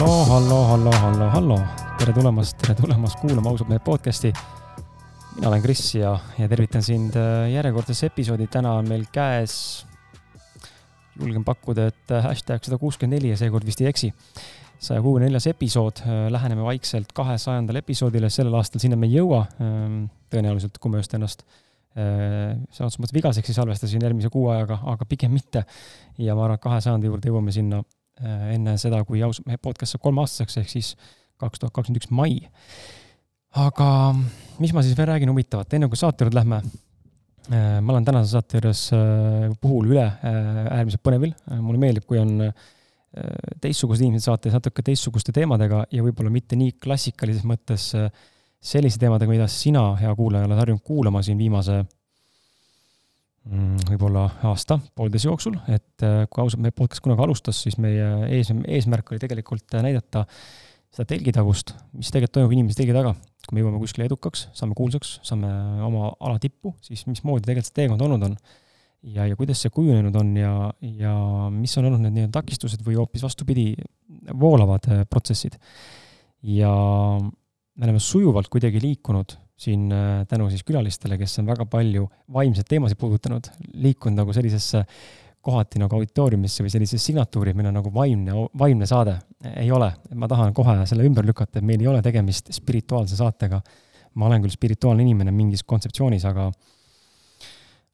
hallo, hallo, hallo, hallo, hallo, tere tulemast, tere tulemast kuulama ausalt mehe podcast'i. mina olen Kris ja, ja tervitan sind äh, järjekordses episoodi, täna on meil käes, julgen pakkuda, et äh, hashtag sada kuuskümmend neli ja seekord vist ei eksi. saja kuuekümne neljas episood, äh, läheneme vaikselt kahesajandale episoodile, sellel aastal sinna me ei jõua. Ähm, tõenäoliselt, kui ma just ennast sõna otseses mõttes vigaseks ei salvestasin järgmise kuu ajaga, aga pigem mitte. ja ma arvan, et kahesajanda juurde jõuame sinna enne seda, kui ausalt mehe podcast saab kolmeaastaseks, ehk siis kaks tuhat kakskümmend üks mai. aga mis ma siis veel räägin huvitavat, enne kui saate juurde lähme. Äh, ma olen tänase saate juures äh, puhul üle äärmiselt põnevil, mulle meeldib, kui on teistsugused inimesed saates natuke teistsuguste teemadega ja võib-olla mitte nii klassikalises mõttes selliste teemadega, mida sina, hea kuulaja, oled harjunud kuulama siin viimase võib-olla aasta, poolteise jooksul, et äh, kui ausalt meie podcast kunagi alustas, siis meie ees, eesmärk oli tegelikult äh, näidata seda telgitagust, mis tegelikult toimub inimese telgi taga. kui me jõuame kuskile edukaks, saame kuulsaks, saame oma ala tippu, siis mismoodi tegelikult see teekond olnud on. ja, ja kuidas see kujunenud on ja, ja mis on olnud need nii-öelda takistused või hoopis vastupidi, voolavad äh, protsessid. ja me oleme sujuvalt kuidagi liikunud siin äh, tänu siis külalistele, kes on väga palju vaimseid teemasid puudutanud, liikunud nagu sellisesse kohati nagu auditooriumisse või sellisesse signatuuri, meil on nagu vaimne, vaimne saade. ei ole, ma tahan kohe selle ümber lükata, et meil ei ole tegemist spirituaalse saatega. ma olen küll spirituaalne inimene mingis kontseptsioonis, aga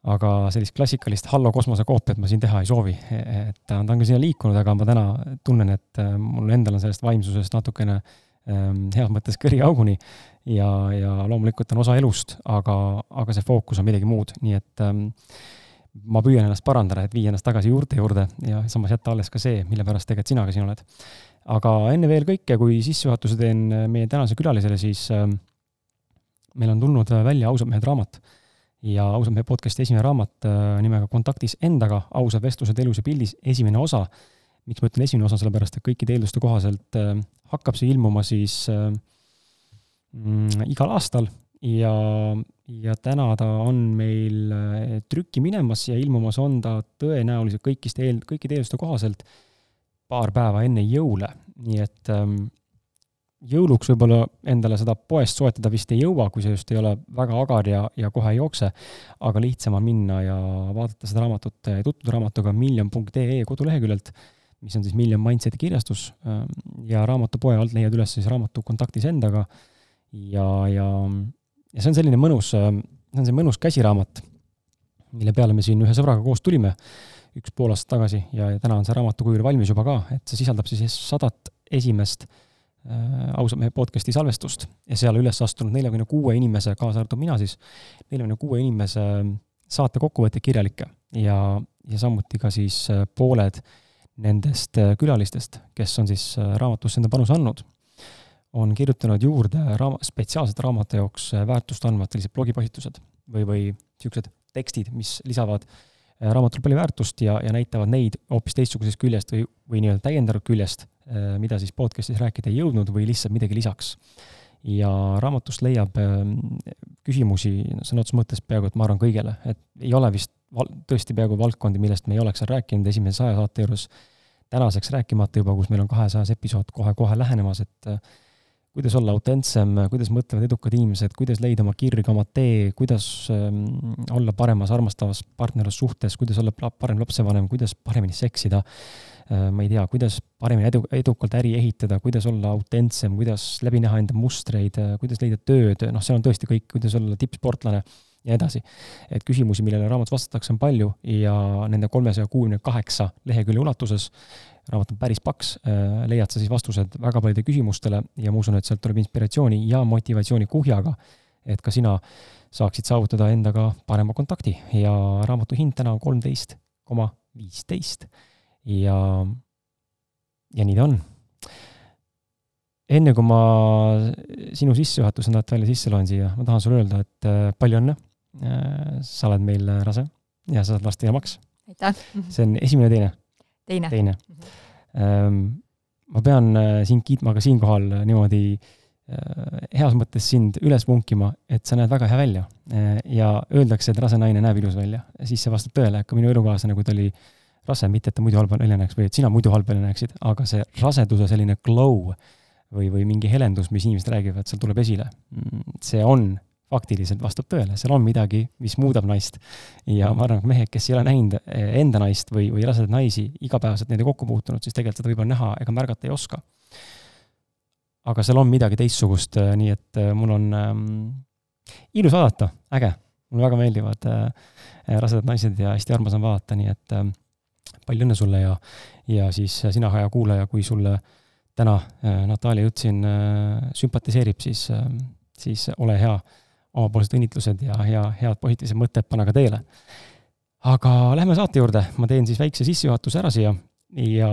aga sellist klassikalist Hallo kosmose koopiat ma siin teha ei soovi. et ta on, ta on küll sinna liikunud, aga ma täna tunnen, et äh, mul endal on sellest vaimsusest natukene äh, Ehm, heas mõttes kõriauguni ja, ja loomulikult on osa elust, aga, aga see fookus on midagi muud, nii et ähm, ma püüan ennast parandada, et viia ennast tagasi juurte juurde ja samas jätta alles ka see, mille pärast tegelikult sina ka siin oled. aga enne veel kõike, kui sissejuhatuse teen äh, meie tänase külalisele, siis äh, meil on tulnud äh, välja Ausad mehed raamat. Ja Ausad mehed podcasti esimene raamat äh, nimega Kontaktis endaga, ausad vestlused elus ja pildis, esimene osa. Miks ma ütlen esimene osa, sellepärast et kõikide eelduste kohaselt äh, hakkab see ilmuma siis äh, igal aastal. Ja, ja täna ta on meil äh, trükki minemas ja ilmumas on ta tõenäoliselt kõikist eel, kõikide eelduste kohaselt paar päeva enne jõule, nii et ähm, jõuluks võib-olla endale seda poest soetada vist ei jõua, kui see just ei ole väga agar ja, ja kohe ei jookse, aga lihtsam on minna ja vaadata seda raamatut, tutvuda raamatuga miljon.ee koduleheküljelt mis on siis Million Mindseti kirjastus ähm, ja raamatupoe alt leiad üles siis raamatu Kontaktis endaga ja, ja, ja see on selline mõnus, ähm, see on see mõnus käsiraamat, mille peale me siin ühe sõbraga koos tulime üks pool aastat tagasi ja, ja täna on see raamatu kujul valmis juba ka, et see sisaldab siis sadat esimest äh, ausalt mehe podcast'i salvestust. Ja seal üles astunud neljakümne kuue inimese, kaasa arvatud mina siis, neljakümne kuue inimese saate kokkuvõtteid kirjalikke ja, ja samuti ka siis äh, pooled äh, nendest äh, külalistest, kes on siis äh, raamatusse enda panuse andnud, on kirjutanud juurde raam-, spetsiaalselt raamatu jaoks äh, väärtust andvad sellised blogipostitused või, või niisugused tekstid, mis lisavad raamatule palju väärtust ja, ja näitavad neid hoopis teistsugusest küljest või, või nii-öelda täiendavat küljest, mida siis podcast'is rääkida ei jõudnud või lihtsalt midagi lisaks. ja raamatust leiab ähm, küsimusi sõna otseses mõttes peaaegu et ma arvan kõigele, et ei ole vist val-, tõesti peaaegu valdkondi, millest me ei oleks rääkinud esimese saja saate juures, tänaseks rääkimata juba, kus meil on kahesajas episood kohe-kohe lähenemas, et äh, kuidas olla autentsem, kuidas mõtlevad edukad inimesed, kuidas leida oma kirg, oma tee, kuidas ähm, olla paremas armastavas partnerlussuhtes, kuidas olla parem lapsevanem, kuidas paremini seksida äh,, ma ei tea, kuidas paremini edu, edukalt äri ehitada, kuidas olla autentsem, kuidas läbi näha enda mustreid äh,, kuidas leida tööd, noh, seal on tõesti kõik, kuidas olla tippsportlane ja nii edasi. et küsimusi, millele raamatus vastatakse, on palju ja nende kolmesaja kuuekümne kaheksa lehekülje ulatuses, raamat on päris paks, äh, leiad sa siis vastused väga paljudele küsimustele ja ma usun, et sealt tuleb inspiratsiooni ja motivatsiooni kuhjaga, et ka sina saaksid saavutada endaga parema kontakti ja raamatu hind täna on kolmteist koma viisteist ja, ja nii ta on enne kui ma sinu sissejuhatuse näed välja sisse loen siia, ma tahan sulle öelda, et äh, palju õnne Äh, sa oled meil rase ja sa saad laste emaks. aitäh! see on esimene, teine? Teine. teine mm. -hmm. ma pean äh, sind kiitma ka siinkohal niimoodi heas mõttes sind üles vunkima, et sa näed väga hea välja. ja öeldakse, et rase naine näeb ilus välja, siis see vastab tõele, ka minu elukaaslane, kui ta oli rase, mitte et ta muidu halb välja näeks või et sina muidu halb välja näeksid, aga see raseduse selline glow või, või mingi helendus, mis inimesed räägivad, seal tuleb esile. Mm, see on faktiliselt vastab tõele, seal on midagi, mis muudab naist. ja ma arvan, et mehed, kes ei ole näinud eh, enda naist või, või rasedaid naisi igapäevaselt nendega kokku puutunud, siis tegelikult seda võib-olla näha ega märgata ei oska. aga seal on midagi teistsugust, eh, nii et eh, mul on ähm, ilus vaadata, äge, mulle väga meeldivad äh, rasedad naised ja hästi armas on vaadata, nii et äh, palju õnne sulle ja, ja siis sina, hea kuulaja, kui sulle täna äh, Natalja jutt siin äh, sümpatiseerib, siis äh,, siis ole hea omapoolsed õnnitlused ja hea, head positiivsed mõtted pane ka teele. aga lähme saate juurde, ma teen siis väikse sissejuhatuse ära siia ja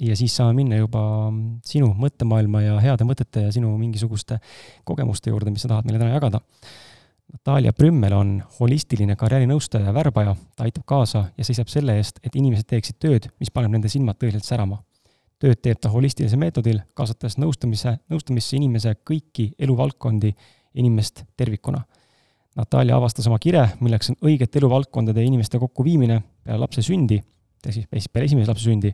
ja siis saame minna juba sinu mõttemaailma ja heade mõtete ja sinu mingisuguste kogemuste juurde, mis sa tahad meile täna jagada. Natalja Prümmel on holistiline karjäärinõustaja ja värbaja, ta aitab kaasa ja seisab selle eest, et inimesed teeksid tööd, mis paneb nende silmad tõeliselt särama tööd teeb ta holistilisel meetodil, kaasates nõustamise, nõustamisse inimese kõiki eluvaldkondi, inimest tervikuna. Natalja avastas oma kire, milleks on õigete eluvaldkondade ja inimeste kokkuviimine peale lapse sündi, ehk siis peale esimese lapse sündi.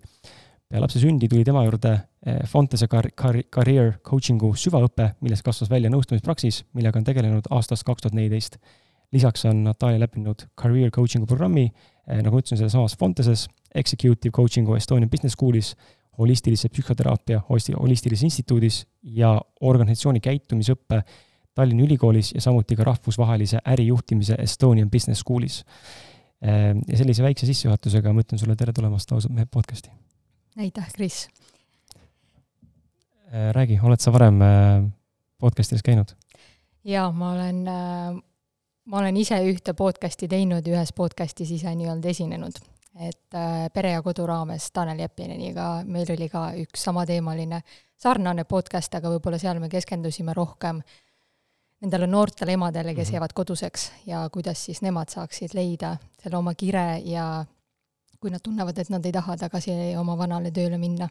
peale lapse sündi tuli tema juurde eh, Fontese kar-, kar-, career coaching'u süvaõpe, millest kasvas välja nõustamispraksis, millega on tegelenud aastast kaks tuhat neliteist. lisaks on Natalja läbinud career coaching'u programmi, eh, nagu ütlesin, selles samas Fonteses, executive coaching'u Estonian Business School'is, holistilise psühhoteraapia holistilises instituudis ja organisatsiooni käitumisõppe Tallinna Ülikoolis ja samuti ka rahvusvahelise ärijuhtimise Estonian Business Schoolis. Ehm, ja sellise väikse sissejuhatusega ma ütlen sulle tere tulemast ausad mehed podcasti. aitäh, Kris. Ehm, räägi, oled sa varem ehm, podcastides käinud? jaa, ma olen, ma olen ise ühte podcasti teinud ja ühes podcastis ise nii-öelda esinenud et äh, Pere ja Kodu raames Tanel Jeppineniga meil oli ka üks samateemaline sarnane podcast, aga võib-olla seal me keskendusime rohkem nendele noortele emadele, kes -hmm. jäävad koduseks ja kuidas siis nemad saaksid leida selle oma kire ja kui nad tunnevad, et nad ei taha tagasi oma vanale tööle minna.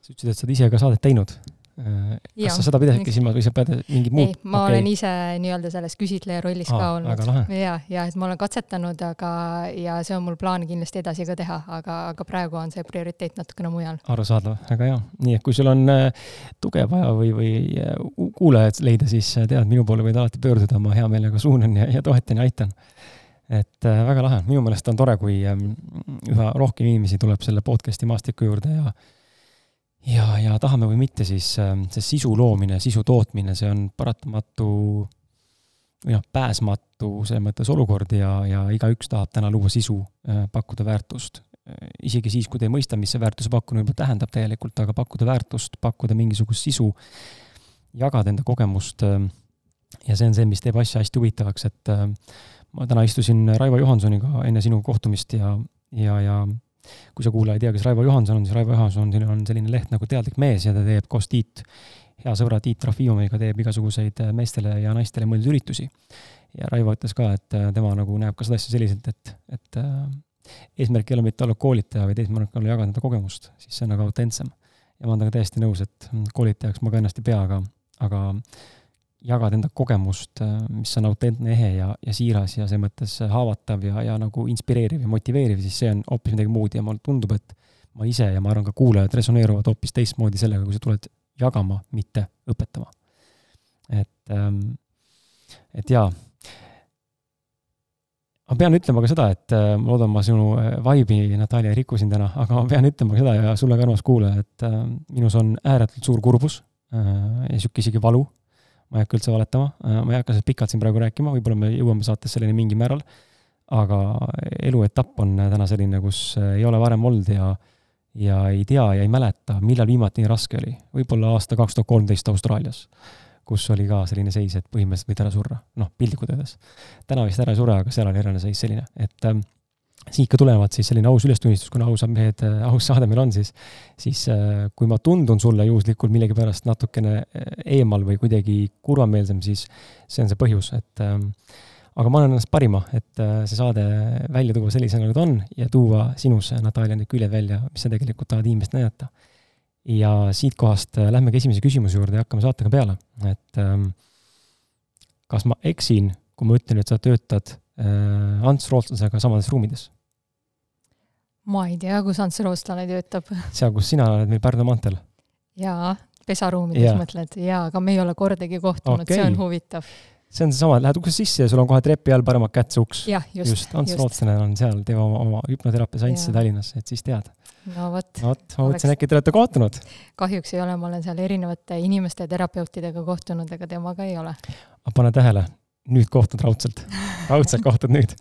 sa ütlesid, et sa oled ise ka saadet teinud kas ja, sa seda pidasidki silmas või sa pead mingit muud? ei, ma okay. olen ise nii-öelda selles küsitleja rollis Aa, ka olnud. ja, ja et ma olen katsetanud, aga, ja see on mul plaan kindlasti edasi ka teha, aga, aga praegu on see prioriteet natukene mujal. arusaadav, väga hea. nii et kui sul on äh, tuge vaja või, või äh, kuulajad leida, siis tead, minu poole võid alati pöörduda, ma hea meelega suunan ja, ja toetan ja aitan. et äh, väga lahe, minu meelest on tore, kui äh, üha rohkem inimesi tuleb selle podcast'i maastiku juurde ja ja, ja tahame või mitte, siis ähm, see sisu loomine, sisu tootmine, see on paratamatu või noh, pääsmatu selles mõttes olukord ja, ja igaüks tahab täna luua sisu, äh, pakkuda väärtust. Äh, isegi siis, kui te ei mõista, mis see väärtuse pakkumine juba tähendab tegelikult, aga pakkuda väärtust, pakkuda mingisugust sisu, jagada enda kogemust. Ja see on see, mis teeb asja hästi huvitavaks, et äh, ma täna istusin Raivo Johansoniga enne sinu kohtumist ja, ja, ja kui sa kuulaja ei tea, kes Raivo Johanson on, siis Raivo Johansonil on selline leht nagu Teadlik mees ja ta teeb koos Tiit, hea sõbra Tiit Rafiumiga teeb igasuguseid äh, meestele ja naistele mõeldud üritusi. ja Raivo ütles ka, et äh, tema nagu näeb ka seda asja selliselt, et, et äh, eesmärk ei ole mitte olla koolitaja, vaid eesmärk on jagada enda kogemust, siis see on nagu autentsem. ja ma olen temaga täiesti nõus, et mm, koolitajaks ma ka ennast ei pea, aga, aga jagad enda kogemust, äh, mis on autentne, ehe ja, ja siiras ja selles mõttes haavatav ja, ja nagu inspireeriv ja motiveeriv, siis see on hoopis midagi muud ja mulle tundub, et ma ise ja ma arvan ka kuulajad resoneeruvad hoopis teistmoodi sellega, kui sa tuled jagama, mitte õpetama. et, ähm, et jaa. ma pean ütlema ka seda, et äh, ma loodan, ma sinu äh, vibe'i, Natalja, ei riku siin täna, aga ma pean ütlema ka seda ja sulle ka, armas kuulaja, et minus on ääretult suur kurbus ja sihuke isegi valu ma ei hakka üldse valetama, äh, ma ei hakka sellest pikalt siin praegu rääkima, võib-olla me jõuame saates selleni mingil määral, aga eluetapp on täna selline, kus äh, ei ole varem olnud ja ja ei tea ja ei mäleta, millal viimati nii raske oli. võib-olla aasta kaks tuhat kolmteist Austraalias, kus oli ka selline seis, et põhimõtteliselt võid ära surra, noh, piltlikult öeldes. täna vist ära ei sure, aga seal oli reaalne seis selline, et ähm, siit ka tulenevalt siis selline aus ülestunnistus, kuna ausad mehed, äh, aus saade meil on, siis, siis äh, kui ma tundun sulle juhuslikult millegipärast natukene äh, eemal või kuidagi kurvameelsem, siis see on see põhjus, et ähm, aga ma annan ennast parima, et see saade välja tuua sellisena, nagu ta on ja tuua sinus, Natalja, need küljed välja, mis sa tegelikult tahad inimest näidata. ja siitkohast lähmegi esimese küsimuse juurde ja hakkame saatega peale, et ähm, kas ma eksin, kui ma ütlen, et sa töötad Ants Rootslasega samades ruumides? Ma ei tea, kus Ants Rootslane töötab. seal, kus sina oled meil Pärnu maanteel? jaa, pesaruumides ja. mõtled, jaa, aga me ei ole kordagi kohtunud okay., see on huvitav. see on seesama, lähed uksest sisse ja sul on kohe trepi all paremat kätt see uks. just, just.. Ants Rootslane on seal, teeb oma, oma hüpnoteraapia seansse Tallinnas, et siis tead. no vot. vot, ma mõtlesin, äkki te olete kohtunud. kahjuks ei ole, ma olen seal erinevate inimeste ja terapeutidega kohtunud, aga temaga ei ole. aga pane tähele, nüüd kohtud raudselt, raudselt kohtud nüüd.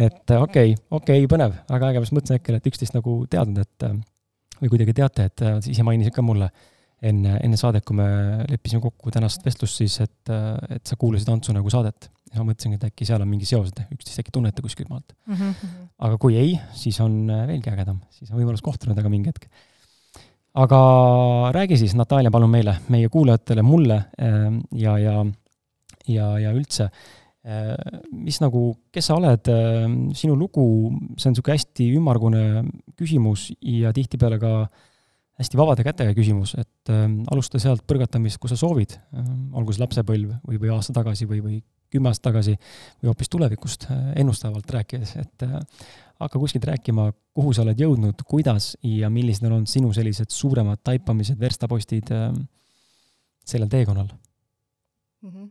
Et okei okay,, okei okay,, põnev, väga äge, ma just mõtlesin äkki, et üksteist nagu teadnud, et või kuidagi teate, et ise mainisid ka mulle enne, enne saadet, kui me leppisime kokku tänast vestlust, siis et, et sa kuulasid Antsu nagu saadet. ja ma mõtlesingi, et äkki seal on mingi seos, et üksteist äkki tunnete kuskilt maalt mm. -hmm. aga kui ei, siis on veelgi ägedam, siis on võimalus kohtuda temaga mingi hetk. aga räägi siis, Natalja, palun meile, meie kuulajatele, mulle ja, ja, ja, ja üldse, mis nagu, kes sa oled, sinu lugu, see on niisugune hästi ümmargune küsimus ja tihtipeale ka äh, hästi vabade kätega küsimus, et äh, alusta sealt põrgatamist, kus sa soovid äh,, olgu see lapsepõlv või, või aasta tagasi või, või kümme aastat tagasi või hoopis tulevikust äh, ennustavalt rääkides, et äh, hakka kuskilt rääkima, kuhu sa oled jõudnud, kuidas ja millised on olnud sinu sellised suuremad taipamised, verstapostid äh, sellel teekonnal mm? -hmm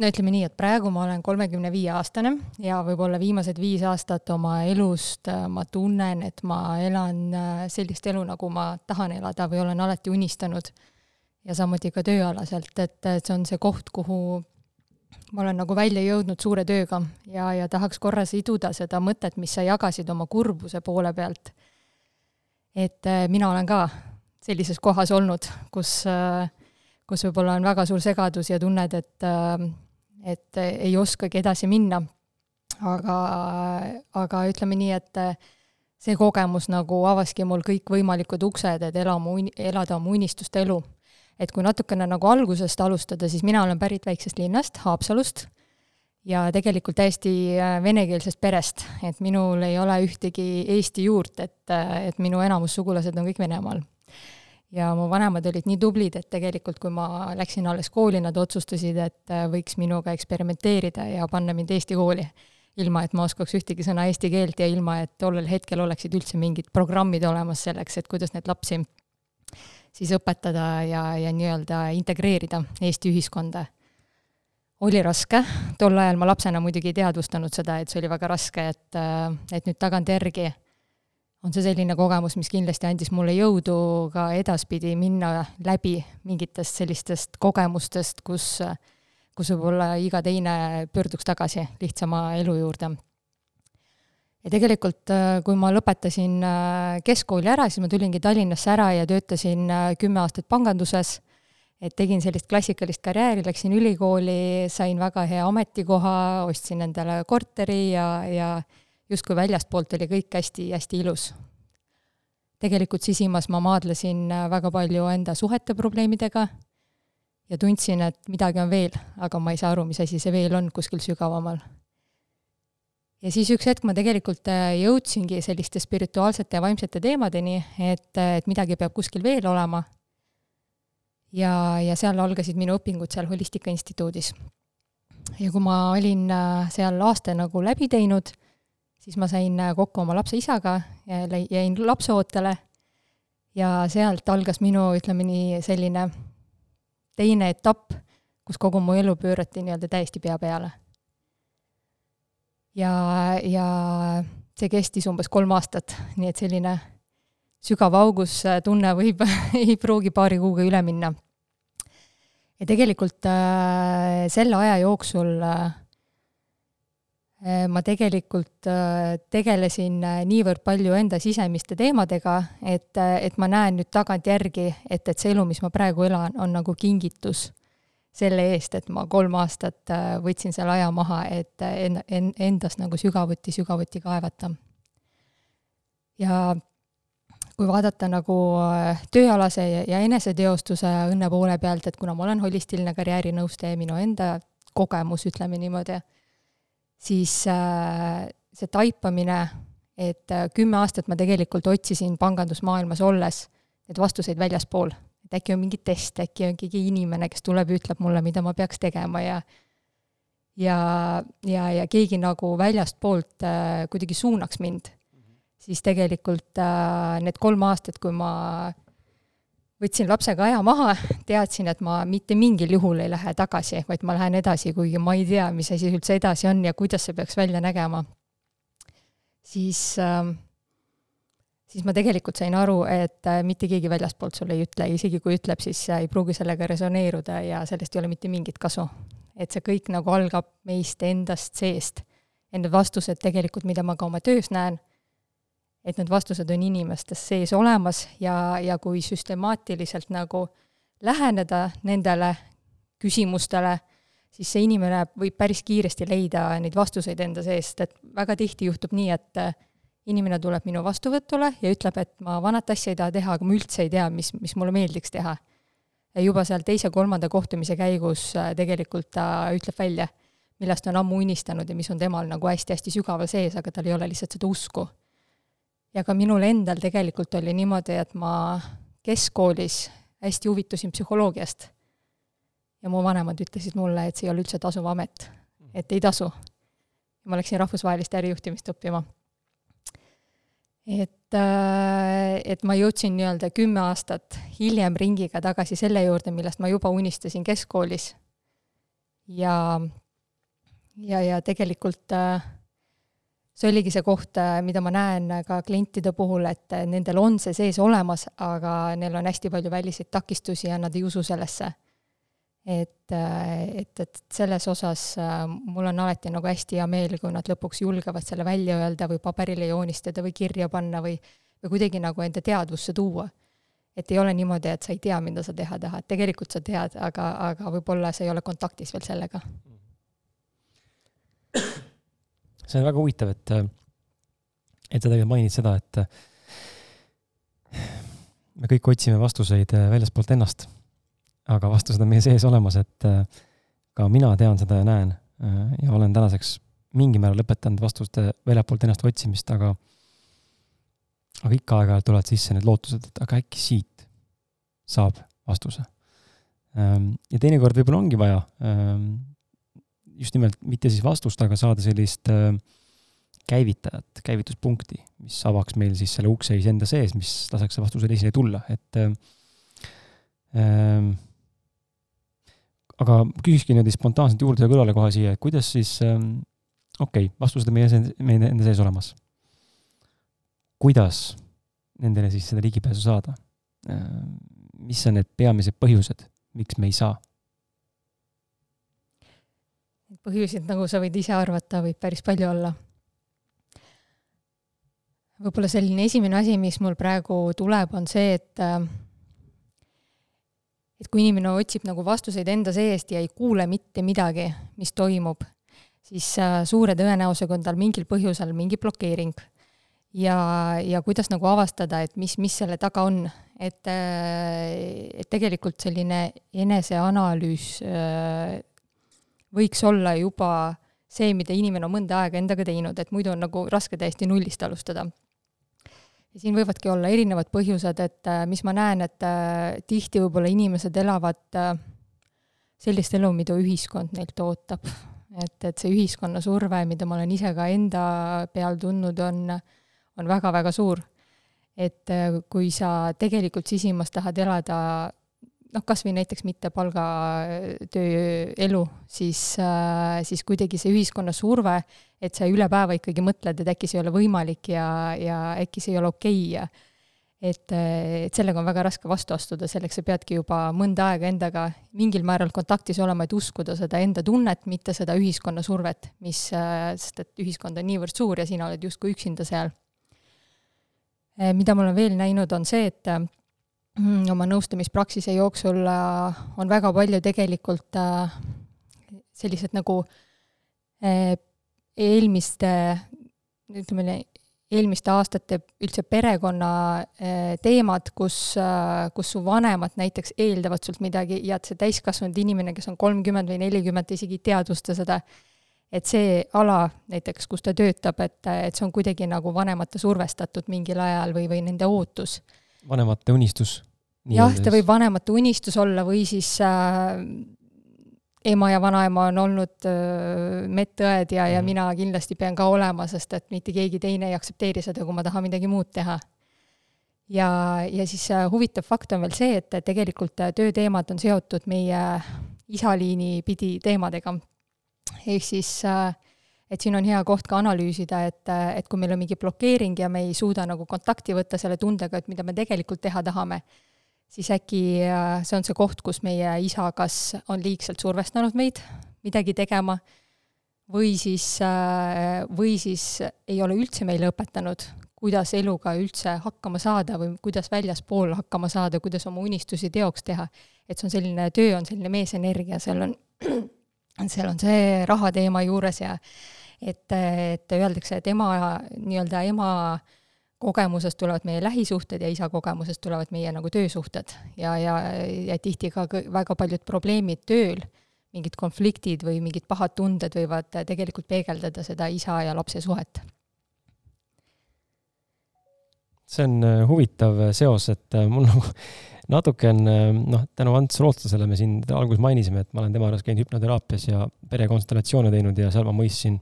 no ütleme nii, et praegu ma olen kolmekümne viie aastane ja võib-olla viimased viis aastat oma elust äh, ma tunnen, et ma elan äh, sellist elu, nagu ma tahan elada või olen alati unistanud. ja samuti ka tööalaselt, et, et see on see koht, kuhu ma olen nagu välja jõudnud suure tööga ja, ja tahaks korra siduda seda mõtet, mis sa jagasid oma kurbuse poole pealt. et äh, mina olen ka sellises kohas olnud, kus kus võib-olla on väga suur segadus ja tunned, et et ei oskagi edasi minna. aga, aga ütleme nii, et see kogemus nagu avaski mul kõikvõimalikud uksed, et elama, elada oma unistuste elu. et kui natukene nagu algusest alustada, siis mina olen pärit väiksest linnast, Haapsalust, ja tegelikult täiesti äh, venekeelsest perest, et minul ei ole ühtegi Eesti juurt, et, et minu enamus sugulased on kõik Venemaal ja mu vanemad olid nii tublid, et tegelikult kui ma läksin alles kooli, nad otsustasid, et äh, võiks minuga eksperimenteerida ja panna mind Eesti kooli. ilma, et ma oskaks ühtegi sõna eesti keelt ja ilma, et tollel hetkel oleksid üldse mingid programmid olemas selleks, et kuidas neid lapsi siis õpetada ja, ja nii-öelda integreerida Eesti ühiskonda. oli raske, tol ajal ma lapsena muidugi ei teadvustanud seda, et see oli väga raske, et, äh, et nüüd tagantjärgi on see selline kogemus, mis kindlasti andis mulle jõudu ka edaspidi minna läbi mingitest sellistest kogemustest, kus, kus võib-olla iga teine pöörduks tagasi lihtsama elu juurde. ja tegelikult, kui ma lõpetasin äh, keskkooli ära, siis ma tulingi Tallinnasse ära ja töötasin äh, kümme aastat panganduses, et tegin sellist klassikalist karjääri, läksin ülikooli, sain väga hea ametikoha, ostsin endale korteri ja, ja justkui väljastpoolt oli kõik hästi-hästi ilus. tegelikult sisimas ma maadlesin väga palju enda suhete probleemidega ja tundsin, et midagi on veel, aga ma ei saa aru, mis asi see veel on kuskil sügavamal. ja siis üks hetk ma tegelikult äh, jõudsingi selliste spirituaalsete ja vaimsete teemadeni, et, et midagi peab kuskil veel olema. ja, ja seal algasid minu õpingud seal Holistika Instituudis. ja kui ma olin äh, seal aasta nagu läbi teinud, siis ma sain äh, kokku oma lapse isaga, jäin lapseootele ja sealt algas minu, ütleme nii, selline teine etapp, kus kogu mu elu pöörati nii-öelda täiesti pea peale. ja, ja see kestis umbes kolm aastat, nii et selline sügav augus äh, tunne võib ei pruugi paari kuuga üle minna. ja tegelikult äh, selle aja jooksul äh, ma tegelikult äh, tegelesin äh, niivõrd palju enda sisemiste teemadega, et, et ma näen nüüd tagantjärgi, et, et see elu, mis ma praegu elan, on nagu kingitus selle eest, et ma kolm aastat võtsin selle aja maha, et en-, en-, endast nagu sügavuti, sügavuti kaevata. ja kui vaadata nagu tööalase ja, ja eneseteostuse õnne poole pealt, et kuna ma olen holistiline karjäärinõustaja, minu enda kogemus, ütleme niimoodi, siis äh, see taipamine, et äh, kümme aastat ma tegelikult otsisin pangandusmaailmas olles neid vastuseid väljaspool, et äkki on mingi test, äkki on keegi inimene, kes tuleb ja ütleb mulle, mida ma peaks tegema ja ja, ja, ja keegi nagu väljastpoolt äh, kuidagi suunaks mind, siis tegelikult need kolm aastat, kui ma võtsin lapsega aja maha, teadsin, et ma mitte mingil juhul ei lähe tagasi, vaid ma lähen edasi, kuigi ma ei tea, mis asi üldse edasi on ja kuidas see peaks välja nägema. siis äh, siis ma tegelikult sain aru, et äh, mitte keegi väljastpoolt sulle ei ütle, isegi kui ütleb, siis ei pruugi sellega resoneeruda ja sellest ei ole mitte mingit kasu. et see kõik nagu algab meist endast seest. ja need vastused tegelikult, mida ma ka oma töös näen, et need vastused on inimestes sees olemas ja, ja kui süstemaatiliselt nagu läheneda nendele küsimustele, siis see inimene võib päris kiiresti leida neid vastuseid enda seest, et väga tihti juhtub nii, et inimene tuleb minu vastuvõtule ja ütleb, et ma vanat asja ei taha teha, aga ma üldse ei tea, mis, mis mulle meeldiks teha. ja juba seal teise-kolmanda kohtumise käigus äh, tegelikult ta ütleb välja, millest on ammu unistanud ja mis on temal nagu hästi-hästi sügaval sees, aga tal ei ole lihtsalt seda usku. Ja ka minul endal tegelikult oli niimoodi, et ma keskkoolis hästi huvitusin psühholoogiast. ja mu vanemad ütlesid mulle, et see ei ole üldse tasuv amet, et ei tasu. ma läksin rahvusvahelist ärijuhtimist õppima et, äh, et ma jõudsin nii-öelda kümme aastat hiljem ringiga tagasi selle juurde, millest ma juba unistasin keskkoolis. ja, ja, ja tegelikult äh, see oligi see koht, äh, mida ma näen ka klientide puhul, et nendel on see sees olemas, aga neil on hästi palju väliseid takistusi ja nad ei usu sellesse et, et, et selles osas äh, mul on alati nagu hästi hea meel, kui nad lõpuks julgevad selle välja öelda või paberile joonistada või kirja panna või, või kuidagi nagu enda teadvusse tuua. et ei ole niimoodi, et sa ei tea, mida sa teha tahad, tegelikult sa tead, aga, aga võib-olla sa ei ole kontaktis veel sellega. See on väga huvitav, et, et sa tegelikult mainid seda, et me kõik otsime vastuseid väljaspoolt ennast aga vastused on meie sees olemas, et äh, ka mina tean seda ja näen äh, ja olen tänaseks mingil määral lõpetanud vastuste väljapoolt ennast otsimist, aga aga ikka aeg-ajalt tulevad sisse need lootused, et aga äkki siit saab vastuse. Ähm, ja teinekord võib-olla ongi vaja ähm, just nimelt mitte siis vastust, aga saada sellist äh, käivitajat, käivituspunkti, mis avaks meil siis selle ukse iseenda sees, mis laseks vastusel esile tulla, et ähm, aga küsikski niimoodi spontaanselt juurde ja kõrvale kohe siia, et kuidas siis ähm,, okei okay,, vastused on meie, meie enda sees olemas. kuidas nendele siis seda ligipääsu saada ähm,? mis on need peamised põhjused, miks me ei saa? Põhjuseid, nagu sa võid ise arvata, võib päris palju olla. võib-olla selline esimene asi, mis mul praegu tuleb, on see, et et kui inimene otsib nagu vastuseid enda seest ja ei kuule mitte midagi, mis toimub, siis suure tõenäosusega on tal mingil põhjusel mingi blokeering. ja, ja kuidas nagu avastada, et mis, mis selle taga on, et, et tegelikult selline eneseanalüüs võiks olla juba see, mida inimene on mõnda aega endaga teinud, et muidu on nagu raske täiesti nullist alustada ja siin võivadki olla erinevad põhjused, et äh, mis ma näen, et äh, tihti võib-olla inimesed elavad äh, sellist elu, mida ühiskond neilt ootab. et, et see ühiskonna surve, mida ma olen ise ka enda peal tundnud, on, on väga-väga suur. et kui sa tegelikult sisimas tahad elada noh, kas või näiteks mitte palgatööelu, siis, siis kuidagi see ühiskonna surve, et sa üle päeva ikkagi mõtled, et äkki see ei ole võimalik ja, ja äkki see ei ole okei okay ja et, et sellega on väga raske vastu astuda, selleks sa peadki juba mõnda aega endaga mingil määral kontaktis olema, et uskuda seda enda tunnet, mitte seda ühiskonna survet, mis, sest et ühiskond on niivõrd suur ja sina oled justkui üksinda seal. mida ma olen veel näinud, on see, et oma nõustamispraksise jooksul äh, on väga palju tegelikult äh, sellised nagu äh, eelmiste, ütleme, eelmiste aastate üldse perekonna teemad, kus, kus su vanemad näiteks eeldavad sult midagi ja et see täiskasvanud inimene, kes on kolmkümmend või nelikümmend, isegi ei teadvusta seda, et see ala näiteks, kus ta töötab, et, et see on kuidagi nagu vanemate survestatud mingil ajal või, või nende ootus vanemate unistus? Jah, ta võib vanemate unistus olla või siis äh, ema ja vanaema on olnud medõed ja, ja Mhm. mina kindlasti pean ka olema, sest et mitte keegi teine ei aktsepteeri seda, kui ma tahan midagi muud teha. ja, ja siis äh, huvitav fakt on veel see, et tegelikult äh, tööteemad on seotud meie isaliini pidi teemadega. ehk siis äh, et siin on hea koht ka analüüsida, et, et kui meil on mingi blokeering ja me ei suuda nagu kontakti võtta selle tundega, et mida me tegelikult teha tahame, siis äkki äh, see on see koht, kus meie isa kas on liigselt survestanud meid midagi tegema või siis, äh, või siis ei ole üldse meile õpetanud, kuidas eluga üldse hakkama saada või kuidas väljaspool hakkama saada, kuidas oma unistusi teoks teha. et see on selline, töö on selline meesenergia, seal on, seal on see raha teema juures ja et, et öeldakse, et ema, nii-öelda ema kogemusest tulevad meie lähisuhted ja isa kogemusest tulevad meie nagu töösuhted ja, ja, ja tihti ka väga paljud probleemid tööl, mingid konfliktid või mingid pahad tunded võivad tegelikult peegeldada seda isa ja lapse suhet. see on äh, huvitav äh, seos, et äh, mul nagu natuke on noh, tänu Ants Rootlasele me siin alguses mainisime, et ma olen tema juures käinud hüpnoteraapias ja perekonstellatsioone teinud ja seal ma mõistsin,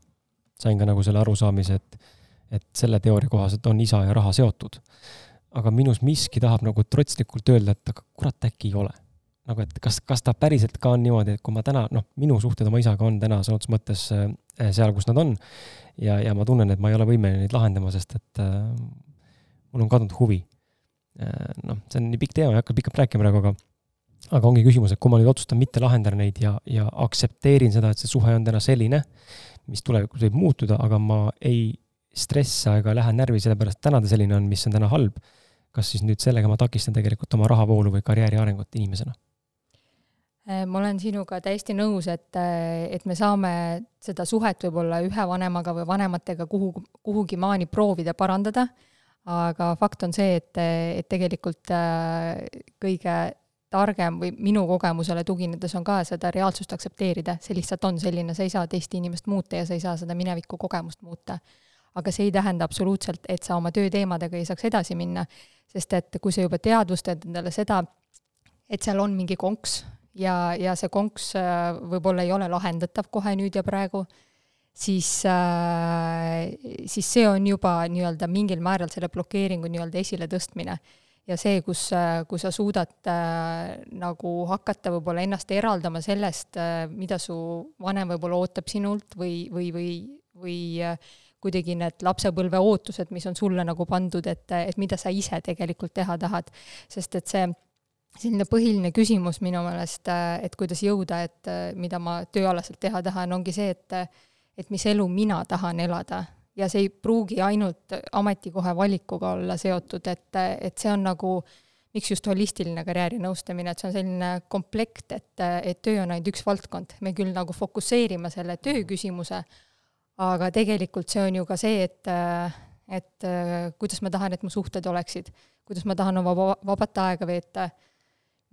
sain ka nagu selle arusaamise, et et selle teooria kohaselt on isa ja raha seotud. aga minus miski tahab nagu trotslikult öelda, et aga kurat, äkki ei ole. nagu, et kas, kas ta päriselt ka on niimoodi, et kui ma täna, noh, minu suhted oma isaga on täna sõna otseses mõttes äh, seal, kus nad on ja, ja ma tunnen, et ma ei ole võimeline neid lahendama, sest et äh, mul on kadunud huvi. noh, see on nii pikk teema, ei hakka pikalt rääkima praegu, aga aga ongi küsimus, et kui ma nüüd otsustan mitte lahendada neid ja, ja aktsepteerin seda, et see suhe on täna selline, mis tulevikus võib muutuda, aga ma ei stressa ega lähe närvi sellepärast, täna ta selline on, mis on täna halb, kas siis nüüd sellega ma takistan tegelikult oma rahavoolu või karjääri arengut inimesena? Äh, ma olen sinuga täiesti nõus, et, et me saame seda suhet võib-olla ühe vanemaga või vanematega kuhu, kuhugi maani proovida parandada, aga fakt on see, et, et tegelikult äh, kõige targem või minu kogemusele tuginedes on ka seda reaalsust aktsepteerida, see lihtsalt on selline, sa ei saa teist inimest muuta ja sa ei saa seda mineviku kogemust muuta. Aga see ei tähenda absoluutselt, et sa oma tööteemadega ei saaks edasi minna, sest et kui sa juba teadvustad endale seda, et seal on mingi konks ja, ja see konks äh, võib-olla ei ole lahendatav kohe nüüd ja praegu, siis äh,, siis see on juba nii-öelda mingil määral selle blokeeringu nii-öelda esiletõstmine. ja see, kus, kus sa suudad äh, nagu hakata võib-olla ennast eraldama sellest äh,, mida su vanem võib-olla ootab sinult või, või, või, või äh, kuidagi need lapsepõlve ootused, mis on sulle nagu pandud, et, et mida sa ise tegelikult teha tahad. sest et see selline põhiline küsimus minu meelest, et kuidas jõuda, et mida ma tööalaselt teha tahan, ongi see, et et mis elu mina tahan elada. ja see ei pruugi ainult ametikoha valikuga olla seotud, et, et see on nagu miks just holistiline karjäärinõustamine, et see on selline komplekt, et, et töö on ainult üks valdkond. me küll nagu fokusseerime selle töö küsimuse, aga tegelikult see on ju ka see, et et kuidas ma tahan, et mu suhted oleksid, kuidas ma tahan oma vabat aega veeta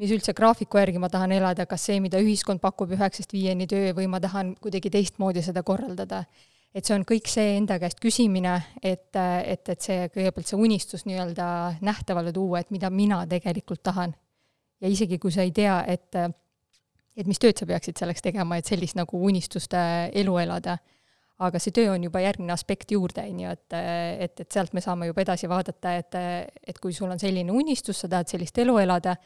mis üldse graafiku järgi ma tahan elada, kas see, mida ühiskond pakub üheksast viieni töö või ma tahan kuidagi teistmoodi seda korraldada. et see on kõik see enda käest küsimine, et, et, et see kõigepealt see unistus nii-öelda nähtavale tuua, et mida mina tegelikult tahan. ja isegi, kui sa ei tea, et, et mis tööd sa peaksid selleks tegema, et sellist nagu unistuste elu elada, aga see töö on juba järgmine aspekt juurde, on ju, et, et, et sealt me saame juba edasi vaadata, et, et kui sul on selline unistus, sa tahad sellist elu elada,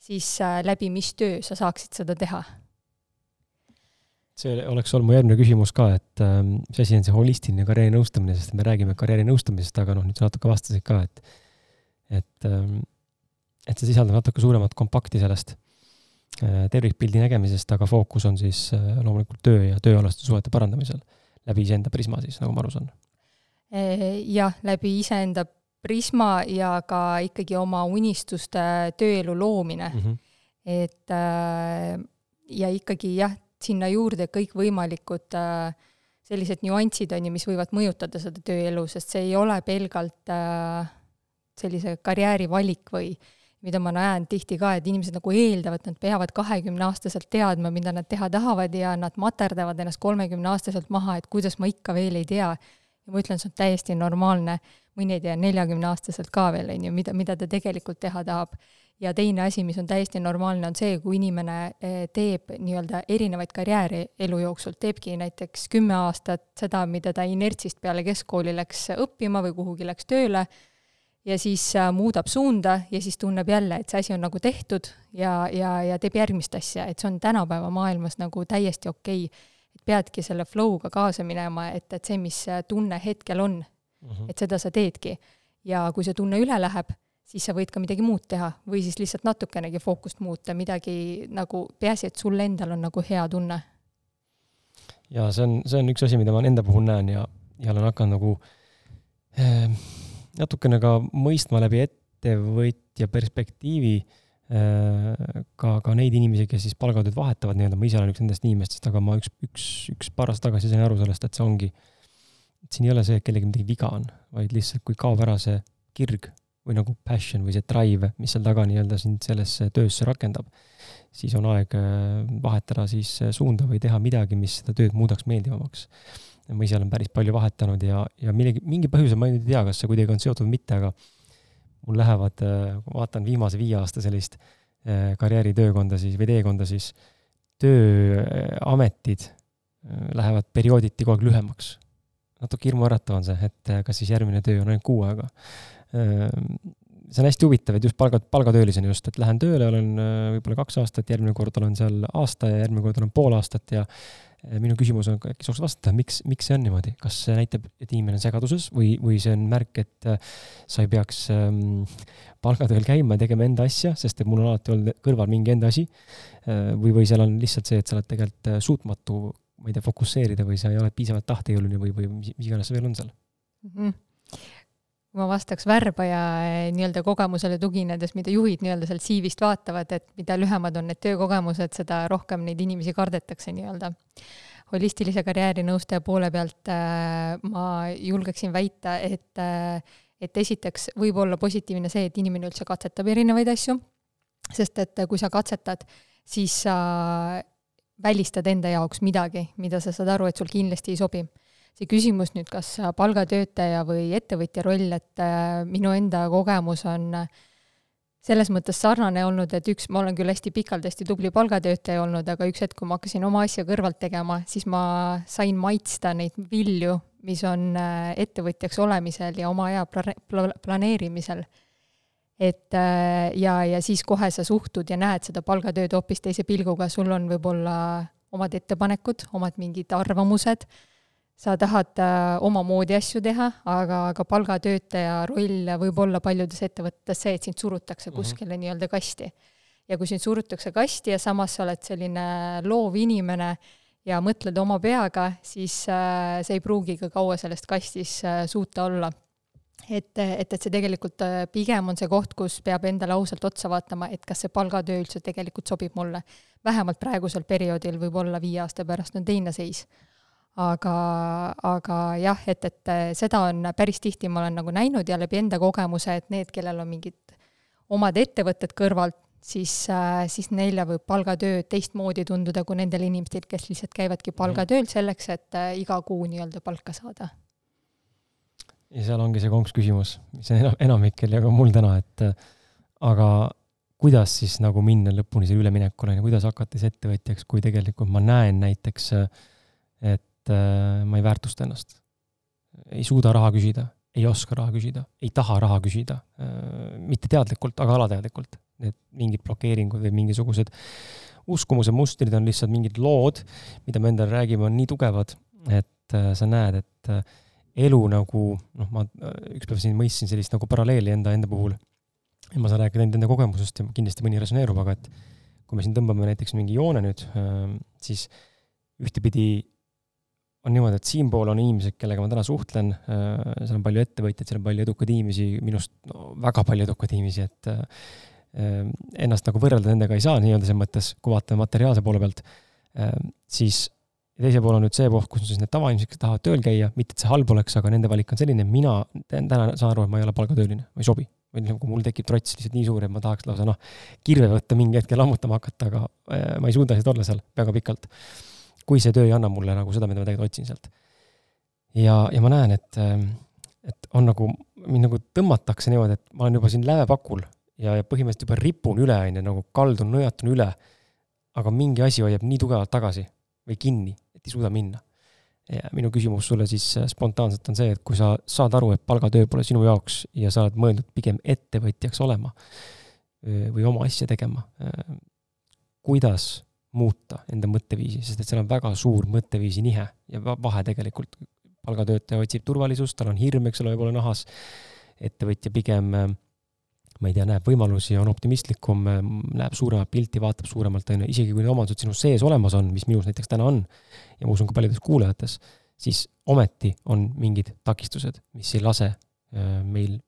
siis läbi mis töö sa saaksid seda teha? see oleks olnud mu järgmine küsimus ka, et ähm, mis asi on see holistiline karjäärinõustamine, sest me räägime karjäärinõustamisest, aga noh, nüüd sa natuke vastasid ka, et et ähm, et see sisaldab natuke suuremat kompakti sellest äh, tervikpildi nägemisest, aga fookus on siis äh, loomulikult töö ja tööalaste suhete parandamisel läbi iseenda prisma siis, nagu ma aru saan. jah, läbi iseenda prisma ja ka ikkagi oma unistuste tööelu loomine mm. -hmm. et äh, ja ikkagi jah, sinna juurde kõikvõimalikud äh, sellised nüansid on ju, mis võivad mõjutada seda tööelu, sest see ei ole pelgalt sellise karjäärivalik või mida ma näen tihti ka, et inimesed nagu eeldavad, nad peavad kahekümneaastaselt teadma, mida nad teha tahavad ja nad materdavad ennast kolmekümneaastaselt maha, et kuidas ma ikka veel ei tea. ja ma ütlen, see on täiesti normaalne, mõni ei tea neljakümneaastaselt ka veel, on ju, mida, mida ta tegelikult teha tahab. ja teine asi, mis on täiesti normaalne, on see, kui inimene eh, teeb nii-öelda erinevaid karjääre elu jooksul, teebki näiteks kümme aastat seda, mida ta inertsist peale keskkooli läks õppima või kuhugi läks tööle, ja siis äh, muudab suunda ja siis tunneb jälle, et see asi on nagu tehtud ja, ja, ja teeb järgmist asja, et see on tänapäeva maailmas nagu täiesti okei okay. et peadki selle flow'ga kaasa minema, et, et see, mis tunne hetkel on mm, -hmm. et seda sa teedki. ja kui see tunne üle läheb, siis sa võid ka midagi muud teha või siis lihtsalt natukenegi fookust muuta, midagi nagu, peaasi, et sul endal on nagu hea tunne. ja see on, see on üks asi, mida ma enda puhul näen ja, ja olen hakanud nagu eh, natukene ka mõistma läbi ettevõtja perspektiivi eh, ka, ka neid inimesi, kes siis palgatööd vahetavad nii-öelda, ma ise olen üks nendest inimestest, aga ma üks, üks, üks paar aastat tagasi sain aru sellest, et see ongi, et siin ei ole see, et kellelgi midagi viga on, vaid lihtsalt kui kaob ära see kirg või nagu passion või see drive, mis seal taga nii-öelda sind sellesse töösse rakendab, siis on aeg äh, vahetada siis äh, suunda või teha midagi, mis seda tööd muudaks meeldivamaks. Ma ise olen päris palju vahetanud ja, ja millegi, mingi põhjusel, ma ei tea, kas see kuidagi on seotud või mitte, aga mul lähevad, äh, vaatan viimase viie aasta sellist karjääritöökonda siis või teekonda, siis tööametid lähevad periooditi kogu aeg lühemaks. natuke hirmuäratav on see, et kas siis järgmine töö on ainult kuu aega see on hästi huvitav, et just palga, palgatöölisena just, et lähen tööle, olen võib-olla kaks aastat, järgmine kord olen seal aasta ja järgmine kord olen pool aastat ja minu küsimus on, äkki sa oskad vastata, miks, miks see on niimoodi, kas see näitab, et inimene on segaduses või, või see on märk, et äh, sa ei peaks ähm, palgatööl käima ja tegema enda asja, sest et mul on alati olnud kõrval mingi enda asi äh,, või, või seal on lihtsalt see, et sa oled tegelikult suutmatu, ma ei tea, fokusseerida või sa ei ole piisavalt tahtejõuline või, või mis, iganes veel on seal mm? -hmm kui ma vastaks värbaja eh, nii-öelda kogemusele tuginedes, mida juhid nii-öelda sealt CV-st vaatavad, et mida lühemad on need töökogemused, seda rohkem neid inimesi kardetakse nii-öelda. holistilise karjäärinõustaja poole pealt äh, ma julgeksin väita, et äh, et esiteks võib olla positiivne see, et inimene üldse katsetab erinevaid asju, sest et kui sa katsetad, siis sa välistad enda jaoks midagi, mida sa saad aru, et sul kindlasti ei sobi see küsimus nüüd, kas palgatöötaja või ettevõtja roll, et äh, minu enda kogemus on äh, selles mõttes sarnane olnud, et üks, ma olen küll hästi pikalt hästi tubli palgatöötaja olnud, aga üks hetk, kui ma hakkasin oma asja kõrvalt tegema, siis ma sain maitsta neid vilju, mis on äh, ettevõtjaks olemisel ja oma aja pla-, planeerimisel. et ja, ja siis kohe sa suhtud ja näed seda palgatööd hoopis teise pilguga, sul on võib-olla omad ettepanekud, omad mingid arvamused sa tahad äh, omamoodi asju teha, aga, aga palgatöötaja roll võib olla paljudes ettevõtetes see, et sind surutakse mhm. kuskile mm -hmm. nii-öelda kasti. ja kui sind surutakse kasti ja samas sa oled selline loov inimene ja mõtled oma peaga, siis äh, sa ei pruugi ka kaua selles kastis äh, suuta olla. et, et, et see tegelikult äh, pigem on see koht, kus peab endale ausalt otsa vaatama, et kas see palgatöö üldse tegelikult sobib mulle. vähemalt praegusel perioodil, võib-olla viie aasta pärast on teine seis aga, aga jah, et, et seda on päris tihti, ma olen nagu näinud ja läbi enda kogemuse, et need, kellel on mingid omad ettevõtted kõrvalt, siis, siis neile võib palgatöö teistmoodi tunduda kui nendel inimestel, kes lihtsalt käivadki palgatööl selleks, et iga kuu nii-öelda palka saada. ja seal ongi see konks küsimus, mis on enam, enamikel ja ka mul täna, et aga kuidas siis nagu minna lõpuni selle üleminekule, kuidas hakata siis ettevõtjaks, kui tegelikult ma näen näiteks, et et äh, ma ei väärtusta ennast. ei suuda raha küsida, ei oska raha küsida, ei taha raha küsida, äh, mitte teadlikult, aga alateadlikult. Need mingid blokeeringud või mingisugused uskumuse mustrid on lihtsalt mingid lood, mida me endale räägime, on nii tugevad, et äh, sa näed, et elu nagu noh, ma ükspäev siin mõistsin sellist nagu paralleeli enda, enda puhul. ja ma saan rääkida enda kogemusest ja kindlasti mõni resoneerub, aga et kui me siin tõmbame näiteks mingi joone nüüd, siis ühtepidi on niimoodi, et siinpool on inimesed, kellega ma täna suhtlen, äh, seal on palju ettevõtjaid, seal on palju edukaid inimesi, minust no, väga palju edukaid inimesi, et äh, ennast nagu võrrelda nendega ei saa nii-öelda selles mõttes, kui vaatame materiaalse poole pealt, äh, siis teisel pool on nüüd see koht, kus on siis need tavainimesed, kes tahavad tööl käia, mitte et see halb oleks, aga nende valik on selline, mina täna saan aru, et ma ei ole palgatööline, ma ei sobi. või kui mul tekib trots lihtsalt nii suur, et ma tahaks lausa noh, kirve võtta mingi hetkel lammutama hakata, aga ma ei suuda lihtsalt olla seal väga pikalt kui see töö ei anna mulle nagu seda, mida ma tegelikult otsin sealt. ja, ja ma näen, et, ähm, et on nagu, mind nagu tõmmatakse niimoodi, et ma olen juba siin lävepakul ja, ja põhimõtteliselt juba ripun üle, on ju, nagu kaldun, nõjatun üle. aga mingi asi hoiab nii tugevalt tagasi või kinni, et ei suuda minna. minu küsimus sulle siis äh, spontaanselt on see, et kui sa saad aru, et palgatöö pole sinu jaoks ja sa oled mõeldud pigem ettevõtjaks olema või oma asja tegema, kuidas muuta enda mõtteviisi, sest et seal on väga suur mõtteviisi nihe ja vahe tegelikult. palgatöötaja otsib turvalisust, tal on hirm, eks ole, võib-olla nahas. ettevõtja pigem, ma ei tea, näeb võimalusi, on optimistlikum, näeb suuremat pilti, vaatab suuremalt, on ju, isegi kui need omadused sinu sees olemas on, mis minus näiteks täna on, ja ma usun ka paljudes kuulajates, siis ometi on mingid takistused, mis ei lase äh, meil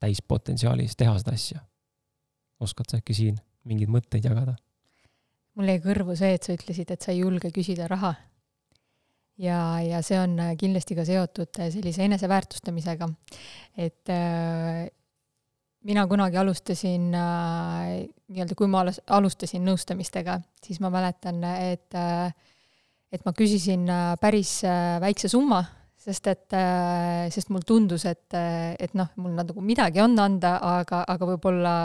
täispotentsiaalis teha seda asja. oskad sa äkki siin mingeid mõtteid jagada? Mul jäi kõrvu see, et sa ütlesid, et sa ei julge küsida raha. ja, ja see on äh, kindlasti ka seotud äh, sellise eneseväärtustamisega. et äh, mina kunagi alustasin äh, nii-öelda, kui ma alustasin nõustamistega, siis ma mäletan, et äh, et ma küsisin äh, päris väikse summa, sest et, sest mulle tundus, et, et noh, mul nagu midagi on anda, aga, aga võib-olla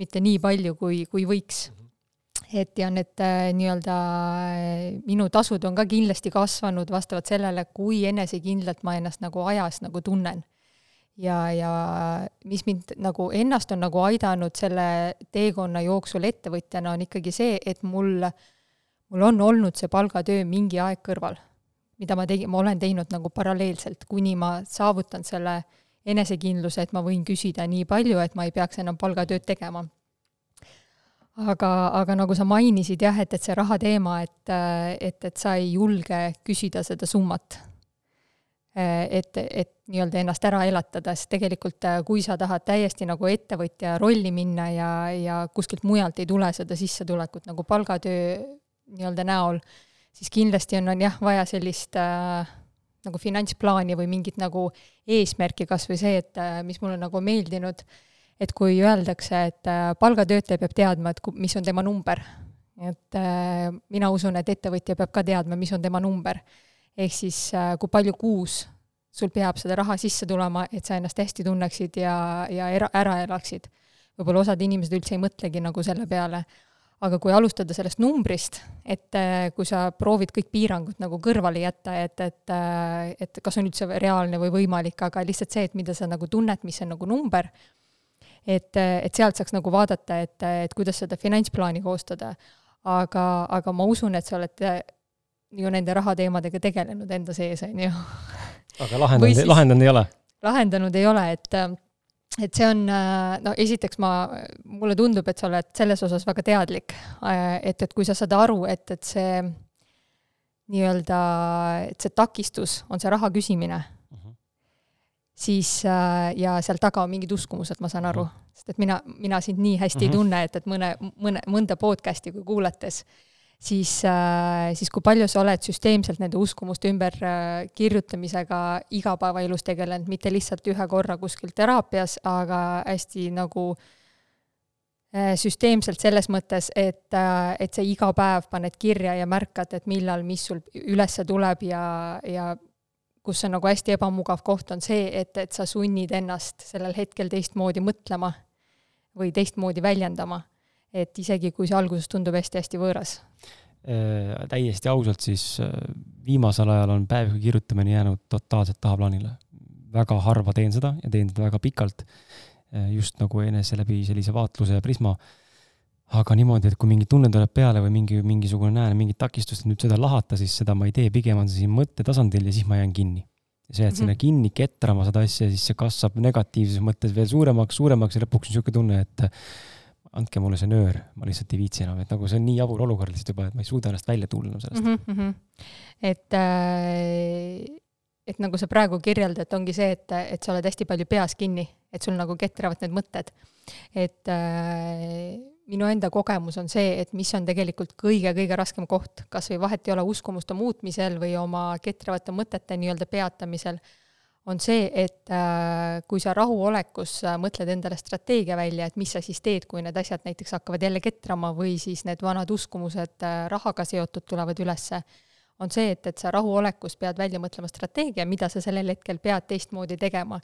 mitte nii palju, kui, kui võiks et ja need äh, nii-öelda äh, minu tasud on ka kindlasti kasvanud vastavalt sellele, kui enesekindlalt ma ennast nagu ajas nagu tunnen. ja, ja mis mind nagu ennast on nagu aidanud selle teekonna jooksul ettevõtjana, on ikkagi see, et mul, mul on olnud see palgatöö mingi aeg kõrval, mida ma tegin, ma olen teinud nagu paralleelselt, kuni ma saavutan selle enesekindluse, et ma võin küsida nii palju, et ma ei peaks enam palgatööd tegema aga, aga nagu sa mainisid jah, et, et see raha teema, et, et, et sa ei julge küsida seda summat. et, et nii-öelda ennast ära elatada, sest tegelikult kui sa tahad täiesti nagu ettevõtja rolli minna ja, ja kuskilt mujalt ei tule seda sissetulekut nagu palgatöö nii-öelda näol, siis kindlasti on, on jah, vaja sellist äh, nagu finantsplaani või mingit nagu eesmärki, kas või see, et mis mulle nagu meeldinud äh, et kui öeldakse, et äh, palgatöötaja peab teadma, et mis on tema number, et äh, mina usun, et ettevõtja peab ka teadma, mis on tema number. ehk siis äh, kui palju kuus sul peab seda raha sisse tulema, et sa ennast hästi tunneksid ja, ja era, ära elaksid. võib-olla osad inimesed üldse ei mõtlegi nagu selle peale, aga kui alustada sellest numbrist, et kui sa proovid kõik piirangud nagu kõrvale jätta, et, et, et kas on üldse reaalne või võimalik, aga lihtsalt see, et mida sa nagu tunned, mis on nagu number et, et sealt saaks nagu vaadata, et, et kuidas seda finantsplaani koostada. aga, aga ma usun, et sa oled ju nende rahateemadega tegelenud enda sees, on ju. aga lahendanud lahendanud ei ole? lahendanud ei ole, et et see on, no esiteks ma, mulle tundub, et sa oled selles osas väga teadlik, et, et kui sa saad aru, et, et see nii-öelda, et see takistus on see raha küsimine siis äh, ja seal taga on mingid uskumused, ma saan aru, mhm. sest et mina, mina sind nii hästi mm -hmm. ei mhm. tunne, et, et mõne, mõne, mõnda podcast'i kui kuulates, siis, äh, siis kui palju sa oled süsteemselt nende uskumuste ümber äh, igapäevaelus tegelenud, mitte lihtsalt ühe korra kuskil teraapias, aga hästi nagu süsteemselt selles mõttes, et, et sa iga päev paned kirja ja märkad, et millal, mis sul ülesse tuleb ja, ja kus on nagu hästi ebamugav koht, on see, et, et sa sunnid ennast sellel hetkel teistmoodi mõtlema või teistmoodi väljendama. et isegi, kui see alguses tundub hästi-hästi võõras äh,. täiesti ausalt, siis äh, viimasel ajal on päevikugi kirjutamine jäänud totaalselt tahaplaanile. väga harva teen seda ja teen seda väga pikalt, äh, just nagu enese läbi sellise vaatluse ja prisma aga niimoodi, et kui mingi tunne tuleb peale või mingi, mingisugune näen mingit takistust, et nüüd seda lahata, siis seda ma ei tee, pigem on see siin mõttetasandil ja siis ma jään kinni. sa jääd mm -hmm. sinna kinni ketrama seda asja, siis see kasvab negatiivses mõttes veel suuremaks, suuremaks ja lõpuks on niisugune tunne, et andke mulle see nöör, ma lihtsalt ei viitsi enam, et nagu see on nii jabur olukord lihtsalt juba, et ma ei suuda ennast välja tulla sellest mm. -hmm. et äh, et nagu sa praegu kirjeldad, ongi see, et, et sa oled hästi palju peas kinni, et sul nagu ketravad need mõtted. et äh, minu enda kogemus on see, et mis on tegelikult kõige-kõige raskem koht, kas või vahet ei ole uskumuste muutmisel või oma ketrivate mõtete nii-öelda peatamisel, on see, et äh, kui sa rahuolekus äh, mõtled endale strateegia välja, et mis sa siis teed, kui need asjad näiteks hakkavad jälle ketrama või siis need vanad uskumused äh, rahaga seotud tulevad ülesse, on see, et, et sa rahuolekus pead välja mõtlema strateegia, mida sa sellel hetkel pead teistmoodi tegema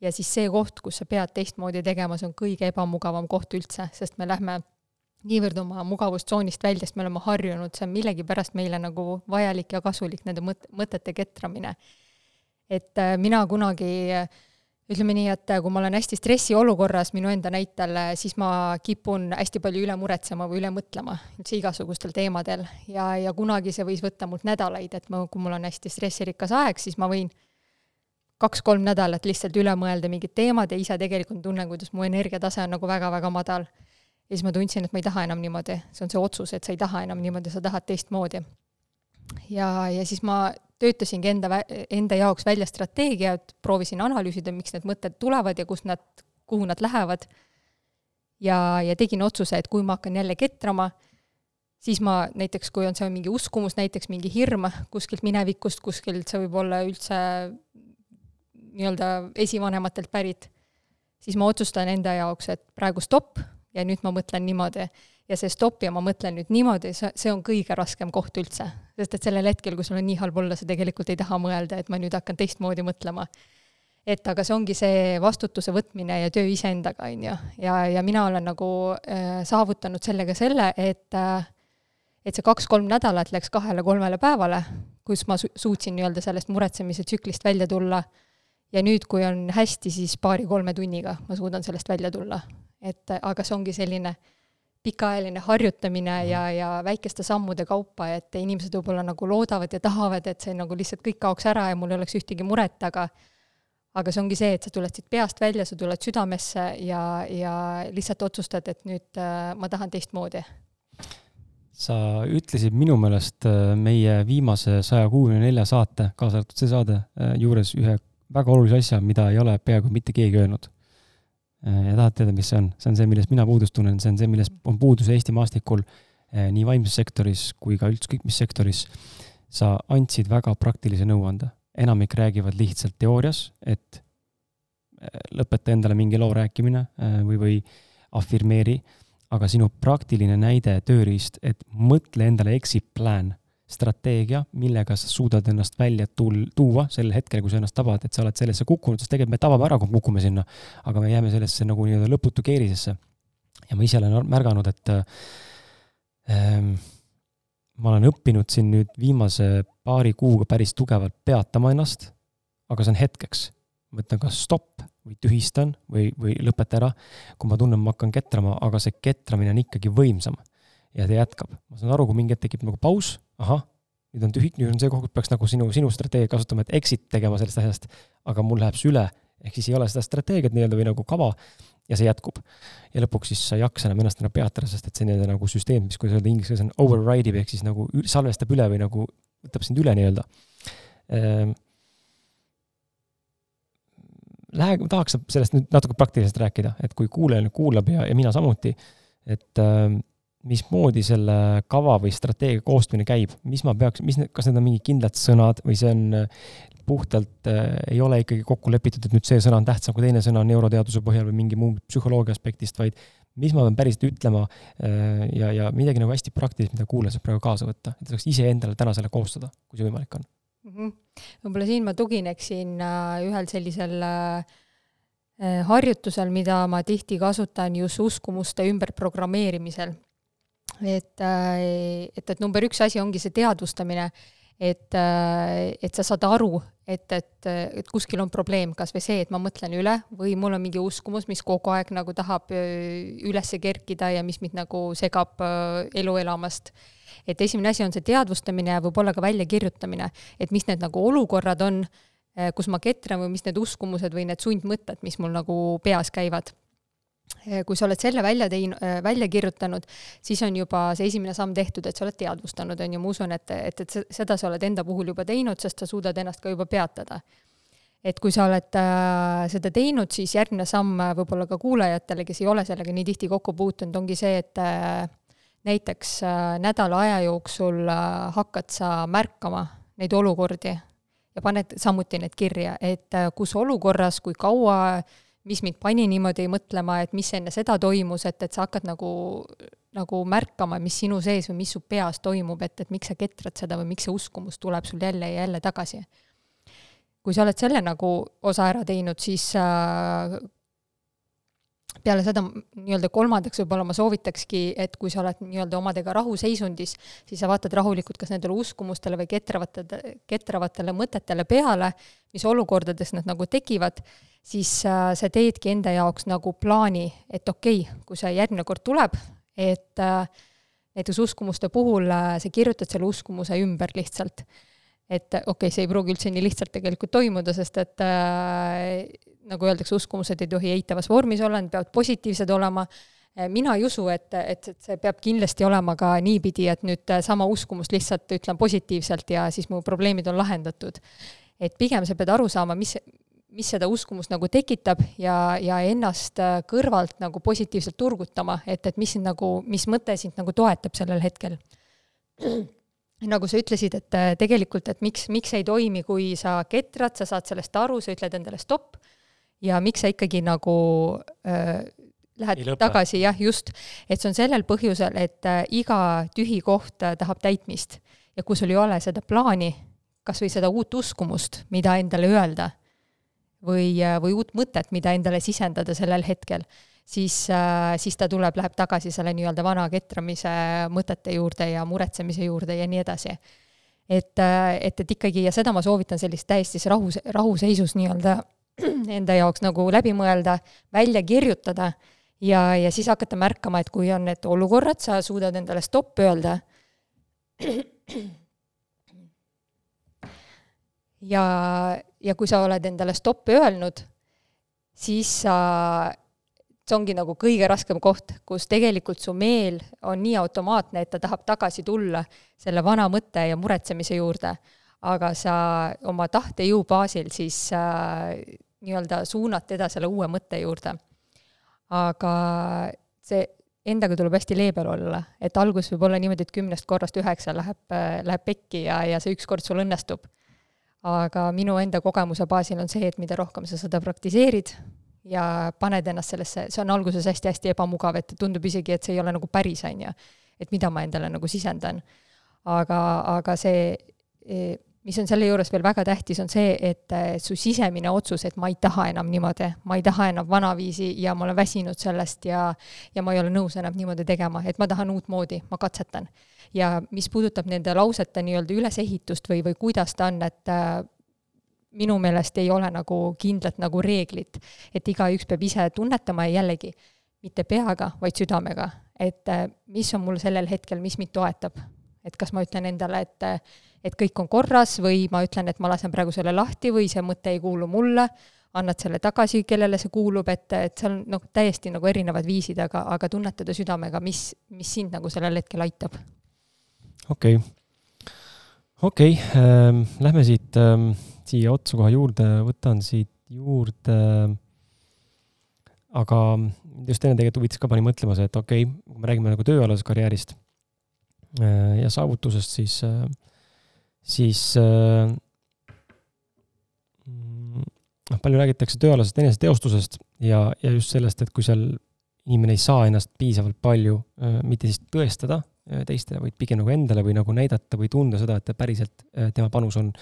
ja siis see koht, kus sa pead teistmoodi tegema, see on kõige ebamugavam koht üldse, sest me lähme niivõrd oma mugavustsoonist välja, sest me oleme harjunud, see on millegipärast meile nagu vajalik ja kasulik nende mõt-, mõtete ketramine. et äh, mina kunagi ütleme nii, et kui ma olen hästi stressiolukorras minu enda näitel, siis ma kipun hästi palju üle muretsema või üle mõtlema üldse igasugustel teemadel ja, ja kunagi see võis võtta mult nädalaid, et ma, kui mul on hästi stressirikas aeg, siis ma võin kaks-kolm nädalat lihtsalt üle mõelda mingid teemad ja ise tegelikult tunnen, kuidas mu energiatase on nagu väga-väga madal ja siis ma tundsin, et ma ei taha enam niimoodi, see on see otsus, et sa ei taha enam niimoodi, sa tahad teistmoodi. ja, ja siis ma töötasingi enda, enda jaoks välja strateegia, et proovisin analüüsida, miks need mõtted tulevad ja kust nad, kuhu nad lähevad. ja, ja tegin otsuse, et kui ma hakkan jälle ketrama, siis ma näiteks, kui on see mingi uskumus, näiteks mingi hirm kuskilt minevikust, kuskilt see võib olla üldse nii-öelda esivanematelt pärit, siis ma otsustan enda jaoks, et praegu stopp, ja nüüd ma mõtlen niimoodi. ja see stopp ja ma mõtlen nüüd niimoodi, see, on kõige raskem koht üldse. sest et sellel hetkel, kui sul on nii halb olla, sa tegelikult ei taha mõelda, et ma nüüd hakkan teistmoodi mõtlema. et aga see ongi see vastutuse võtmine ja töö iseendaga, on ju. ja, ja mina olen nagu äh, saavutanud sellega selle, et äh, et see kaks-kolm nädalat läks kahele-kolmele päevale, kus ma su-, suutsin nii-öelda sellest muretsemise tsüklist välja tulla ja nüüd, kui on hästi, siis paari-kolme tunniga ma suudan sellest välja tulla et aga see ongi selline pikaajaline harjutamine ja, ja väikeste sammude kaupa, et inimesed võib-olla nagu loodavad ja tahavad, et see nagu lihtsalt kõik kaoks ära ja mul ei oleks ühtegi muret, aga aga see ongi see, et sa tuled siit peast välja, sa tuled südamesse ja, ja lihtsalt otsustad, et nüüd äh, ma tahan teistmoodi. sa ütlesid minu meelest äh, meie viimase saja kuuekümne nelja saate, kaasa arvatud see saade, äh, juures ühe väga olulise asja, mida ei ole peaaegu mitte keegi öelnud Äh, ja tahad teada, mis see on? see on see, millest mina puudust tunnen, see on see, millest on puudus Eesti maastikul äh, nii vaimses sektoris kui ka ükskõik mis sektoris. sa andsid väga praktilise nõuande, enamik räägivad lihtsalt teoorias, et äh, lõpeta endale mingi loo rääkimine või, või afirmeeri, aga sinu praktiline näide, tööriist, et mõtle endale exit plan strateegia, millega sa suudad ennast välja tul-, tuua sel hetkel, kui sa ennast tabad, et sa oled sellesse kukkunud, sest tegelikult me tabame ära, kui me kukume sinna. aga me jääme sellesse nagu nii-öelda lõputu keerisesse. ja ma ise olen märganud, et ähm, ma olen õppinud siin nüüd viimase paari kuuga päris tugevalt peatama ennast, aga see on hetkeks. ma ütlen kas stopp või tühistan või, või lõpeta ära, kui ma tunnen, ma hakkan ketrama, aga see ketramine on ikkagi võimsam ja ta jätkab. ma saan aru, kui mingi hetk tekib nagu paus, ahah, nüüd on tühi, nüüd on see koht, kus peaks nagu sinu, sinu strateegia kasutama, et exit tegema sellest asjast, aga mul läheb see üle, ehk siis ei ole seda strateegiat nii-öelda või nagu kava ja see jätkub. ja lõpuks siis sa ei jaksa enam ennast enam peatada, sest et see nii-öelda nagu süsteem, mis, kuidas öelda inglise keeles on override ib ehk siis nagu salvestab üle või nagu võtab sind üle nii-öelda ehm,. Lähe, tahaks sellest nüüd natuke praktiliselt rääkida, et kui kuulaja nüüd kuulab ja, ja mina samuti, et äh, mismoodi selle kava või strateegia koostamine käib, mis ma peaks, mis, kas need on mingid kindlad sõnad või see on äh, puhtalt äh,, ei ole ikkagi kokku lepitud, et nüüd see sõna on tähtsam kui teine sõna neuroteaduse põhjal või mingi muu psühholoogia aspektist, vaid mis ma pean päriselt ütlema äh, ja, ja midagi nagu hästi praktilist, mida kuulaja saab praegu kaasa võtta, et saaks iseendale täna selle koostada, kui see võimalik on. Mm -hmm.. võib-olla siin ma tugineksin äh, ühel sellisel äh harjutusel, mida ma tihti kasutan just uskumuste ümberprogrammeerimisel et, äh, et, et number üks asi ongi see teadvustamine, et, äh, et sa saad aru, et, et, et kuskil on probleem, kas või see, et ma mõtlen üle või mul on mingi uskumus, mis kogu aeg nagu tahab äh, üles kerkida ja mis mind nagu segab elu elamast. et esimene asi on see teadvustamine ja võib-olla ka väljakirjutamine, et mis need nagu olukorrad on, kus ma ketran või mis need uskumused või need sundmõtted, mis mul nagu peas käivad kui sa oled selle välja tein-, välja kirjutanud, siis on juba see esimene samm tehtud, et sa oled teadvustanud, on ju, ma usun, et, et, et seda sa oled enda puhul juba teinud, sest sa suudad ennast ka juba peatada. et kui sa oled äh, seda teinud, siis järgmine samm võib-olla ka kuulajatele, kes ei ole sellega nii tihti kokku puutunud, ongi see, et äh, näiteks äh, nädala aja jooksul äh, hakkad sa märkama neid olukordi ja paned samuti need kirja, et äh, kus olukorras, kui kaua äh, mis mind pani niimoodi mõtlema, et mis enne seda toimus, et, et sa hakkad nagu, nagu märkama, mis sinu sees või mis su peas toimub, et, et miks sa ketrad seda või miks see uskumus tuleb sul jälle ja jälle tagasi. kui sa oled selle nagu osa ära teinud, siis äh, peale seda nii-öelda kolmandaks võib-olla ma soovitakski, et kui sa oled nii-öelda omadega rahuseisundis, siis sa vaatad rahulikult kas nendele uskumustele või ketravatele, ketravatele mõtetele peale, mis olukordades nad nagu tekivad, siis äh, sa teedki enda jaoks nagu plaani, et okei okay,, kui see järgmine kord tuleb, et äh, näiteks uskumuste puhul äh, sa kirjutad selle uskumuse ümber lihtsalt. et okei okay,, see ei pruugi üldse nii lihtsalt tegelikult toimuda, sest et äh, nagu öeldakse, uskumused ei tohi eitavas vormis olla, need peavad positiivsed olema, äh, mina ei usu, et, et, et see peab kindlasti olema ka niipidi, et nüüd äh, sama uskumust lihtsalt ütlen positiivselt ja siis mu probleemid on lahendatud. et pigem sa pead aru saama, mis, mis seda uskumust nagu tekitab ja, ja ennast äh, kõrvalt nagu positiivselt turgutama, et, et mis sind nagu, mis mõte sind nagu toetab sellel hetkel nagu sa ütlesid, et tegelikult, et miks, miks ei toimi, kui sa ketrad, sa saad sellest aru, sa ütled endale stopp ja miks sa ikkagi nagu äh, lähed tagasi, jah, just, et see on sellel põhjusel, et äh, iga tühi koht äh, tahab täitmist. ja kui sul ei ole seda plaani, kas või seda uut uskumust, mida endale öelda, või, äh, või uut mõtet, mida endale sisendada sellel hetkel, siis äh,, siis ta tuleb, läheb tagasi selle nii-öelda vana ketramise mõtete juurde ja muretsemise juurde ja nii edasi. et, äh, et, et ikkagi, ja seda ma soovitan sellist täiesti rahu, rahuseisus nii-öelda enda jaoks nagu läbi mõelda, välja kirjutada ja, ja siis hakata märkama, et kui on need olukorrad, sa suudad endale stopp öelda. ja, ja kui sa oled endale stopp öelnud, siis sa, see ongi nagu kõige raskem koht, kus tegelikult su meel on nii automaatne, et ta tahab tagasi tulla selle vana mõtte ja muretsemise juurde aga sa oma tahtejõu baasil siis äh, nii-öelda suunad teda selle uue mõtte juurde. aga see, endaga tuleb hästi leebel olla, et alguses võib olla niimoodi, et kümnest korrast üheksa läheb, läheb pekki ja, ja see üks kord sul õnnestub. aga minu enda kogemuse baasil on see, et mida rohkem sa seda praktiseerid ja paned ennast sellesse, see on alguses hästi-hästi ebamugav, et tundub isegi, et see ei ole nagu päris, on ju. et mida ma endale nagu sisendan. aga, aga see mis on selle juures veel väga tähtis, on see, et su sisemine otsus, et ma ei taha enam niimoodi, ma ei taha enam vanaviisi ja ma olen väsinud sellest ja ja ma ei ole nõus enam niimoodi tegema, et ma tahan uutmoodi, ma katsetan. ja mis puudutab nende lausete nii-öelda ülesehitust või, või kuidas ta on, et äh, minu meelest ei ole nagu kindlat nagu reeglit, et igaüks peab ise tunnetama ja jällegi, mitte peaga, vaid südamega, et äh, mis on mul sellel hetkel, mis mind toetab. Et kas ma ütlen endale, et et kõik on korras või ma ütlen, et ma lasen praegu selle lahti või see mõte ei kuulu mulle, annad selle tagasi, kellele see kuulub, et, et seal on noh, täiesti nagu erinevad viisid, aga, aga tunnetada südamega, mis, mis sind nagu sellel hetkel aitab. okei okay., okei okay, ähm,, lähme siit ähm, siia otsa kohe juurde, võtan siit juurde äh, aga just enne tegelikult huvitas ka pani mõtlema see, et okei okay,, kui me räägime nagu tööalasest karjäärist ja saavutusest, siis äh, siis äh, noh, palju räägitakse tööalasest eneseteostusest ja, ja just sellest, et kui seal inimene ei saa ennast piisavalt palju äh, mitte siis tõestada äh, teistele, vaid pigem nagu endale või nagu näidata või tunda seda, et päriselt tema panus on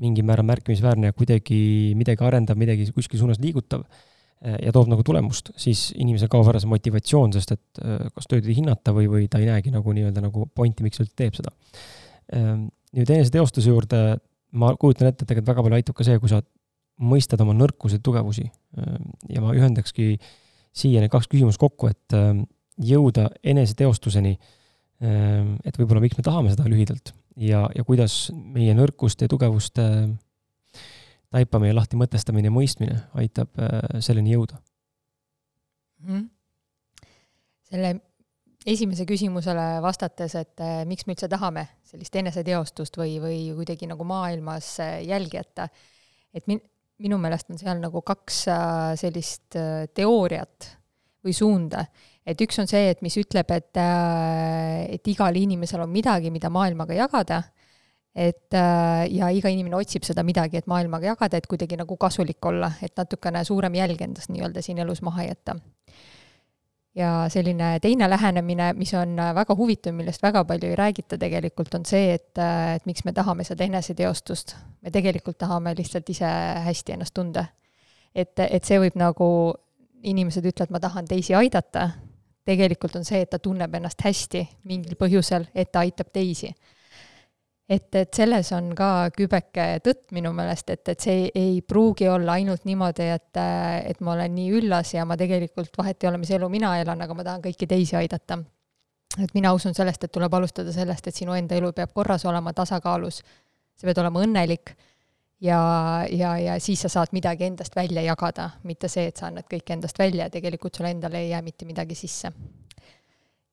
mingil määral märkimisväärne ja kuidagi midagi arendav, midagi kuskil suunas liigutav ja toob nagu tulemust, siis inimesel kaob ära see motivatsioon, sest et kas tööd ei hinnata või, või ta ei näegi nagu nii-öelda nagu pointi, miks ta üldse teeb seda. Nüüd eneseteostuse juurde. Ma kujutan ette, et tegelikult väga palju aitab ka see, kui sa mõistad oma nõrkusi ja tugevusi. ja ma ühendakski siia need kaks küsimust kokku, et ähm, jõuda eneseteostuseni, ähm, et võib-olla miks me tahame seda lühidalt ja, ja kuidas meie nõrkuste ja tugevuste taipamine, lahti mõtestamine ja mõistmine aitab äh, selleni jõuda mm. selle esimese küsimusele vastates, et eh, miks me üldse tahame sellist eneseteostust või, või kuidagi nagu maailmas eh, jälgi jätta, et min-, minu meelest on seal nagu kaks äh, sellist äh, teooriat või suunda. et üks on see, et mis ütleb, et, äh, et igal inimesel on midagi, mida maailmaga jagada, et ja iga inimene otsib seda midagi, et maailmaga jagada, et kuidagi nagu kasulik olla, et natukene suurem jälg endast nii-öelda siin elus maha jätta ja selline teine lähenemine, mis on väga huvitav, millest väga palju ei räägita tegelikult, on see, et, et miks me tahame seda eneseteostust. me tegelikult tahame lihtsalt ise hästi ennast tunda. et, et see võib nagu, inimesed ütlevad, ma tahan teisi aidata, tegelikult on see, et ta tunneb ennast hästi mingil põhjusel, et ta aitab teisi et, et selles on ka kübeke tõtt minu meelest, et, et see ei pruugi olla ainult niimoodi, et, et ma olen nii üllas ja ma tegelikult vahet ei ole, mis elu mina elan, aga ma tahan kõiki teisi aidata. et mina usun sellest, et tuleb alustada sellest, et sinu enda elu peab korras olema, tasakaalus, sa pead olema õnnelik ja, ja, ja siis sa saad midagi endast välja jagada, mitte see, et sa annad kõik endast välja ja tegelikult sulle endale ei jää mitte midagi sisse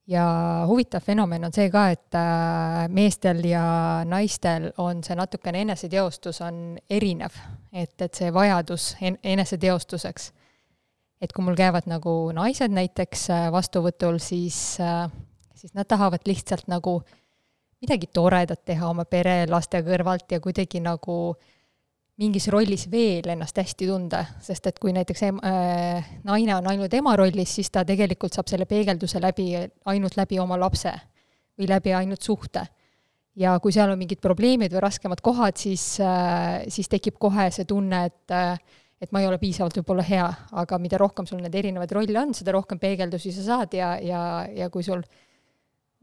ja huvitav fenomen on see ka, et äh, meestel ja naistel on see natukene eneseteostus on erinev, et, et see vajadus en-, eneseteostuseks. et kui mul käivad nagu naised näiteks äh, vastuvõtul, siis, äh, siis nad tahavad lihtsalt nagu midagi toredat teha oma pere, laste kõrvalt ja kuidagi nagu äh, mingis rollis veel ennast hästi tunda, sest et kui näiteks em, äh, naine on ainult ema rollis, siis ta tegelikult saab selle peegelduse läbi, ainult läbi oma lapse või läbi ainult suhte. ja kui seal on mingid probleemid või raskemad kohad, siis äh,, siis tekib kohe see tunne, et äh, et ma ei ole piisavalt võib-olla hea, aga mida rohkem sul neid erinevaid rolle on, seda rohkem peegeldusi sa saad ja, ja, ja kui sul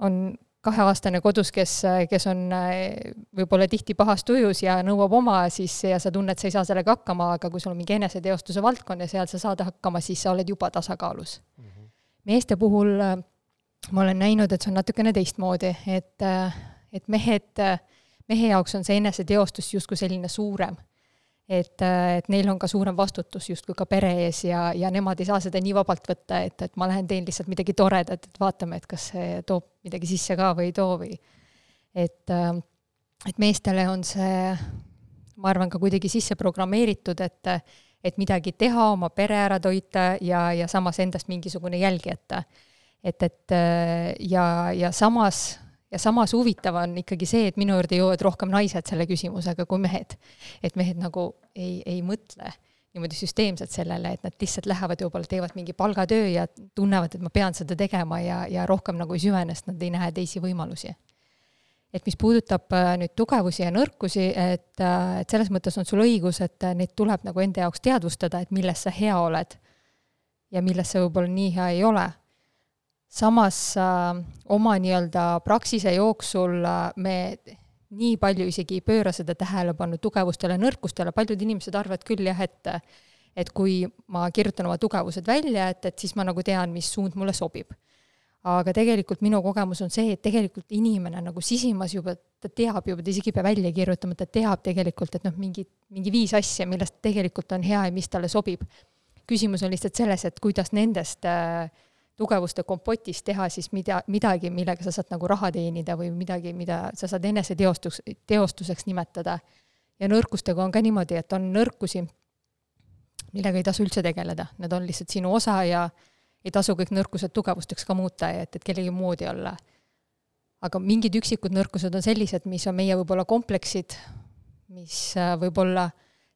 on kaheaastane kodus, kes, kes on eh, võib-olla tihti pahas tujus ja nõuab oma, siis, ja sa tunned, sa ei saa sellega hakkama, aga kui sul on mingi eneseteostuse valdkond ja seal sa saad hakkama, siis sa oled juba tasakaalus mm. -hmm. meeste puhul eh, ma olen näinud, et see on natukene teistmoodi, et, eh, et mehed, mehe jaoks on see eneseteostus justkui selline suurem et, et neil on ka suurem vastutus justkui ka pere ees ja, ja nemad ei saa seda nii vabalt võtta, et, et ma lähen teen lihtsalt midagi toredat, et vaatame, et kas see toob midagi sisse ka või ei too või et, et meestele on see, ma arvan, ka kuidagi sisse programmeeritud, et et midagi teha, oma pere ära toita ja, ja samas endast mingisugune jälg jätta. et, et ja, ja samas ja samas huvitav on ikkagi see, et minu juurde jõuavad rohkem naised selle küsimusega kui mehed. et mehed nagu ei, ei mõtle niimoodi süsteemselt sellele, et nad lihtsalt lähevad võib-olla, teevad mingi palgatöö ja tunnevad, et ma pean seda tegema ja, ja rohkem nagu ei süvene, sest nad ei näe teisi võimalusi. et mis puudutab äh, nüüd tugevusi ja nõrkusi, et, äh, et selles mõttes on sul õigus, et äh, neid tuleb nagu enda jaoks teadvustada, et milles sa hea oled ja milles sa võib-olla nii hea ei ole samas äh, oma nii-öelda praksise jooksul äh, me nii palju isegi ei pööra seda tähelepanu tugevustele, nõrkustele, paljud inimesed arvavad küll jah, et et kui ma kirjutan oma tugevused välja, et, et siis ma nagu tean, mis suund mulle sobib. aga tegelikult minu kogemus on see, et tegelikult inimene nagu sisimas juba, ta teab juba, ta isegi ei pea välja kirjutama, ta teab tegelikult, et noh, mingi, mingi viis asja, millest tegelikult on hea ja mis talle sobib. küsimus on lihtsalt selles, et kuidas nendest äh, tugevuste kompotist teha siis mida, midagi, millega sa saad nagu raha teenida või midagi, mida sa saad eneseteostus, teostuseks nimetada. ja nõrkustega on ka niimoodi, et on nõrkusi, millega ei tasu üldse tegeleda, need on lihtsalt sinu osa ja ei tasu kõik nõrkused tugevusteks ka muuta, et, et kellegi moodi olla. aga mingid üksikud nõrkused on sellised, mis on meie võib-olla kompleksid, mis äh, võib-olla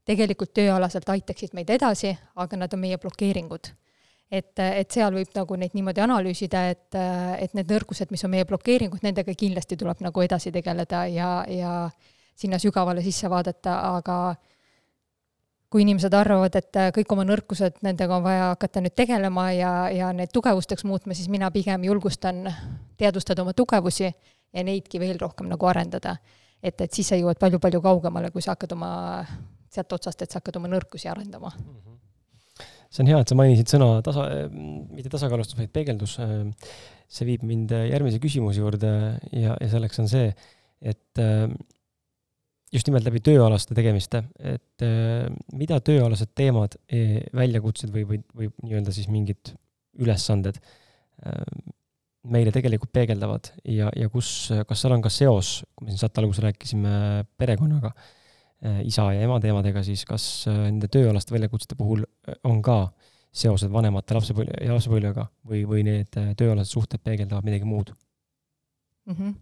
tegelikult tööalaselt aitaksid meid edasi, aga nad on meie blokeeringud et, et seal võib nagu neid niimoodi analüüsida, et, et need nõrgused, mis on meie blokeeringud, nendega kindlasti tuleb nagu edasi tegeleda ja, ja sinna sügavale sisse vaadata, aga kui inimesed arvavad, et kõik oma nõrkused, nendega on vaja hakata nüüd tegelema ja, ja need tugevusteks muutma, siis mina pigem julgustan teadvustada oma tugevusi ja neidki veel rohkem nagu arendada. et, et siis sa jõuad palju-palju kaugemale, kui sa hakkad oma, sealt otsast, et sa hakkad oma nõrkusi arendama mm. -hmm see on hea, et sa mainisid sõna tasa, mitte tasakaalustus, vaid peegeldus. see viib mind järgmise küsimuse juurde ja, ja selleks on see, et just nimelt läbi tööalaste tegemiste, et mida tööalased teemad, e, väljakutsed või, või, või nii-öelda siis mingid ülesanded meile tegelikult peegeldavad ja, ja kus, kas seal on ka seos, kui me siin saate alguses rääkisime perekonnaga isa ja ema teemadega, siis kas äh, nende tööalaste väljakutsete puhul äh, on ka seosed vanemate lapsepõlve ja lapsepõlvega või, või need tööalased suhted peegeldavad midagi muud mm? -hmm.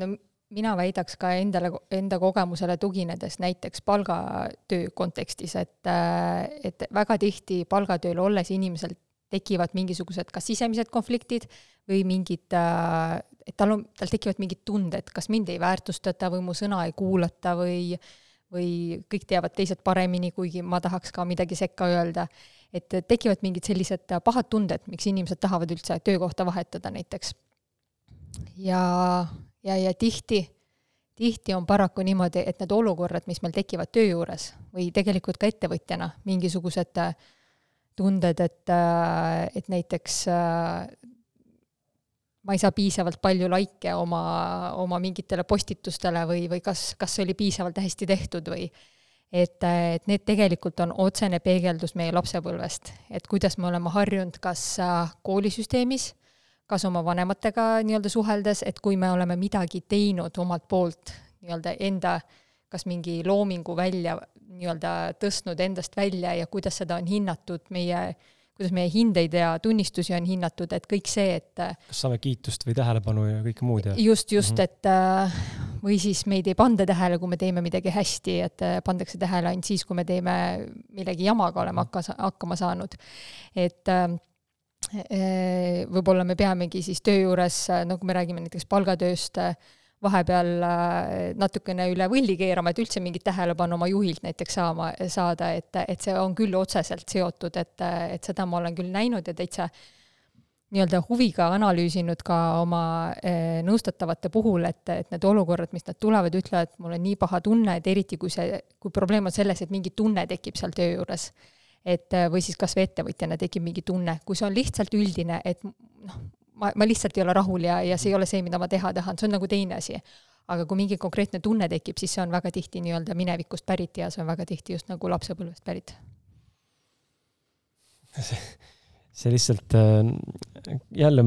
no mina väidaks ka endale, enda kogemusele tuginedes näiteks palgatöö kontekstis, et, et väga tihti palgatööl olles inimesel tekivad mingisugused kas sisemised konfliktid või mingid, äh, et tal on, tal tekivad mingid tunded, kas mind ei väärtustata või mu sõna ei kuulata või või kõik teavad teised paremini, kuigi ma tahaks ka midagi sekka öelda. et tekivad mingid sellised pahad tunded, miks inimesed tahavad üldse töökohta vahetada näiteks. ja, ja, ja tihti tihti on paraku niimoodi, et need olukorrad, mis meil tekivad töö juures või tegelikult ka ettevõtjana, mingisugused tunded, et, et näiteks ma ei saa piisavalt palju likee oma, oma mingitele postitustele või, või kas, kas see oli piisavalt hästi tehtud või et, et need tegelikult on otsene peegeldus meie lapsepõlvest, et kuidas me oleme harjunud kas koolisüsteemis kas oma vanematega nii-öelda suheldes, et kui me oleme midagi teinud omalt poolt nii-öelda enda kas mingi loomingu välja nii-öelda tõstnud endast välja ja kuidas seda on hinnatud, meie, kuidas meie hindeid ja tunnistusi on hinnatud, et kõik see, et kas saame kiitust või tähelepanu ja kõike muud ja just, just mm, -hmm. et äh, või siis meid ei panda tähele, kui me teeme midagi hästi, et äh, pandakse tähele ainult siis, kui me teeme millegi jamaga oleme hakka, hakkama saanud. et äh, võib-olla me peamegi siis töö juures, no kui me räägime näiteks palgatööst, vahepeal natukene üle võlli keerama, et üldse mingit tähelepanu oma juhilt näiteks saama, saada, et, et see on küll otseselt seotud, et, et seda ma olen küll näinud ja täitsa nii-öelda huviga analüüsinud ka oma nõustatavate puhul, et, et need olukorrad, mis nad tulevad, ütlevad, et mul on nii paha tunne, et eriti kui see, kui probleem on selles, et mingi tunne tekib seal töö juures. Et äh, või siis kas või ettevõtjana tekib mingi tunne, kui see on lihtsalt üldine, et noh, ma, ma lihtsalt ei ole rahul ja, ja see ei ole see, mida ma teha tahan, see on nagu teine asi. aga kui mingi konkreetne tunne tekib, siis see on väga tihti nii-öelda minevikust pärit ja see on väga tihti just nagu lapsepõlvest pärit. see, lihtsalt äh, jälle,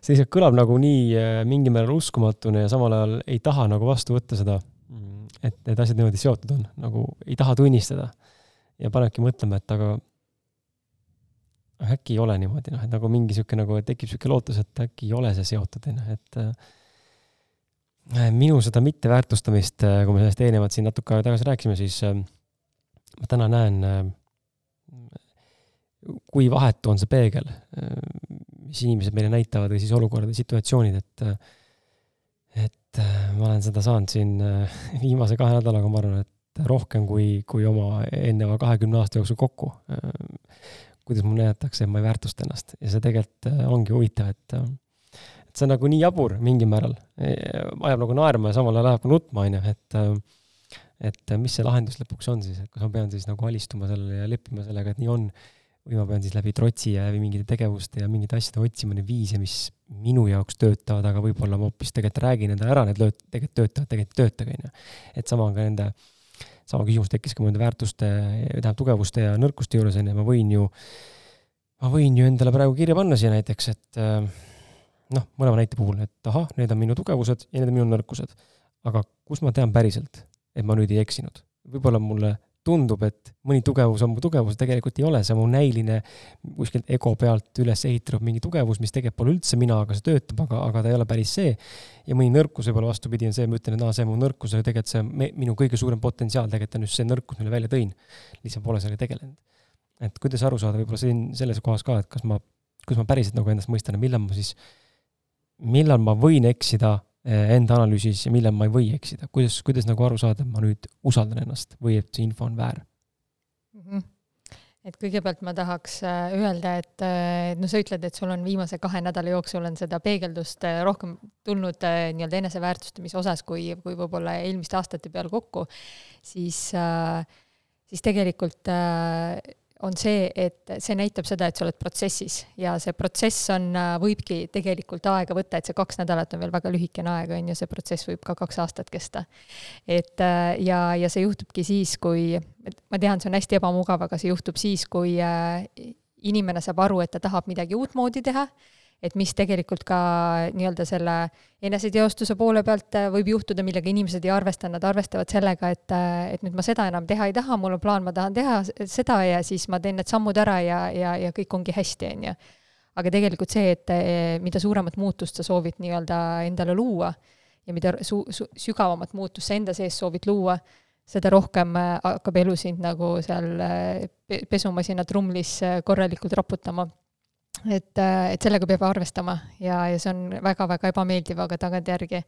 see lihtsalt kõlab nagu nii äh, mingil määral uskumatuna ja samal ajal ei taha nagu vastu võtta seda, et need asjad niimoodi seotud on, nagu ei taha tunnistada ja panebki mõtlema, et aga äkki ei ole niimoodi, noh, et nagu mingi niisugune nagu tekib niisugune lootus, et äkki ei ole see seotud, on ju, et äh, minu seda mitteväärtustamist, äh, kui me sellest eelnevalt siin natuke aega tagasi rääkisime, siis äh, ma täna näen äh,, kui vahetu on see peegel äh,, mis inimesed meile näitavad või siis olukorrad ja situatsioonid, et äh, et äh, ma olen seda saanud siin äh, viimase kahe nädalaga, ma arvan, et rohkem kui, kui oma eelneva kahekümne aasta jooksul kokku. Kuidas mulle näidatakse, et ma ei väärtusta ennast ja see tegelikult äh, ongi huvitav, et, äh, et see on nagu nii jabur mingil määral, e, ajab nagu naerma ja samal ajal ajab nutma, on ju, et äh, et mis see lahendus lõpuks on siis, et kas ma pean siis nagu alistuma sellele ja leppima sellega, et nii on, või ma pean siis läbi trotsi ja läbi mingite tegevuste ja mingite asjade otsima neid viise, mis minu jaoks töötavad, aga võib-olla ma hoopis tegelikult räägin endale ära, need lööt-, tegelikult töötavad, tegelikult ei töötagi, on ju. et sama on ka nende äh, sama küsimus tekkis ka nende väärtuste, tähendab tugevuste ja nõrkuste juures onju, ma võin ju, ma võin ju endale praegu kirja panna siia näiteks, et äh, noh, mõlema näite puhul, et ahah, need on minu tugevused ja need on minu nõrkused. aga kust ma tean päriselt, et ma nüüd ei eksinud? võib-olla mulle tundub, et mõni tugevus on mu tugevus, tegelikult ei ole, see on mu näiline kuskilt ego pealt üles ehitatud mingi tugevus, mis tegelikult pole üldse mina, aga see töötab, aga, aga ta ei ole päris see. ja mõni nõrkus võib-olla vastupidi on see, ma ütlen, et aa, see on mu nõrkus, aga tegelikult see me, minu kõige suurem potentsiaal tegelikult on just see nõrkus, mille välja tõin. lihtsalt pole sellega tegelenud. et kuidas aru saada võib-olla siin selles kohas ka, et kas ma, kus ma päriselt nagu endast mõistan, et millal ma siis, millal ma võin eksida enda analüüsis ja millal ma ei või eksida, kuidas, kuidas nagu aru saada, et ma nüüd usaldan ennast või et see info on väär? Mm? -hmm et kõigepealt ma tahaks äh, öelda, et äh, no sa ütled, et sul on viimase kahe nädala jooksul on seda peegeldust äh, rohkem tulnud nii-öelda eneseväärtustamise osas, kui, kui võib-olla eelmiste aastate peal kokku, siis, siis tegelikult on see, et see näitab seda, et sa oled protsessis ja see protsess on, võibki tegelikult aega võtta, et see kaks nädalat on veel väga lühikene aeg, on ju, see protsess võib ka kaks aastat kesta. et ja, ja see juhtubki siis, kui, ma tean, see on hästi ebamugav, aga see juhtub siis, kui äh, inimene saab aru, et ta tahab midagi uutmoodi teha et mis tegelikult ka nii-öelda selle eneseteostuse poole pealt äh, võib juhtuda, millega inimesed ei arvesta, nad arvestavad sellega, et, äh, et nüüd ma seda enam teha ei taha, mul on plaan, ma tahan teha seda ja siis ma teen need sammud ära ja, ja, ja kõik ongi hästi, on ju. aga tegelikult see, et äh, mida suuremat muutust sa soovid nii-öelda endale luua ja mida su-, su-, sügavamat muutust sa enda sees soovid luua, seda rohkem hakkab elu sind nagu seal pesumasina trumlis korralikult raputama et, et sellega peab arvestama ja, ja see on väga-väga ebameeldiv, aga tagantjärgi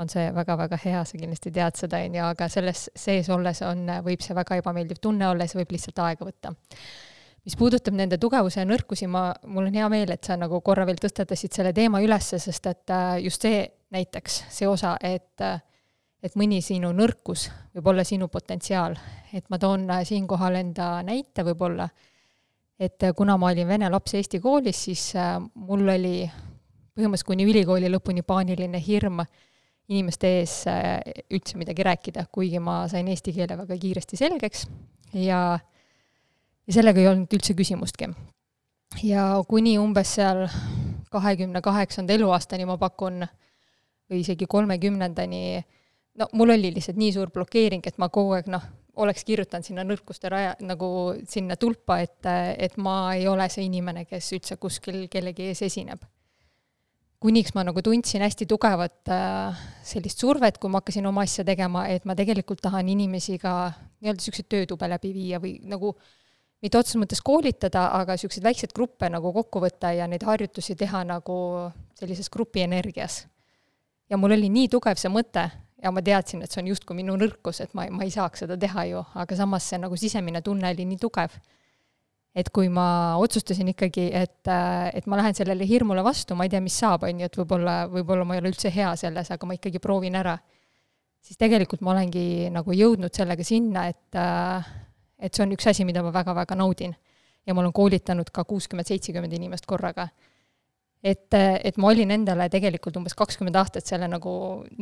on see väga-väga hea, sa kindlasti tead seda, on ju, aga selles sees olles on, võib see väga ebameeldiv tunne olla ja see võib lihtsalt aega võtta. mis puudutab nende tugevuse ja nõrkusi, ma, mul on hea meel, et sa nagu korra veel tõstatasid selle teema ülesse, sest et äh, just see näiteks, see osa, et et mõni sinu nõrkus võib olla sinu potentsiaal. et ma toon äh, siinkohal enda näite võib-olla, et äh, kuna ma olin vene laps Eesti koolis, siis mul oli põhimõtteliselt kuni ülikooli lõpuni paaniline hirm äh, inimeste ees äh, üldse midagi rääkida, kuigi ma sain eesti keele väga kiiresti selgeks ja, ja sellega ei olnud üldse küsimustki. ja kuni umbes seal kahekümne kaheksanda eluaastani ma pakun, või isegi kolmekümnendani, no mul oli lihtsalt nii suur blokeering, et ma kogu aeg noh, oleks kirjutanud sinna nõrkuste raja, nagu sinna tulpa, et, et ma ei ole see inimene, kes üldse kuskil kellegi ees esineb kuniks ma nagu tundsin hästi tugevat äh, sellist survet, kui ma hakkasin oma asja tegema, et ma tegelikult tahan inimesi ka nii-öelda niisuguseid töötube läbi viia või nagu mitte otseses mõttes koolitada, aga niisuguseid väikseid gruppe nagu kokku võtta ja neid harjutusi teha nagu sellises grupienergias. ja mul oli nii tugev see mõte ja ma teadsin, et see on justkui minu nõrkus, et ma, ma ei saaks seda teha ju, aga samas see nagu sisemine tunne oli nii tugev. Et kui ma otsustasin ikkagi, et, äh, et ma lähen sellele hirmule vastu, ma ei tea, mis saab, on ju, et võib-olla, võib-olla ma ei ole üldse hea selles, aga ma ikkagi proovin ära, siis tegelikult ma olengi nagu jõudnud sellega sinna, et, äh, et see on üks asi, mida ma väga-väga naudin. ja ma olen koolitanud ka kuuskümmend, seitsekümmend inimest korraga et, et ma olin endale tegelikult umbes kakskümmend aastat selle nagu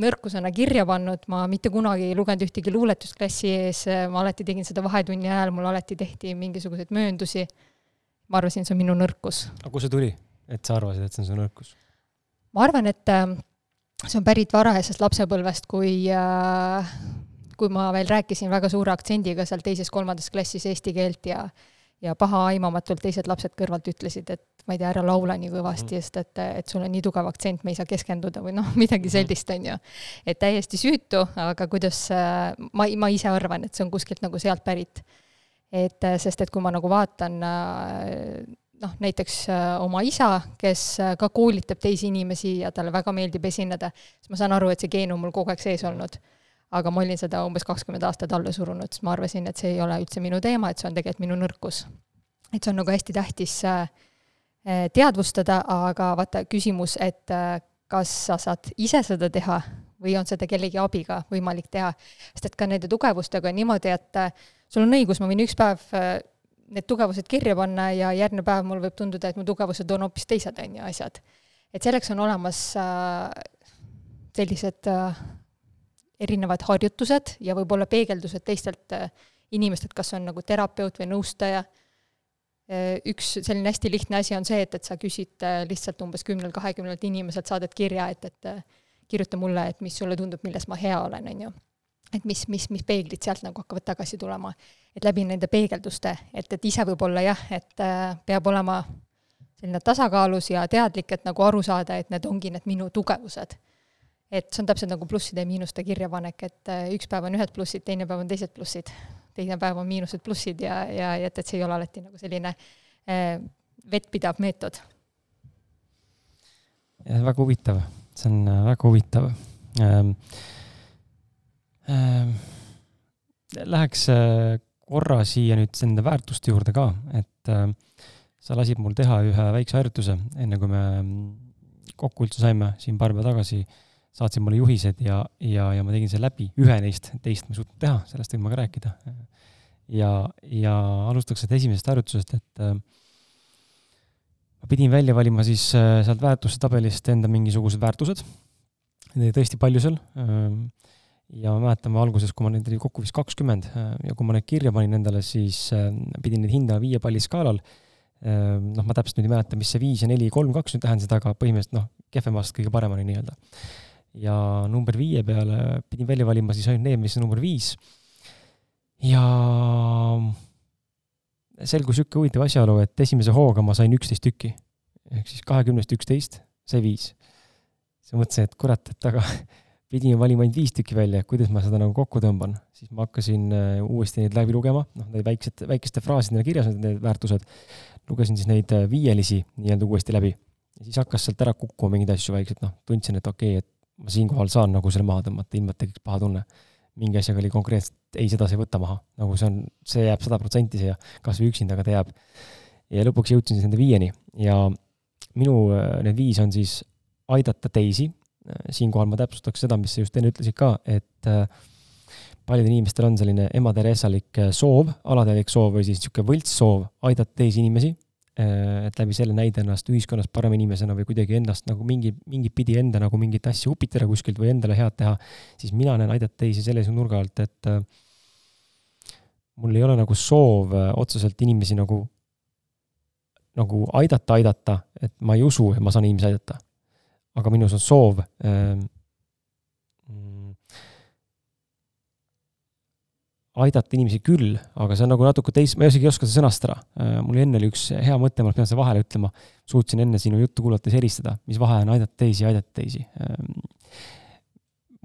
nõrkusena kirja pannud, ma mitte kunagi ei lugenud ühtegi luuletust klassi ees, ma alati tegin seda vahetunni ajal, mul alati tehti mingisuguseid mööndusi. ma arvasin, see on minu nõrkus. aga kust see tuli, et sa arvasid, et see on su nõrkus? ma arvan, et äh, see on pärit varajasest lapsepõlvest, kui äh, kui ma veel rääkisin väga suure aktsendiga seal teises-kolmandas klassis eesti keelt ja ja pahaaimamatult teised lapsed kõrvalt ütlesid, et ma ei tea, ära laula nii kõvasti, mhm. sest et, et sul on nii tugev aktsent, me ei saa keskenduda või noh, midagi mhm. sellist, on ju. et täiesti süütu, aga kuidas, ma, ma ise arvan, et see on kuskilt nagu sealt pärit. et sest, et kui ma nagu vaatan noh, näiteks oma isa, kes ka koolitab teisi inimesi ja talle väga meeldib esineda, siis ma saan aru, et see geen on mul kogu aeg sees olnud aga ma olin seda umbes kakskümmend aastat alla surunud, sest ma arvasin, et see ei ole üldse minu teema, et see on tegelikult minu nõrkus. et see on nagu hästi tähtis äh, teadvustada, aga vaata, küsimus, et äh, kas sa saad ise seda teha või on seda kellegi abiga võimalik teha. sest et ka nende tugevustega on niimoodi, et äh, sul on õigus, ma võin üks päev need tugevused kirja panna ja järgmine päev mul võib tunduda, et mu tugevused on hoopis teised, on ju, asjad. et selleks on olemas sellised erinevad harjutused ja võib-olla peegeldused teistelt äh, inimestelt, kas on nagu terapeut või nõustaja. Äh, üks selline hästi lihtne asi on see, et, et sa küsid äh, lihtsalt umbes kümnel, kahekümnelt inimeselt, saadad kirja, et, et kirjuta mulle, et mis sulle tundub, milles ma hea olen, on ju. et mis, mis, mis peeglid sealt nagu hakkavad tagasi tulema. et läbi nende peegelduste, et, et ise võib-olla jah, et peab olema selline tasakaalus ja teadlik, et nagu aru saada, et need ongi need minu tugevused et see on täpselt nagu plusside ja miinuste kirjapanek, et äh, üks päev on ühed plussid, teine päev on teised plussid, teine päev on miinused, plussid ja, ja, ja et, et see ei ole alati nagu selline äh, vettpidav meetod. väga huvitav, see on äh, väga huvitav ähm,. Ähm, Läheks äh, korra siia nüüd nende väärtuste juurde ka, et äh, sa lasid mul teha ühe väikse harjutuse, enne kui me mm, kokku üldse saime siin paar päeva tagasi äh, saatsid mulle juhised ja, ja, ja ma tegin selle läbi, ühe neist, teist ma ei suutnud teha, sellest võin ma ka rääkida. ja, ja alustaks sellest esimesest harjutusest, et äh, ma pidin välja valima siis äh, sealt väärtuste tabelist enda mingisugused väärtused, neid oli tõesti palju seal äh,, ja ma mäletan, alguses, kui ma neid oli kokku vist kakskümmend äh, ja kui ma need kirja panin endale, siis äh, pidin neid hindama viie palli skaalal. Äh,, noh, ma täpselt nüüd ei mäleta, mis see viis ja neli, kolm, kaks nüüd tähendasid, aga põhimõtteliselt noh, kehvemast kõige paremani nii-öelda ja number viie peale pidin välja valima siis ainult need, mis on number viis. ja selgus niisugune huvitav asjaolu, et esimese hooga ma sain üksteist tükki. ehk siis kahekümnest üksteist sai viis. siis ma mõtlesin, et kurat, et aga pidin valima ainult viis tükki välja, kuidas ma seda nagu kokku tõmban, siis ma hakkasin äh, uuesti neid läbi lugema, noh, need väiksed, väikeste fraasidena kirjas need, need väärtused, lugesin siis neid äh, viielisi nii-öelda uuesti läbi. ja siis hakkas sealt ära kukkuma mingeid asju vaikselt, noh, tundsin, et okei okay,, et ma siinkohal saan nagu selle maha tõmmata, ilma et tekiks paha tunne. mingi asjaga oli konkreetselt, ei, seda sa ei võta maha, nagu see on, see jääb sada protsenti siia, kas või üksinda, aga ta jääb. ja lõpuks jõudsin siis nende viieni ja minu äh, need viis on siis aidata teisi siinkohal ma täpsustaks seda, mis sa just enne ütlesid ka, et äh, paljudel inimestel on selline ema Theresalik äh, soov, alateadlik soov või siis niisugune võltssoov aidata teisi inimesi, et läbi selle näida ennast ühiskonnas parema inimesena või kuidagi ennast nagu mingi, mingit pidi enda nagu mingit asja upitada kuskilt või endale head teha, siis mina näen aidata teisi sellise nurga alt, et mul ei ole nagu soov otseselt inimesi nagu, nagu aidata, aidata, et ma ei usu, et ma saan inimesi aidata. Aga minus on soov aidata inimesi küll, aga see on nagu natuke teist, ma isegi ei oska seda sõnastada. Äh, mul enne oli üks hea mõte, ma pean seda vahele ütlema, suutsin enne sinu juttu kuulates eristada, mis vahe on aidata teisi ja aidata teisi. Ähm,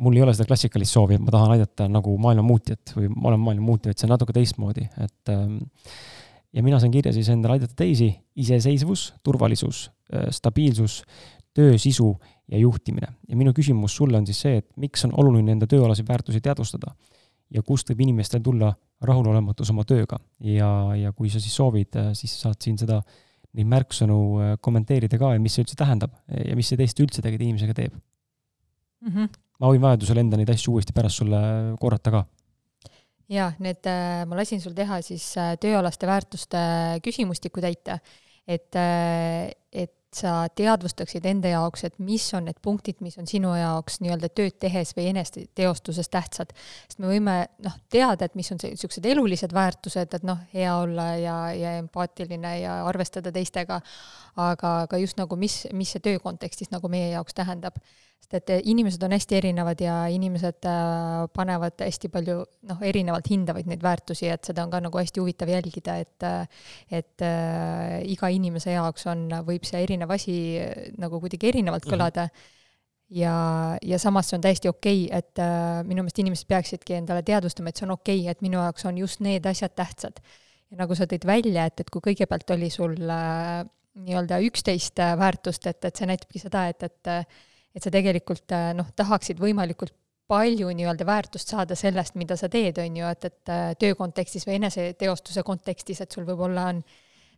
mul ei ole seda klassikalist soovi, et ma tahan aidata nagu maailma muutjat või ma olen maailma muutja, et see on natuke teistmoodi, et ähm, ja mina sain kirja siis endale aidata teisi, iseseisvus, turvalisus, äh, stabiilsus, töö sisu ja juhtimine. ja minu küsimus sulle on siis see, et miks on oluline enda tööalaseid väärtusi teadvustada ja kust võib inimestel tulla rahulolematus oma tööga ja, ja kui sa siis soovid, siis saad siin seda, neid märksõnu äh, kommenteerida ka ja mis see üldse tähendab ja mis see teist üldse tegelikult inimesega teeb mm. -hmm. ma võin vajadusel enda neid asju uuesti pärast sulle korrata ka jaa, need, äh, ma lasin sul teha siis äh, tööalaste väärtuste küsimustiku täita, et, et sa teadvustaksid enda jaoks, et mis on need punktid, mis on sinu jaoks nii-öelda tööd tehes või eneseteostuses tähtsad. sest me võime noh, teada, et mis on niisugused elulised väärtused, et noh, hea olla ja, ja empaatiline ja arvestada teistega, aga, aga just nagu mis, mis see töö kontekstis nagu meie jaoks tähendab sest et inimesed on hästi erinevad ja inimesed äh, panevad hästi palju noh, erinevalt hindavaid neid väärtusi, et seda on ka nagu hästi huvitav jälgida, et et äh, iga inimese jaoks on, võib see erinev asi nagu kuidagi erinevalt mhm. kõlada mm. -hmm ja, ja samas see on täiesti okei okay,, et äh, minu meelest inimesed peaksidki endale teadvustama, et see on okei okay,, et minu jaoks on just need asjad tähtsad. ja nagu sa tõid välja, et, et kui kõigepealt oli sul äh, nii-öelda üksteist äh, väärtust, et, et see näitabki seda, et, et et sa tegelikult äh, noh, tahaksid võimalikult palju nii-öelda väärtust saada sellest, mida sa teed, on ju, et, et äh, töö kontekstis või eneseteostuse kontekstis, et sul võib-olla on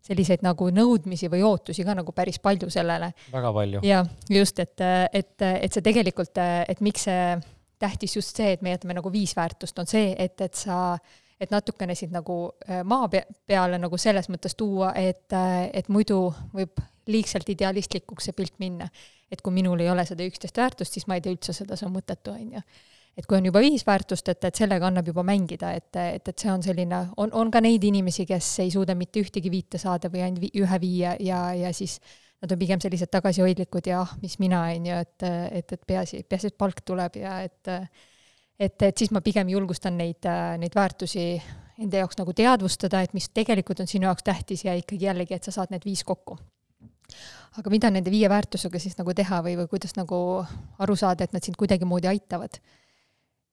selliseid nagu nõudmisi või ootusi ka nagu päris palju sellele. väga palju. jah, just, et, et, et see tegelikult, et miks see tähtis just see, et me jätame nagu viis väärtust, on see, et, et sa et natukene sind nagu äh, maa peale nagu selles mõttes tuua, et, et muidu võib liigselt idealistlikuks see pilt minna et kui minul ei ole seda üksteist väärtust, siis ma ei tee üldse seda, see on mõttetu, on ju. et kui on juba viis väärtust, et, et sellega annab juba mängida, et, et, et see on selline, on, on ka neid inimesi, kes ei suuda mitte ühtegi viite saada või ainult vi, ühe viie ja, ja siis nad on pigem sellised tagasihoidlikud ja ah, mis mina, on ju, et, et, et peaasi, peaasi, et palk tuleb ja et et, et siis ma pigem julgustan neid, neid väärtusi enda jaoks nagu teadvustada, et mis tegelikult on sinu jaoks tähtis ja ikkagi jällegi, et sa saad need viis kokku aga mida nende viie väärtusega siis nagu teha või, või kuidas nagu aru saada, et nad sind kuidagimoodi aitavad?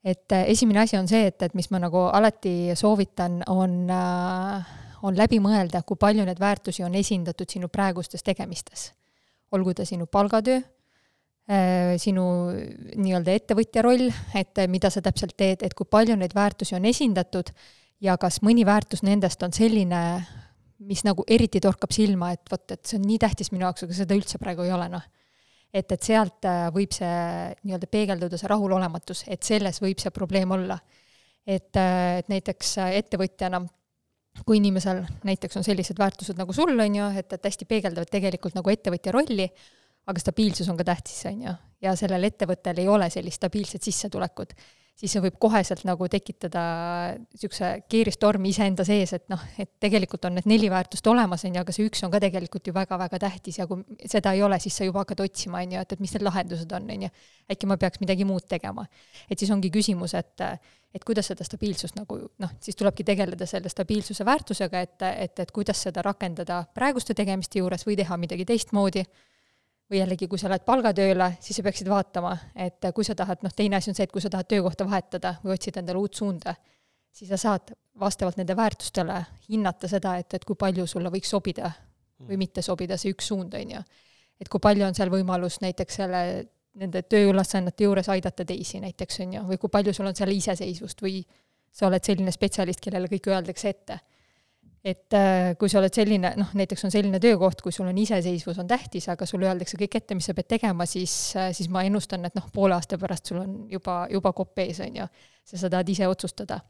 et äh, esimene asi on see, et, et mis ma nagu alati soovitan, on, äh, on läbi mõelda, kui palju neid väärtusi on esindatud sinu praegustes tegemistes. olgu ta sinu palgatöö, äh, sinu nii-öelda ettevõtja roll, et mida sa täpselt teed, et kui palju neid väärtusi on esindatud ja kas mõni väärtus nendest on selline, mis nagu eriti torkab silma, et vot, et see on nii tähtis minu jaoks, aga seda üldse praegu ei ole, noh. et, et sealt äh, võib see nii-öelda peegelduda, see rahulolematus, et selles võib see probleem olla. et, äh, et näiteks äh, ettevõtjana kui inimesel näiteks on sellised väärtused nagu sul, on ju, et, et hästi peegeldavad tegelikult nagu ettevõtja rolli, aga stabiilsus on ka tähtis, on ju, ja sellel ettevõttel ei ole sellist stabiilset sissetulekut siis see võib koheselt nagu tekitada niisuguse keeristormi iseenda sees, et noh, et tegelikult on need neli väärtust olemas, on ju, aga see üks on ka tegelikult ju väga-väga tähtis ja kui seda ei ole, siis sa juba hakkad otsima, on ju, et, et mis need lahendused on, on ju. äkki ma peaks midagi muud tegema. et siis ongi küsimus, et et kuidas seda stabiilsust nagu noh, siis tulebki tegeleda selle stabiilsuse väärtusega, et, et, et kuidas seda rakendada praeguste tegemiste juures või teha midagi teistmoodi või jällegi, kui sa lähed palgatööle, siis sa peaksid vaatama, et kui sa tahad, noh, teine asi on see, et kui sa tahad töökohta vahetada või otsid endale uut suunda, siis sa saad vastavalt nende väärtustele hinnata seda, et, et kui palju sulle võiks sobida või mitte sobida see üks suund, on ju. et kui palju on seal võimalus näiteks selle, nende tööülesannete juures aidata teisi näiteks, on ju, või kui palju sul on seal iseseisvust või sa oled selline spetsialist, kellele kõik öeldakse ette et äh, kui sa oled selline, noh, näiteks on selline töökoht, kui sul on iseseisvus on tähtis, aga sulle öeldakse kõik ette, mis sa pead tegema, siis, äh, siis ma ennustan, et noh, poole aasta pärast sul on juba, juba kopp ees, on ju. sa tahad ise otsustada.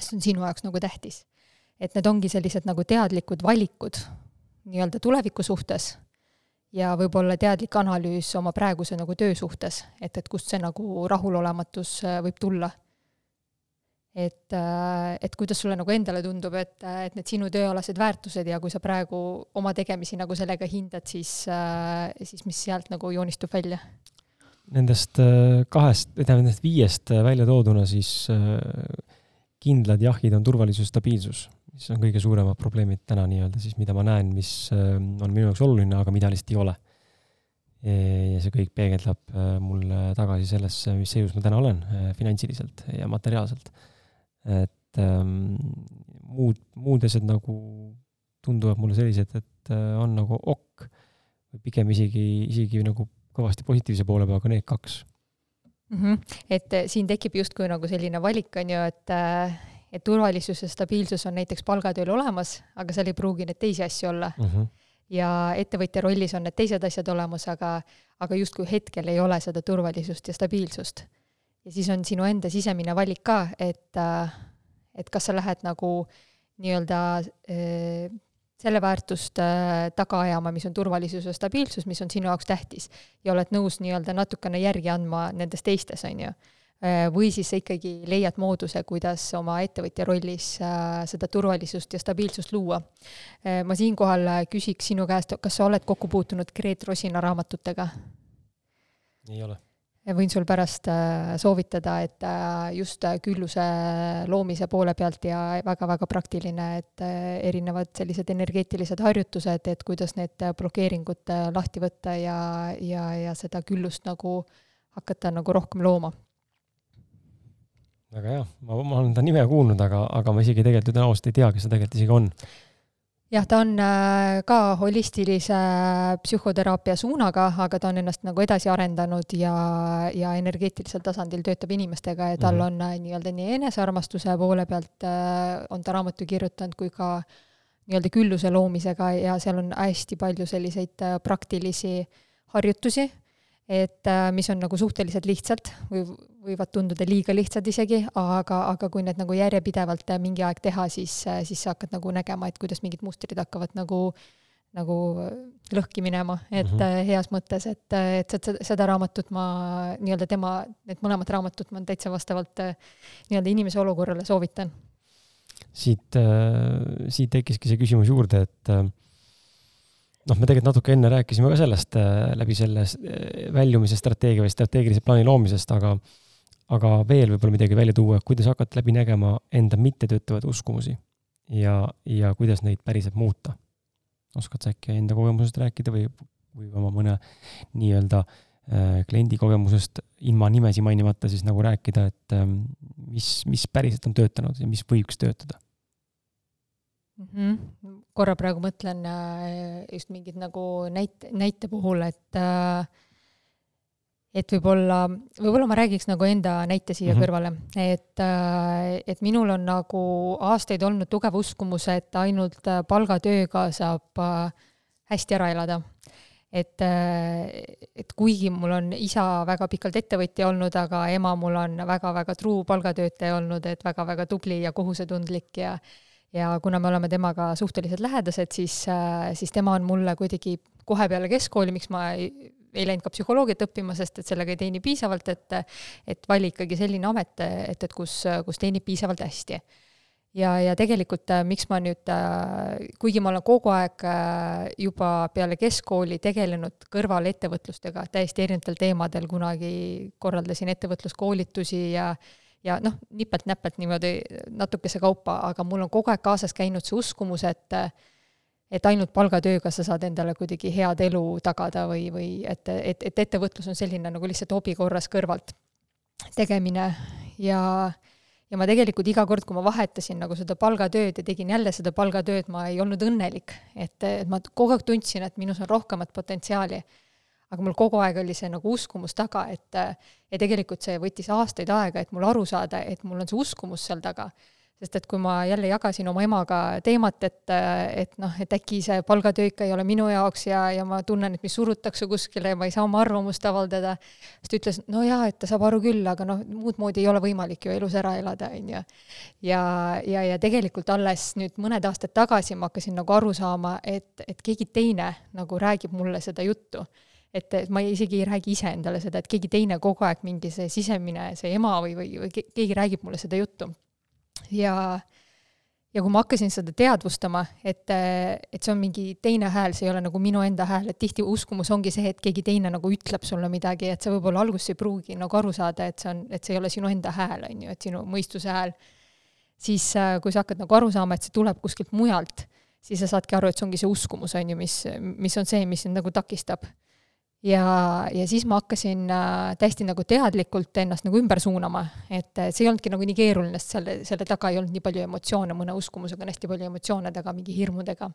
see on sinu jaoks nagu tähtis. et need ongi sellised nagu teadlikud valikud nii-öelda tuleviku suhtes ja võib-olla teadlik analüüs oma praeguse nagu töö suhtes, et, et kust see nagu rahulolematus äh, võib tulla et, äh, et kuidas sulle nagu endale tundub, et, et need sinu tööalased väärtused ja kui sa praegu oma tegemisi nagu sellega hindad, siis, äh, siis mis sealt nagu joonistub välja? Nendest äh, kahest, tähendab nendest viiest välja tooduna siis kindlad jahid on turvalisus, stabiilsus, mis on kõige suuremad probleemid täna nii-öelda siis, mida ma näen, mis on minu jaoks oluline, aga mida lihtsalt ei ole. ja see kõik peegeldab mulle tagasi sellesse, mis seisus ma täna olen finantsiliselt ja materiaalselt et ähm, muud, muud asjad nagu tunduvad mulle sellised, et äh, on nagu ok, või pigem isegi, isegi nagu kõvasti positiivse poole peal, aga need kaks mm. -hmm. et äh, siin tekib justkui nagu selline valik, on ju, et äh, et turvalisus ja stabiilsus on näiteks palgatööl olemas, aga seal ei pruugi neid teisi asju olla mm. -hmm. ja ettevõtja rollis on need teised asjad olemas, aga, aga justkui hetkel ei ole seda turvalisust ja stabiilsust ja siis on sinu enda sisemine valik ka, et, äh, et kas sa lähed nagu nii-öelda äh, selle väärtust äh, taga ajama, mis on turvalisus ja stabiilsus, mis on sinu jaoks tähtis. ja oled nõus nii-öelda natukene järgi andma nendes teistes, on ju. või siis sa ikkagi leiad mooduse, kuidas oma ettevõtja rollis seda turvalisust ja stabiilsust luua. ma siinkohal küsiks sinu käest, kas sa oled kokku puutunud Gret Rosina raamatutega? ei ole võin sul pärast äh, soovitada, et äh, just äh, külluse loomise poole pealt ja väga-väga praktiline, et erinevad sellised energeetilised harjutused, et kuidas need blokeeringud lahti võtta ja, ja, ja seda küllust nagu hakata nagu rohkem looma. väga hea, ma, ma olen ta nime kuulnud, aga, aga ma isegi tegelikult ütlen ausalt, ei tea, kes ta tegelikult isegi on jah, ta on äh, ka holistilise psühhoteraapia suunaga, aga ta on ennast nagu edasi arendanud ja, ja energeetilisel tasandil töötab inimestega ja tal mm -hmm. on äh, nii-öelda nii enesearmastuse poole pealt äh, on ta raamatu kirjutanud kui ka nii-öelda külluse loomisega ja seal on hästi palju selliseid praktilisi harjutusi et mis on nagu suhteliselt lihtsalt või võivad tunduda liiga lihtsad isegi, aga, aga kui need nagu järjepidevalt äh, mingi aeg teha, siis, äh, siis sa hakkad nagu nägema, et kuidas mingid mustrid hakkavad nagu nagu lõhki minema, et mm -hmm. heas mõttes, et, et seda, seda raamatut ma nii-öelda tema, need mõlemad raamatud ma täitsa vastavalt nii-öelda inimese olukorrale soovitan. siit, siit tekkiski see küsimus juurde, et noh, me tegelikult natuke enne rääkisime ka sellest läbi selle väljumise strateegia või strateegilise plaani loomisest, aga, aga veel võib-olla midagi välja tuua, kuidas hakata läbi nägema enda mittetöötavaid uskumusi ja, ja kuidas neid päriselt muuta. oskad sa äkki enda kogemusest rääkida või, või oma mõne nii-öelda äh, kliendi kogemusest ilma nimesi mainimata siis nagu rääkida, et ähm, mis, mis päriselt on töötanud ja mis võiks töötada? mm. -hmm. korra praegu mõtlen äh, just mingid nagu näite, näite puhul, et äh, et võib-olla, võib-olla ma räägiks nagu enda näite siia mm -hmm. kõrvale, et, äh, et minul on nagu aastaid olnud tugev uskumus, et ainult palgatööga saab hästi ära elada et, et kuigi mul on isa väga pikalt ettevõtja olnud, aga ema mul on väga-väga truu palgatöötaja olnud, et väga-väga tubli ja kohusetundlik ja ja kuna me oleme temaga suhteliselt lähedased, siis, äh, siis tema on mulle kuidagi kohe peale keskkooli, miks ma ei, läinud ka psühholoogiat õppima, sest et sellega ei teeni piisavalt, et et vali ikkagi selline amet, et, et kus, kus teenib piisavalt hästi. ja, ja tegelikult äh, miks ma nüüd, äh, kuigi ma olen kogu aeg juba peale keskkooli tegelenud kõrvalettevõtlustega täiesti erinevatel teemadel, kunagi korraldasin ettevõtluskoolitusi ja ja noh, nipelt-näpelt niimoodi natukese kaupa, aga mul on kogu aeg kaasas käinud see uskumus, et et ainult palgatööga sa saad endale kuidagi head elu tagada või, või et, et, et ettevõtlus on selline nagu lihtsalt hobi korras kõrvalt tegemine ja ja ma tegelikult iga kord, kui ma vahetasin nagu seda palgatööd ja tegin jälle seda palgatööd, ma ei olnud õnnelik. et, et ma kogu aeg tundsin, et minus on rohkemat potentsiaali. aga mul kogu aeg oli see nagu uskumus taga, et ja tegelikult see võttis aastaid aega, et mul aru saada, et mul on see uskumus seal taga sest et kui ma jälle jagasin oma emaga teemat, et, et noh, et äkki see palgatöö ikka ei ole minu jaoks ja, ja ma tunnen, et mind surutakse kuskile ja ma ei saa oma arvamust avaldada, siis ta ütles, no jaa, et ta saab aru küll, aga noh, muud moodi ei ole võimalik ju elus ära elada, on ju. ja, ja, ja tegelikult alles nüüd mõned aastad tagasi ma hakkasin nagu aru saama, et, et keegi teine nagu räägib mulle seda juttu et, et ma isegi ei räägi ise endale seda, et keegi teine kogu aeg mingi see sisemine, see ema või, või, või keegi räägib mulle seda juttu ja ja kui ma hakkasin seda teadvustama, et, et see on mingi teine hääl, see ei ole nagu minu enda hääl, et tihti uskumus ongi see, et keegi teine nagu ütleb sulle midagi, et sa võib-olla alguses ei pruugi nagu aru saada, et see on, et see ei ole sinu enda hääl, on ju, et sinu mõistuse hääl, siis kui sa hakkad nagu aru saama, et see tuleb kuskilt mujalt, siis sa saadki aru, et see ongi see uskumus, on ju, mis, mis on see, mis sind nagu takistab ja, ja siis ma hakkasin äh, täiesti nagu teadlikult ennast nagu ümber suunama, et see ei olnudki nagu nii keeruline, sest selle, selle taga ei olnud nii palju emotsioone, mõne uskumusega on hästi palju emotsioone taga, mingi hirmudega.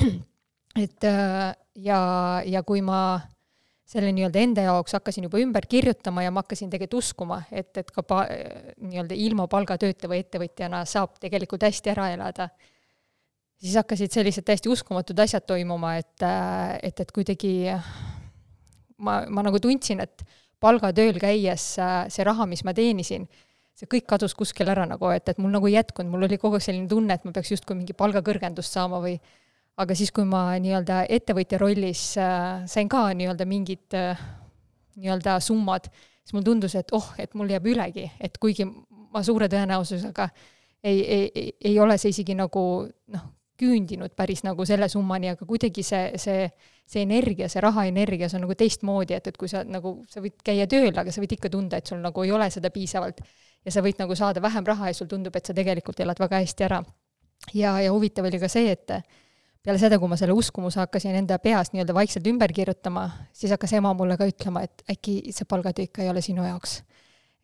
et äh, ja, ja kui ma selle nii-öelda enda jaoks hakkasin juba ümber kirjutama ja ma hakkasin tegelikult uskuma, et, et ka pa-, nii-öelda ilma palgatööta või ettevõtjana saab tegelikult hästi ära elada, siis hakkasid sellised täiesti uskumatud asjad toimuma, et, äh, et, et kuidagi ma, ma nagu tundsin, et palgatööl käies see raha, mis ma teenisin, see kõik kadus kuskil ära nagu, et, et mul nagu ei jätkunud, mul oli kogu aeg selline tunne, et ma peaks justkui mingi palgakõrgendust saama või aga siis, kui ma nii-öelda ettevõtja rollis äh, sain ka nii-öelda mingid äh, nii-öelda summad, siis mulle tundus, et oh, et mul jääb ülegi, et kuigi ma suure tõenäosusega ei, ei, ei, ei ole see isegi nagu noh, küündinud päris nagu selle summani, aga kuidagi see, see, see energia, see rahaenergia, see on nagu teistmoodi, et, et kui sa nagu, sa võid käia tööl, aga sa võid ikka tunda, et sul nagu ei ole seda piisavalt. ja sa võid nagu saada vähem raha ja sul tundub, et sa tegelikult elad väga hästi ära. ja, ja huvitav oli ka see, et peale seda, kui ma selle uskumuse hakkasin enda peas nii-öelda vaikselt ümber kirjutama, siis hakkas ema mulle ka ütlema, et äkki see palgatöö ikka ei ole sinu jaoks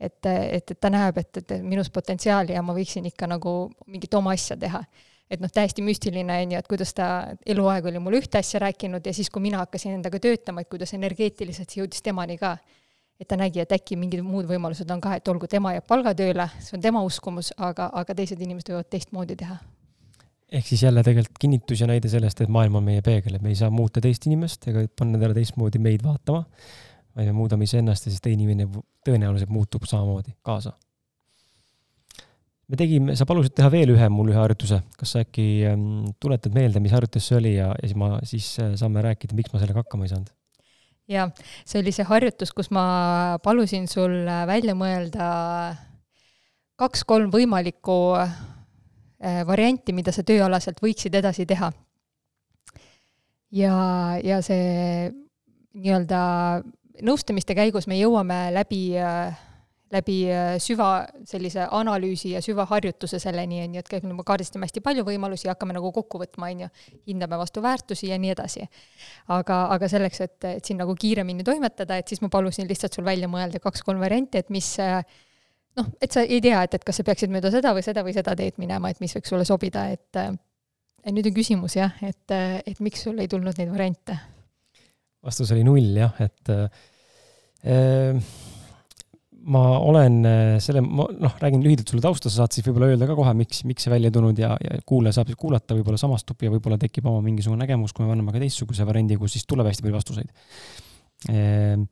et, et, et ta näeb, et, et minus potentsiaali ja ma võiksin ikka nagu mingit oma asja teha et noh, täiesti müstiline, on ju, et kuidas ta eluaeg oli mulle ühte asja rääkinud ja siis, kui mina hakkasin endaga töötama, et kuidas energeetiliselt see jõudis temani ka. et ta nägi, et äkki mingid muud võimalused on ka, et olgu, tema jääb palgatööle, see on tema uskumus, aga, aga teised inimesed võivad teistmoodi teha. ehk siis jälle tegelikult kinnitus ja näide sellest, et maailm on meie peegel, et me ei saa muuta teist inimest ega panna talle teistmoodi meid vaatama, vaid me muudame iseennast ja siis teine inimene tõenäoliselt muutub samamoodi kaasa me tegime, sa palusid teha veel ühe mul ühe harjutuse, kas sa äkki ähm, tuletad meelde, mis harjutus see oli ja, ja siis ma, siis äh, saame rääkida, miks ma sellega hakkama ei saanud? jaa, see oli see harjutus, kus ma palusin sul äh, välja mõelda kaks-kolm võimalikku äh, varianti, mida sa tööalaselt võiksid edasi teha. ja, ja see nii-öelda nõustamiste käigus me jõuame läbi äh, läbi äh, süva sellise analüüsi ja süvaharjutuse selleni, on ju, et käib, me kaardistame hästi palju võimalusi ja hakkame nagu kokku võtma, on ju, hindame vastu väärtusi ja nii edasi. aga, aga selleks, et, et siin nagu kiiremini toimetada, et siis ma palusin lihtsalt sul välja mõelda kaks-kolm varianti, et mis äh, noh, et sa ei tea, et, et kas sa peaksid mööda seda või seda või seda teed minema, et mis võiks sulle sobida, et äh, nüüd on küsimus jah, et, et miks sul ei tulnud neid variante? vastus oli null jah, et äh, ma olen äh, selle, ma noh, räägin lühidalt sulle tausta, sa saad siis võib-olla öelda ka kohe, miks, miks see välja tulnud ja, ja kuulaja saab siis kuulata, võib-olla samastub ja võib-olla tekib oma mingisugune nägemus, kui me anname ka teistsuguse variandi, kus siis tuleb hästi palju vastuseid. Ehm,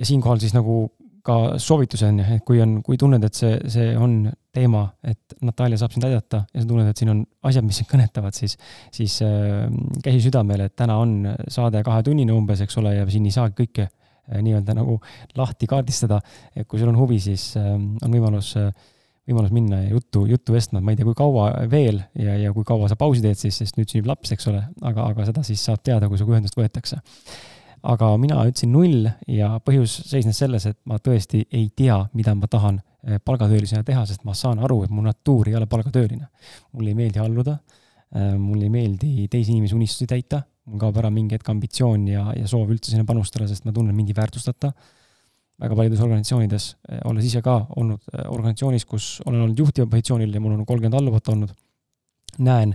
ja siinkohal siis nagu ka soovituse on ju, et kui on, kui tunned, et see, see on teema, et Natalja saab sind aidata ja sa tunned, et siin on asjad, mis sind kõnetavad, siis, siis äh, käsi südamele, et täna on saade kahetunnine umbes, eks ole, ja siin ei saa kõike nii-öelda nagu lahti kaardistada. et kui sul on huvi, siis ähm, on võimalus, äh, võimalus minna ja juttu, juttu vestlema, ma ei tea, kui kaua veel ja, ja kui kaua sa pausi teed siis, sest nüüd sünnib laps, eks ole, aga, aga seda siis saab teada, kui sinuga ühendust võetakse. aga mina ütlesin null ja põhjus seisnes selles, et ma tõesti ei tea, mida ma tahan äh, palgatöölisena teha, sest ma saan aru, et mu natuur ei ole palgatööline. mulle ei meeldi alluda mulle ei meeldi teisi inimesi unistusi täita, mul kaob ära mingi hetk ambitsioon ja, ja soov üldse sinna panustada, sest ma tunnen mind ei väärtustata väga paljudes organisatsioonides, olles ise ka olnud organisatsioonis, kus olen olnud juhtival positsioonil ja mul on kolmkümmend alluvat olnud, näen,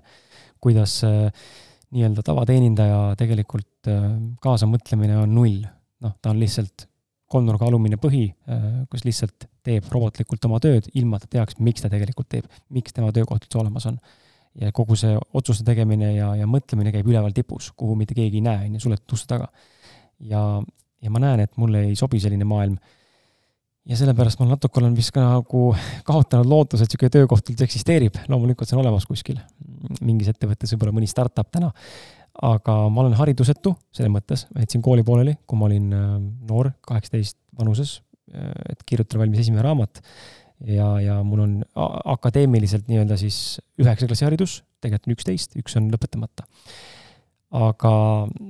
kuidas nii-öelda tavateenindaja tegelikult kaasamõtlemine on null. noh, ta on lihtsalt kolmnurga alumine põhi, kus lihtsalt teeb robotlikult oma tööd, ilma ta teaks, miks ta tegelikult teeb, miks tema töökoht üldse olemas on. Ja kogu see otsuste tegemine ja, ja mõtlemine käib üleval tipus, kuhu mitte keegi ei näe, on ju, suletud uste taga. ja, ja ma näen, et mulle ei sobi selline maailm. ja sellepärast ma natuke olen vist ka nagu kaotanud lootuse, et niisugune töökoht üldse eksisteerib, loomulikult see on olemas kuskil, mingis ettevõttes, võib-olla mõni startup täna, aga ma olen haridusetu selles mõttes, ma jätsin kooli pooleli, kui ma olin äh, noor, kaheksateist vanuses, äh, et kirjutada valmis esimene raamat ja, ja mul on akadeemiliselt nii-öelda siis üheksa klassi haridus, tegelikult on üksteist, üks on lõpetamata. aga,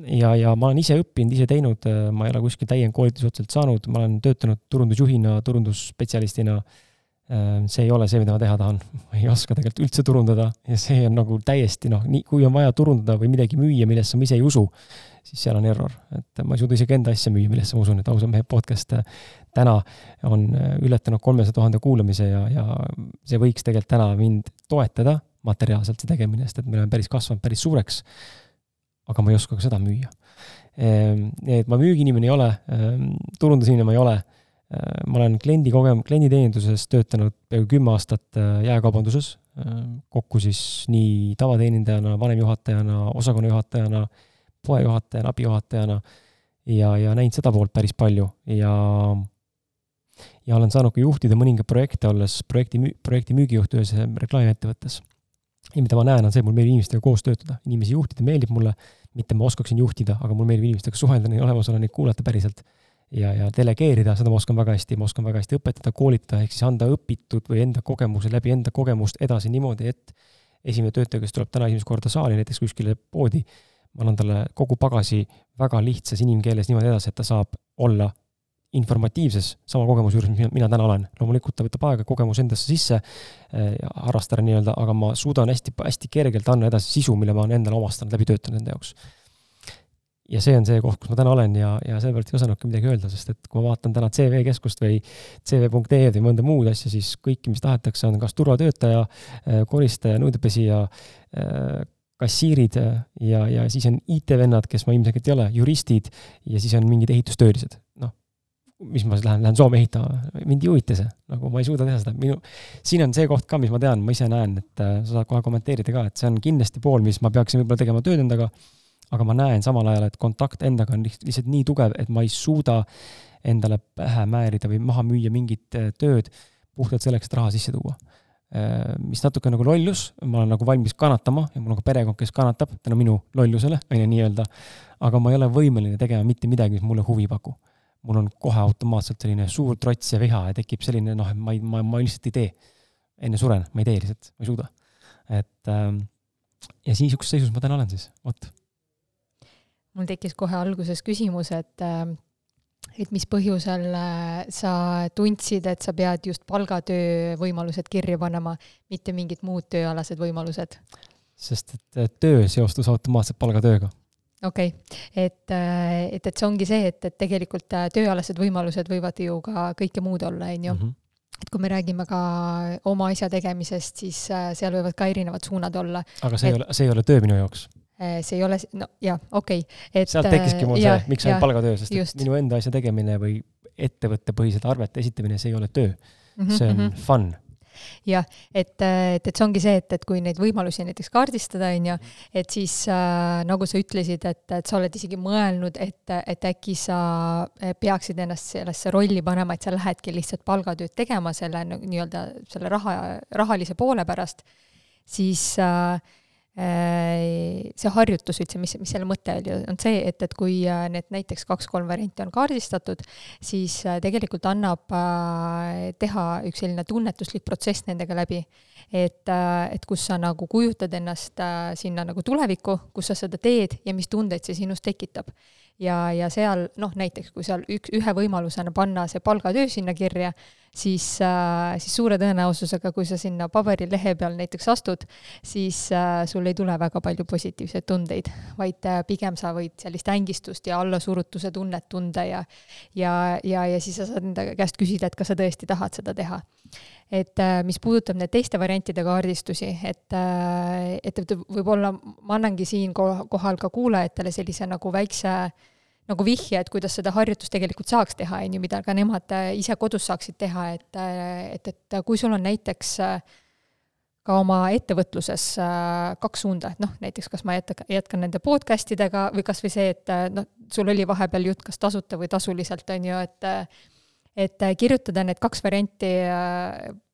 ja, ja ma olen ise õppinud, ise teinud, ma ei ole kuskil täiendkoolitusi otseselt saanud, ma olen töötanud turundusjuhina, turundusspetsialistina äh, see ei ole see, mida ma teha tahan, ma ei oska tegelikult üldse turundada ja see on nagu täiesti noh, nii, kui on vaja turundada või midagi müüa, millesse ma ise ei usu, siis seal on error, et ma ei suuda isegi enda asja müüa, millesse ma usun, et ausa mehe podcast äh, täna on äh, ületanud kolmesaja tuhande kuulamise ja, ja see võiks tegelikult täna mind toetada materiaalselt, see tegemine, sest et me oleme päris kasvanud päris suureks. aga ma ei oska ka seda müüa. Ehm, et ma müügiinimene ei ole, ehm, turundusinimene ma ei ole Äh, ma olen kliendi kogem-, klienditeeninduses töötanud peaaegu kümme aastat äh, jaekaubanduses, kokku siis nii tavateenindajana, vanemjuhatajana, osakonnajuhatajana, poejuhatajana, abijuhatajana ja, ja näinud seda poolt päris palju. Ja ja olen saanud ka juhtida mõningaid projekte, olles projekti, projekti müügijuht ühes reklaamiettevõttes. ja mida ma näen, on see, mul meeldib inimestega koos töötada, inimesi juhtida meeldib mulle, mitte ma oskaksin juhtida, aga mulle meeldib inimestega suhelda, neil olemas olla, neid kuulata päriselt. Ja, ja delegeerida, seda ma oskan väga hästi, ma oskan väga hästi õpetada, koolitada, ehk siis anda õpitud või enda kogemuse läbi enda kogemust edasi niimoodi, et esimene töötaja, kes tuleb täna esimest korda saali, näiteks kuskile poodi, ma annan talle kogu pagasi väga lihtsas inimkeeles niimoodi edasi, et ta saab olla informatiivses sama kogemuse juures, mis mina täna olen. loomulikult ta võtab aega kogemus endasse sisse äh,, harrastada nii-öelda, aga ma suudan hästi, hästi kergelt anda edasi sisu, mille ma olen endale omastanud, läbi töötanud enda jaoks ja see on see koht, kus ma täna olen ja, ja sellepärast ei osanudki midagi öelda, sest et kui ma vaatan täna CV keskust või CV.ee-d või mõnda muud asja, siis kõike, mis tahetakse, on kas turvatöötaja, äh, koristaja, nõudepesija, äh, kassiirid ja, ja siis on IT-vennad, kes ma ilmselgelt ei ole, juristid ja siis on mingid ehitustöölised. noh, mis ma siis lähen, lähen Soome ehitama, mind ei huvita see, nagu ma ei suuda teha seda, minu, siin on see koht ka, mis ma tean, ma ise näen, et äh, sa saad kohe kommenteerida ka, et see on kindlasti pool, mis ma peaksin võib-olla tegema tööd endaga aga ma näen samal ajal, et kontakt endaga on lihtsalt nii tugev, et ma ei suuda endale pähe määrida või maha müüa mingit äh, tööd puhtalt selleks, et raha sisse tuua. Äh, mis natuke nagu lollus, ma olen nagu valmis kannatama ja mul on ka perekond, kes kannatab tänu minu lollusele, on ju nii-öelda, aga ma ei ole võimeline tegema mitte midagi, mis mulle huvi pakub. mul on kohe automaatselt selline suur trots ja viha ja tekib selline noh, et ma ei, ma, ma lihtsalt ei tee. enne suren, ma ei tee lihtsalt, ma ei suuda. et ähm, ja niisuguses seisus ma täna olen siis, vot mul tekkis kohe alguses küsimus, et äh, et mis põhjusel äh, sa tundsid, et sa pead just palgatöö võimalused kirja panema, mitte mingid muud tööalased võimalused? sest et töö seostus automaatselt palgatööga. okei okay., et, äh, et, et see ongi see, et, et tegelikult tööalased võimalused võivad ju ka kõike muud olla, on ju. Mhm. et kui me räägime ka oma asja tegemisest, siis seal võivad ka erinevad suunad olla. aga see et, ei ole, see ei ole töö minu jaoks Äh, see ei ole, no jaa, okei okay.. sealt tekkiski mul see, miks ainult palgatöö, sest just. et minu enda asja tegemine või ettevõttepõhised arvete esitamine, see ei ole töö mm. -hmm. see on mm -hmm. fun jah, et, et, et see ongi see, et, et kui neid võimalusi näiteks kaardistada, on ju, et siis äh, nagu sa ütlesid, et, et sa oled isegi mõelnud, et, et äkki sa peaksid ennast sellesse rolli panema, et sa lähedki lihtsalt palgatööd tegema selle nii-öelda selle raha, rahalise poole pärast, siis äh, Äh, see harjutus üldse, mis, mis selle mõte oli, on see, et, et kui äh, need näiteks kaks-kolm varianti on kaardistatud, siis äh, tegelikult annab teha üks selline tunnetuslik protsess nendega läbi. et, et kus sa nagu kujutad ennast sinna nagu tulevikku, kus sa seda teed ja mis tundeid see sinus tekitab. ja, ja seal noh, näiteks kui seal üks, ühe võimalusena panna see palgatöö sinna kirja, siis, äh, siis suure tõenäosusega, kui sa sinna paberilehe peal näiteks astud, siis äh, sul ei tule väga palju positiivseid tundeid, vaid äh, pigem sa võid sellist ängistust ja allasurutuse tunnet tunda ja ja, ja, ja siis sa saad enda käest küsida, et kas sa tõesti tahad seda teha. Et mis puudutab need teiste variantide kaardistusi, et, et võib-olla ma annangi siin kohal ka kuulajatele sellise nagu väikse äh, nagu vihje, et kuidas seda harjutust tegelikult saaks teha, on ju, mida ka nemad äh, ise kodus saaksid teha, et, äh, et, et kui sul on näiteks äh, ka oma ettevõtluses kaks suunda, et noh, näiteks kas ma jätkan, jätkan nende podcast idega või kas või see, et noh, sul oli vahepeal jutt kas tasuta või tasuliselt, on ju, et et kirjutada need kaks varianti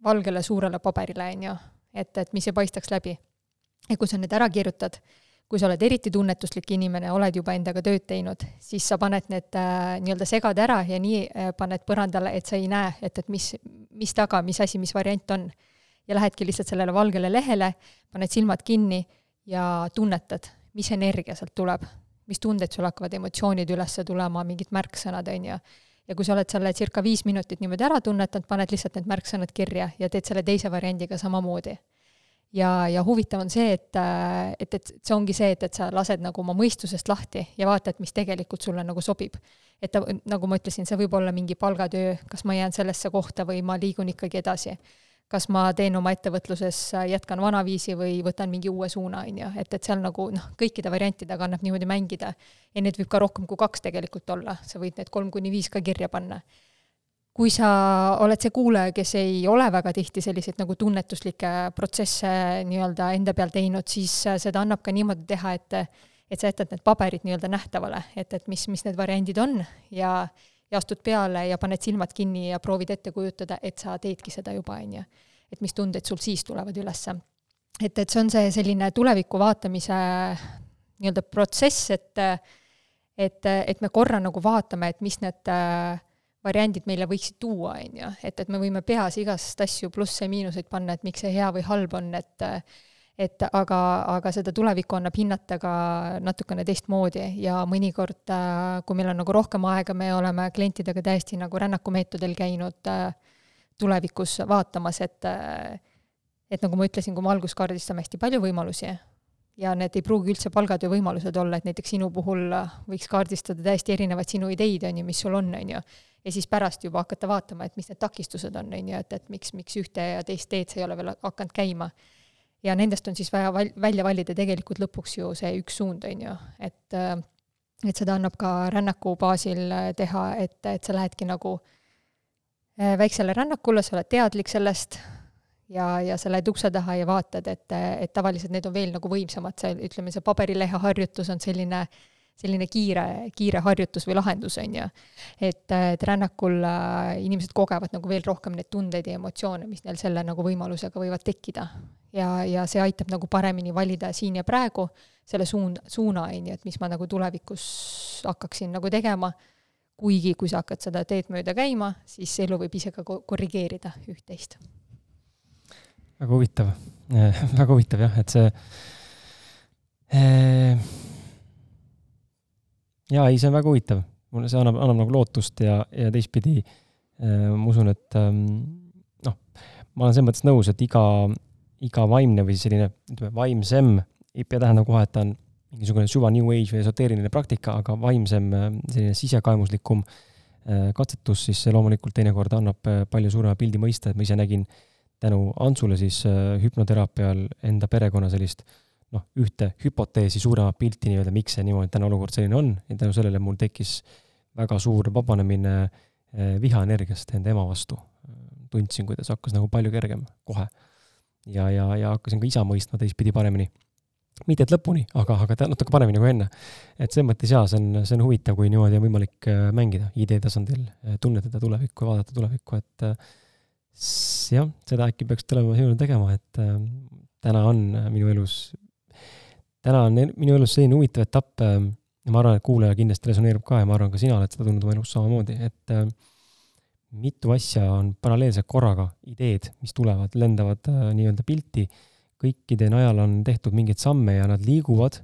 valgele suurele paberile, on ju, et, et mis ei paistaks läbi. ja kui sa need ära kirjutad, kui sa oled eriti tunnetuslik inimene, oled juba endaga tööd teinud, siis sa paned need äh, nii-öelda segad ära ja nii äh, paned põrandale, et sa ei näe, et, et mis, mis taga, mis asi, mis variant on. ja lähedki lihtsalt sellele valgele lehele, paned silmad kinni ja tunnetad, mis energia sealt tuleb, mis tunded sul hakkavad, emotsioonid üles tulema, mingid märksõnad, on ju ja kui sa oled selle circa viis minutit niimoodi ära tunnetanud, paned lihtsalt need märksõnad kirja ja teed selle teise variandiga samamoodi ja, ja huvitav on see, et, et, et see ongi see, et, et sa lased nagu oma mõistusest lahti ja vaatad, mis tegelikult sulle nagu sobib. et ta, nagu ma ütlesin, see võib olla mingi palgatöö, kas ma jään sellesse kohta või ma liigun ikkagi edasi. kas ma teen oma ettevõtluses, jätkan vanaviisi või võtan mingi uue suuna, on ju, et, et seal nagu noh, kõikide variantidega annab niimoodi mängida. ja neid võib ka rohkem kui kaks tegelikult olla, sa võid need kolm kuni viis ka kirja panna kui sa oled see kuulaja, kes ei ole väga tihti selliseid nagu tunnetuslikke protsesse nii-öelda enda peal teinud, siis seda annab ka niimoodi teha, et et sa jätad need paberid nii-öelda nähtavale, et, et mis, mis need variandid on ja ja astud peale ja paned silmad kinni ja proovid ette kujutada, et sa teedki seda juba, on ju. et mis tunded sul siis tulevad ülesse. et, et see on see selline tuleviku vaatamise nii-öelda protsess, et et, et me korra nagu vaatame, et mis need äh, variandid meile võiksid tuua, on ju, et, et me võime peas igast asju plusse-miinuseid panna, et miks see hea või halb on, et et aga, aga seda tulevikku annab hinnata ka natukene teistmoodi ja mõnikord, kui meil on nagu rohkem aega, me oleme klientidega täiesti nagu rännakumeetodil käinud tulevikus vaatamas, et et nagu ma ütlesin, kui me alguses kaardistame hästi palju võimalusi ja need ei pruugi üldse palgatöö võimalused olla, et näiteks sinu puhul võiks kaardistada täiesti erinevaid sinu ideid, on ju, mis sul on, on ju ja siis pärast juba hakata vaatama, et mis need takistused on, on ju, et, et miks, miks ühte ja teist teed sa ei ole veel hakanud käima. ja nendest on siis vaja val-, välja valida tegelikult lõpuks ju see üks suund, on ju, et äh, et seda annab ka rännaku baasil äh, teha, et, et sa lähedki nagu äh, väiksele rännakule, sa oled teadlik sellest ja, ja sa lähed ukse taha ja vaatad, et, et tavaliselt need on veel nagu võimsamad, see, ütleme, see paberilehe harjutus on selline selline kiire, kiire harjutus või lahendus, on ju. et, et rännakul äh, inimesed kogevad nagu veel rohkem neid tundeid ja emotsioone, mis neil selle nagu võimalusega võivad tekkida. ja, ja see aitab nagu paremini valida siin ja praegu selle suund, suuna, on ju, et mis ma nagu tulevikus hakkaksin nagu tegema, kuigi kui sa hakkad seda teed mööda käima, siis elu võib ise ka korrigeerida üht-teist. Väga huvitav väga huvitav jah, et see eh jaa, ei, see on väga huvitav. mulle see annab, annab nagu lootust ja, ja teistpidi äh, ma usun, et ähm, noh, ma olen selles mõttes nõus, et iga, iga vaimne või selline, ütleme, vaimsem, ei pea tähendama kohe, et ta on mingisugune süva New Age või esoteeriline praktika, aga vaimsem äh, selline sisekaemuslikum äh, katsetus, siis see loomulikult teinekord annab palju suurema pildi mõista, et ma ise nägin tänu Antsule siis hüpnoteraapial enda perekonna sellist äh, noh, ühte hüpoteesi suuremat pilti nii-öelda, miks see niimoodi täna olukord selline on ja tänu sellele mul tekkis väga suur vabanemine eh, vihaenergiast enda ema vastu. tundsin, kuidas hakkas nagu palju kergem kohe. ja, ja, ja hakkasin ka isa mõistma teistpidi paremini. mitte et lõpuni, aga, aga natuke paremini kui enne. et selles mõttes jaa, see on, see on huvitav, kui niimoodi on võimalik eh, mängida idee tasandil, tunnetada tulevikku ja vaadata tulevikku, et jah, seda äkki peaks tulema sinule tegema, et täna on minu elus täna on minu elus selline huvitav etapp ähm, ja ma arvan, et kuulaja kindlasti resoneerub ka ja ma arvan, ka sina oled seda tundnud oma elus samamoodi, et äh, mitu asja on paralleelselt korraga, ideed, mis tulevad, lendavad äh, nii-öelda pilti, kõikide najal on tehtud mingeid samme ja nad liiguvad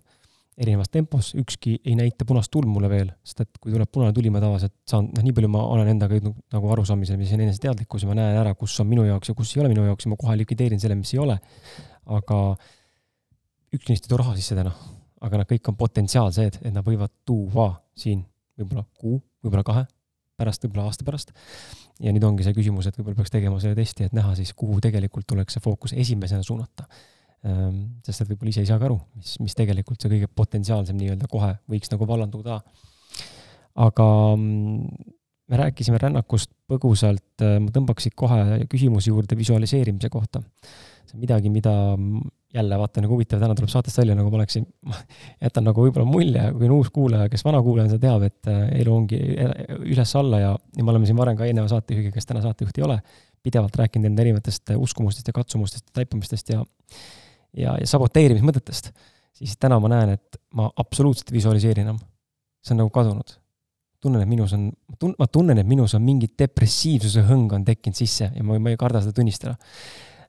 erinevas tempos, ükski ei näita punast tuld mulle veel, sest et kui tuleb punane tuli, ma tavaliselt saan, noh, nii palju ma olen endaga jõudnud nagu arusaamisele, mis on eneseteadlikkus ja ma näen ära, kus on minu jaoks ja kus ei ole minu jaoks ja ma kohe likvideerin selle, mis ei ole. aga üks neist ei too raha sisse täna, aga nad kõik on potentsiaalsed, et nad võivad tuua siin võib-olla kuu, võib-olla kahe pärast, võib-olla aasta pärast. ja nüüd ongi see küsimus, et võib-olla peaks tegema selle testi, et näha siis, kuhu tegelikult tuleks see fookus esimesena suunata. Ehm, sest et võib-olla ise ei saagi aru, mis, mis tegelikult see kõige potentsiaalsem nii-öelda kohe võiks nagu vallanduda. aga mm, me rääkisime rännakust põgusalt, ma tõmbaks siit kohe küsimuse juurde visualiseerimise kohta. see on midagi, mida jälle vaata nagu huvitav, täna tuleb saatest välja, nagu ma oleksin, ma jätan nagu võib-olla mulje, kui on uus kuulaja, kes vana kuulaja on, see teab, et äh, elu ongi üles-alla ja, ja me oleme siin varem ka eelneva saatejuhiga, kes täna saatejuht ei ole, pidevalt rääkinud enda erinevatest äh, uskumustest ja katsumustest ja taipamistest ja ja, ja saboteerimismõtetest, siis täna ma näen, et ma absoluutselt ei visualiseeri enam. see on nagu kadunud. tunnen, et minus on, ma tunnen, et minus on mingi depressiivsuse hõng on tekkinud sisse ja ma, ma ei karda seda tunnistada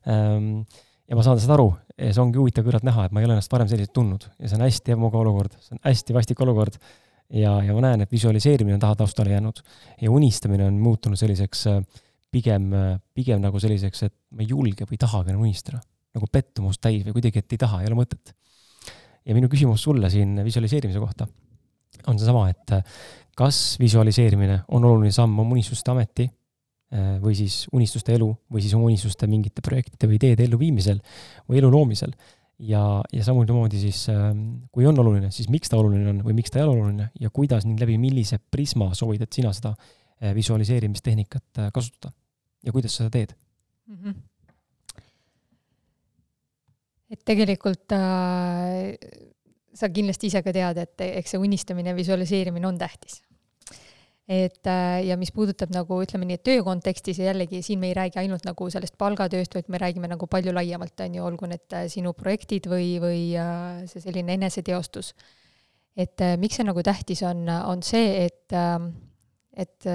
ähm, ja ma saan sellest aru ja see ongi huvitav küllalt näha, et ma ei ole ennast varem selliselt tundnud ja see on hästi ebamugav olukord, see on hästi vastik olukord. ja, ja ma näen, et visualiseerimine on taha taustale jäänud ja unistamine on muutunud selliseks äh, pigem, äh, pigem nagu selliseks, et ma ei julge või ei tahagi enam unistada. Nagu pettumust täis või kuidagi, et ei taha, ei ole mõtet. ja minu küsimus sulle siin visualiseerimise kohta on seesama, et äh, kas visualiseerimine on oluline samm oma unistuste ameti Äh, või siis unistuste elu või siis oma unistuste mingite projektide või ideede elluviimisel või elu loomisel. ja, ja samamoodi siis, ähm, kui on oluline, siis miks ta oluline on või miks ta ei ole oluline ja kuidas ning läbi millise prisma soovitad sina seda äh, visualiseerimistehnikat kasutada ja kuidas sa seda teed mm? -hmm. Et tegelikult äh, sa kindlasti ise ka tead, et eks see unistamine visualiseerimine on tähtis et äh, ja mis puudutab nagu ütleme nii, et töö kontekstis ja jällegi siin me ei räägi ainult nagu sellest palgatööst, vaid me räägime nagu palju laiemalt, on ju, olgu need äh, sinu projektid või, või äh, see selline eneseteostus. et miks see nagu tähtis on, on see, et ähm, et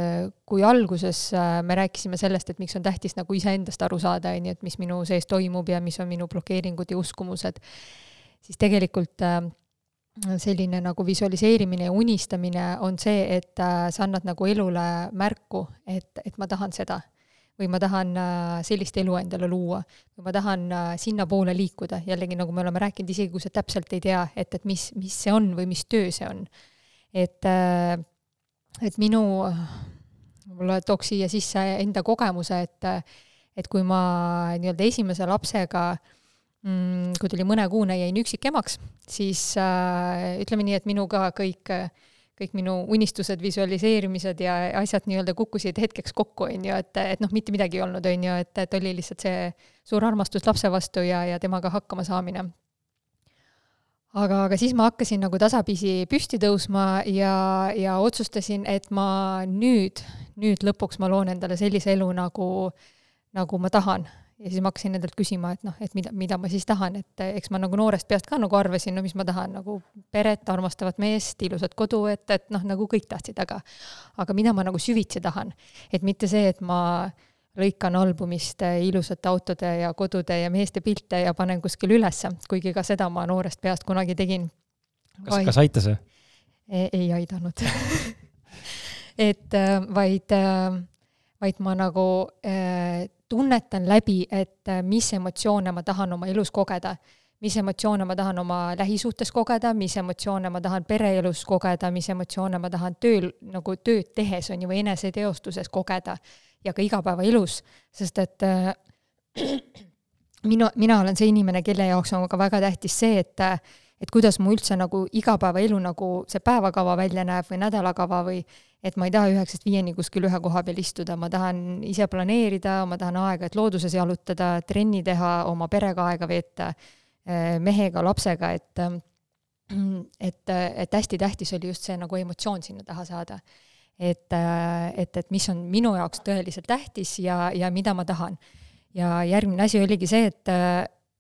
kui alguses me rääkisime sellest, et miks on tähtis nagu iseendast aru saada, on ju, et mis minu sees toimub ja mis on minu blokeeringud ja uskumused, siis tegelikult äh, selline nagu visualiseerimine ja unistamine on see, et äh, sa annad nagu elule märku, et, et ma tahan seda. või ma tahan äh, sellist elu endale luua. või ma tahan äh, sinnapoole liikuda, jällegi nagu me oleme rääkinud, isegi kui sa täpselt ei tea, et, et mis, mis see on või mis töö see on. et, et minu, võib-olla tooks siia sisse enda kogemuse, et et kui ma nii-öelda esimese lapsega mm, kui tuli mõnekuune, jäin üksikemaks, siis äh, ütleme nii, et minuga kõik, kõik minu unistused, visualiseerimised ja asjad nii-öelda kukkusid hetkeks kokku, on ju, et, et noh, mitte midagi ei olnud, on ju, et, et oli lihtsalt see suur armastus lapse vastu ja, ja temaga hakkama saamine. Aga, aga siis ma hakkasin nagu tasapisi püsti tõusma ja, ja otsustasin, et ma nüüd, nüüd lõpuks ma loon endale sellise elu, nagu, nagu ma tahan ja siis ma hakkasin endalt küsima, et noh, et mida, mida ma siis tahan, et eks ma nagu noorest peast ka nagu arvasin, no mis ma tahan, nagu peret, armastavat meest, ilusat kodu, et, et noh, nagu kõik tahtsid, aga aga mida ma nagu süvitsi tahan. et mitte see, et ma lõikan albumist ilusate autode ja kodude ja meeste pilte ja panen kuskile ülesse, kuigi ka seda ma noorest peast kunagi tegin. kas, kas aitas või? ei aidanud et äh, vaid, äh, vaid ma nagu äh, tunnetan läbi, et mis emotsioone ma tahan oma elus kogeda, mis emotsioone ma tahan oma lähisuhtes kogeda, mis emotsioone ma tahan pereelus kogeda, mis emotsioone ma tahan tööl, nagu tööd tehes, on ju, või eneseteostuses kogeda ja ka igapäevaelus, sest et äh, minu, mina olen see inimene, kelle jaoks on ka väga tähtis see, et äh, et kuidas mu üldse nagu igapäevaelu nagu see päevakava välja näeb või nädalakava või et ma ei taha üheksast viieni kuskil ühe koha peal istuda, ma tahan ise planeerida, ma tahan aega, et looduses jalutada, trenni teha, oma perega aega veeta, eh, mehega, lapsega, et et, et hästi tähtis oli just see nagu emotsioon sinna taha saada. Et, et, et mis on minu jaoks tõeliselt tähtis ja, ja mida ma tahan. ja järgmine asi oligi see, et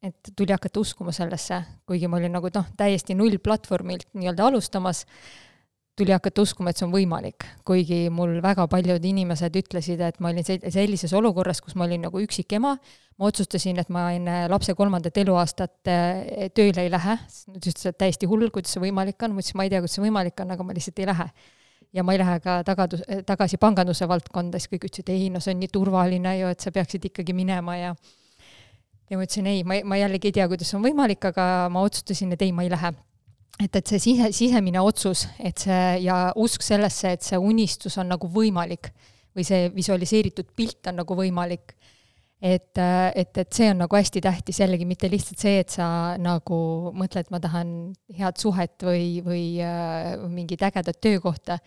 et tuli hakata uskuma sellesse, kuigi ma olin nagu noh, täiesti null platvormilt nii-öelda alustamas tuli hakata uskuma, et see on võimalik, kuigi mul väga paljud inimesed ütlesid, et ma olin sellises olukorras, kus ma olin nagu üksik ema, ma otsustasin, et ma enne lapse kolmandat eluaastat eh, tööle ei lähe, nad ütlesid, et täiesti hull, kuidas see võimalik on, ma ütlesin, ma ei tea, kuidas see võimalik on, aga ma lihtsalt ei lähe. Ja ma ei lähe ka tagadus, tagasi panganduse valdkonda, siis kõik ütlesid, ei no see on nii turvaline ju, et sa peaksid ikkagi minema ja ja ma ütlesin ei, ma, ma jällegi ei tea, kuidas on võimalik, aga ma otsustasin, et ei, ma ei lähe et, et see sise, sisemine otsus, et see ja usk sellesse, et see unistus on nagu võimalik või see visualiseeritud pilt on nagu võimalik. et, et, et see on nagu hästi tähtis jällegi, mitte lihtsalt see, et sa nagu mõtled, ma tahan head suhet või, või äh, mingit ägedat töökohta,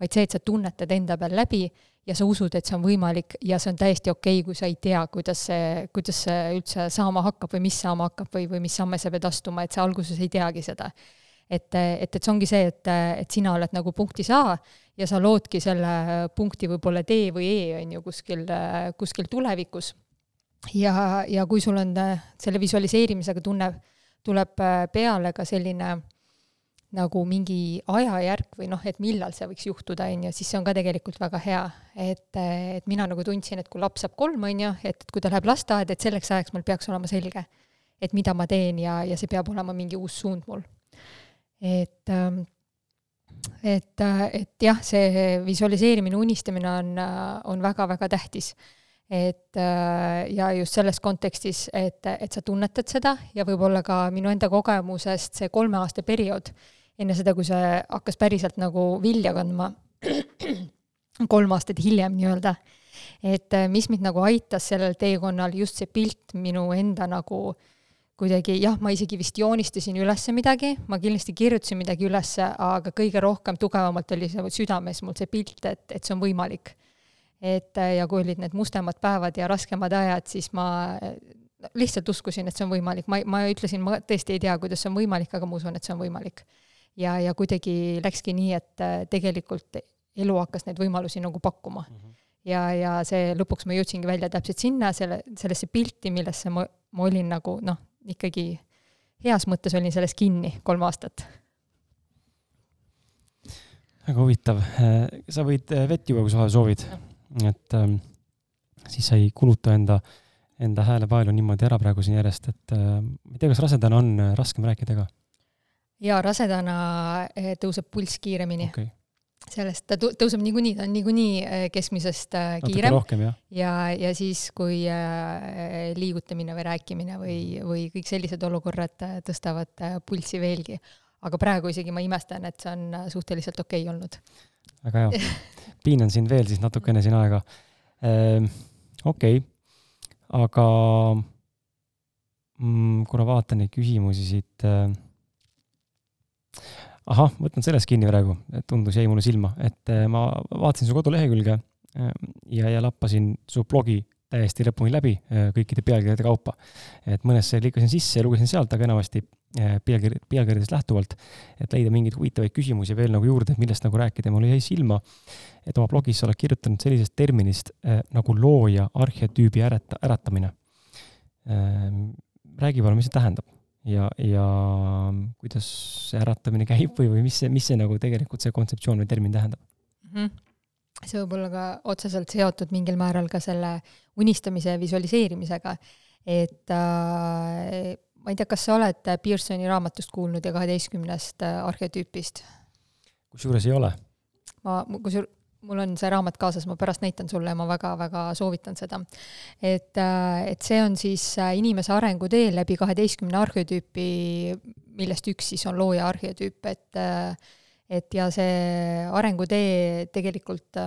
vaid see, et sa tunnetad enda peal läbi ja sa usud, et see on võimalik ja see on täiesti okei okay,, kui sa ei tea, kuidas see, kuidas see üldse saama hakkab või mis saama hakkab või, või mis samme sa pead astuma, et sa alguses ei teagi seda et, et, et see ongi see, et, et sina oled nagu punktis A ja sa loodki selle punkti võib-olla D või E, on ju, kuskil, kuskil tulevikus. ja, ja kui sul on selle visualiseerimisega tunne, tuleb peale ka selline nagu mingi ajajärk või noh, et millal see võiks juhtuda, on ju, siis see on ka tegelikult väga hea. et, et mina nagu tundsin, et kui laps saab kolm, on ju, et kui ta läheb lasteaeda, et selleks ajaks mul peaks olema selge, et mida ma teen ja, ja see peab olema mingi uus suund mul et ähm, et, et jah, see visualiseerimine, unistamine on, on väga-väga tähtis. et äh, ja just selles kontekstis, et, et sa tunnetad seda ja võib-olla ka minu enda kogemusest see kolme aasta periood, enne seda, kui see hakkas päriselt nagu vilja kandma, kolm aastat hiljem nii-öelda, et mis mind nagu aitas sellel teekonnal, just see pilt minu enda nagu äh, kuidagi jah, ma isegi vist joonistasin üles midagi, ma kindlasti kirjutasin midagi üles, aga kõige rohkem tugevamalt oli see südames mul see pilt, et, et see on võimalik. et ja kui olid need mustemad päevad ja raskemad ajad, siis ma lihtsalt uskusin, et see on võimalik, ma, ma ütlesin, ma tõesti ei tea, kuidas see on võimalik, aga ma usun, et see on võimalik. Ja, ja kuidagi läkski nii, et tegelikult elu hakkas neid võimalusi nagu pakkuma mm. -hmm. ja, ja see lõpuks ma jõudsingi välja täpselt sinna, selle, sellesse pilti, millesse ma, ma olin nagu noh, ikkagi heas mõttes olin selles kinni kolm aastat. väga huvitav, sa võid äh, vett juua, kui sa soovid, et ähm, siis sa ei kuluta enda, enda hääle palju niimoodi ära praegu siin järjest, et äh, ma ei tea, kas rasedana on äh, raskem rääkida ka? Jaa, rasedana äh, tõuseb pulss kiiremini okay sellest ta tõuseb niikuinii, ta on niikuinii äh, keskmisest äh, kiirem. ja, ja, siis, kui liigutamine või rääkimine või, või kõik sellised olukorrad tõstavad pulssi veelgi. aga praegu isegi ma imestan, et see on suhteliselt okei okay olnud. väga hea. piinan sind veel siis natukene siin aega ehm,. okei aga mm, kuna vaatan neid küsimusi siit ahah, võtan sellest kinni praegu, tundus, jäi mulle silma, et eh, ma vaatasin su kodulehekülge eh, ja, ja lappasin su blogi täiesti lõpuni läbi eh, kõikide pealkirjade kaupa. et mõnesse lükkasin sisse ja lugesin sealt, aga enamasti pealkiri, pealkirjadest lähtuvalt, et leida mingeid huvitavaid küsimusi veel nagu juurde, millest nagu rääkida mulle jäi silma, et oma blogis sa oled kirjutanud sellisest terminist nagu looja arhetüübi ärata, äratamine. räägi palun, mis see tähendab? Ja, ja kuidas see äratamine käib või, või mis see, mis see nagu tegelikult see kontseptsioon või termin tähendab mm? -hmm see võib olla ka otseselt seotud mingil määral ka selle unistamise ja visualiseerimisega. et äh, ma ei tea, kas sa oled Pearsoni raamatust kuulnud ja kaheteistkümnest äh, arhetüüpist? kusjuures ei ole. ma, kusjuures mul on see raamat kaasas, ma pärast näitan sulle ja ma väga-väga soovitan seda. et, äh, et see on siis äh, inimese arenguteel läbi kaheteistkümne arhetüüpi, millest üks siis on looja arhetüüp, et äh, et ja see arengutee tegelikult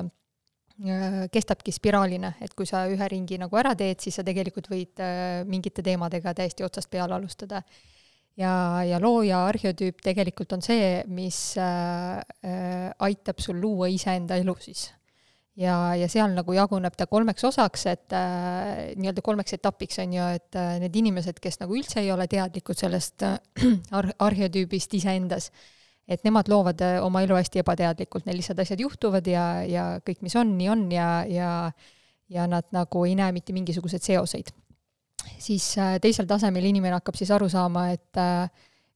kestabki spiraalina, et kui sa ühe ringi nagu ära teed, siis sa tegelikult võid mingite teemadega täiesti otsast peale alustada ja, ja looja arhetüüp tegelikult on see, mis äh, äh, aitab sul luua iseenda elu siis. ja, ja seal nagu jaguneb ta kolmeks osaks, et äh, nii-öelda kolmeks etapiks on ju, et äh, need inimesed, kes nagu üldse ei ole teadlikud sellest äh, ar-, arhetüübist iseendas, et nemad loovad äh, oma elu hästi ebateadlikult, neil lihtsalt asjad juhtuvad ja, ja kõik, mis on, nii on ja, ja ja nad nagu ei näe mitte mingisuguseid seoseid siis äh, teisel tasemel inimene hakkab siis aru saama, et äh,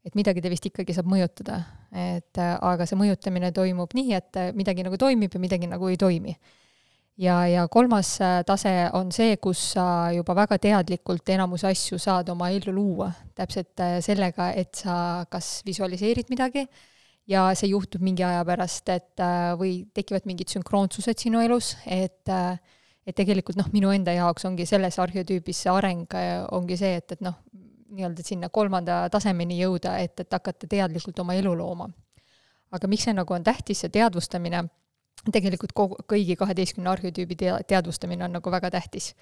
et midagi ta vist ikkagi saab mõjutada, et aga see mõjutamine toimub nii, et midagi nagu toimib ja midagi nagu ei toimi. ja, ja kolmas tase on see, kus sa juba väga teadlikult enamus asju saad oma ellu luua, täpselt sellega, et sa kas visualiseerid midagi, ja see juhtub mingi aja pärast, et või tekivad mingid sünkroonsused sinu elus, et et tegelikult noh, minu enda jaoks ongi selles arheotüübis see areng ongi see, et, et noh, nii-öelda sinna kolmanda tasemeni jõuda, et, et hakata teadlikult oma elu looma. aga miks see nagu on tähtis, see teadvustamine, tegelikult kogu, kõigi kaheteistkümne arheotüübi tea-, teadvustamine on nagu väga tähtis.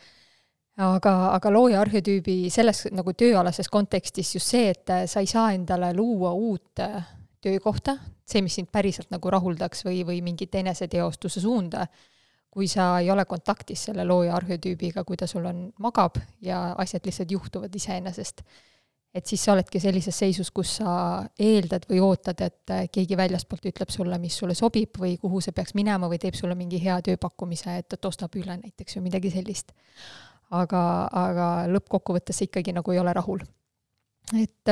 aga, aga looja arheotüübi selles nagu tööalases kontekstis just see, et sa ei saa endale luua uut äh, töökohta, see, mis sind päriselt nagu rahuldaks või, või mingit eneseteostuse suunda, kui sa ei ole kontaktis selle looja arheotüübiga, kui ta sul on, magab ja asjad lihtsalt juhtuvad iseenesest. et siis sa oledki sellises seisus, kus sa eeldad või ootad, et keegi väljastpoolt ütleb sulle, mis sulle sobib või kuhu see peaks minema või teeb sulle mingi hea tööpakkumise, et, et ostab üle näiteks või midagi sellist. aga, aga lõppkokkuvõttes sa ikkagi nagu ei ole rahul et,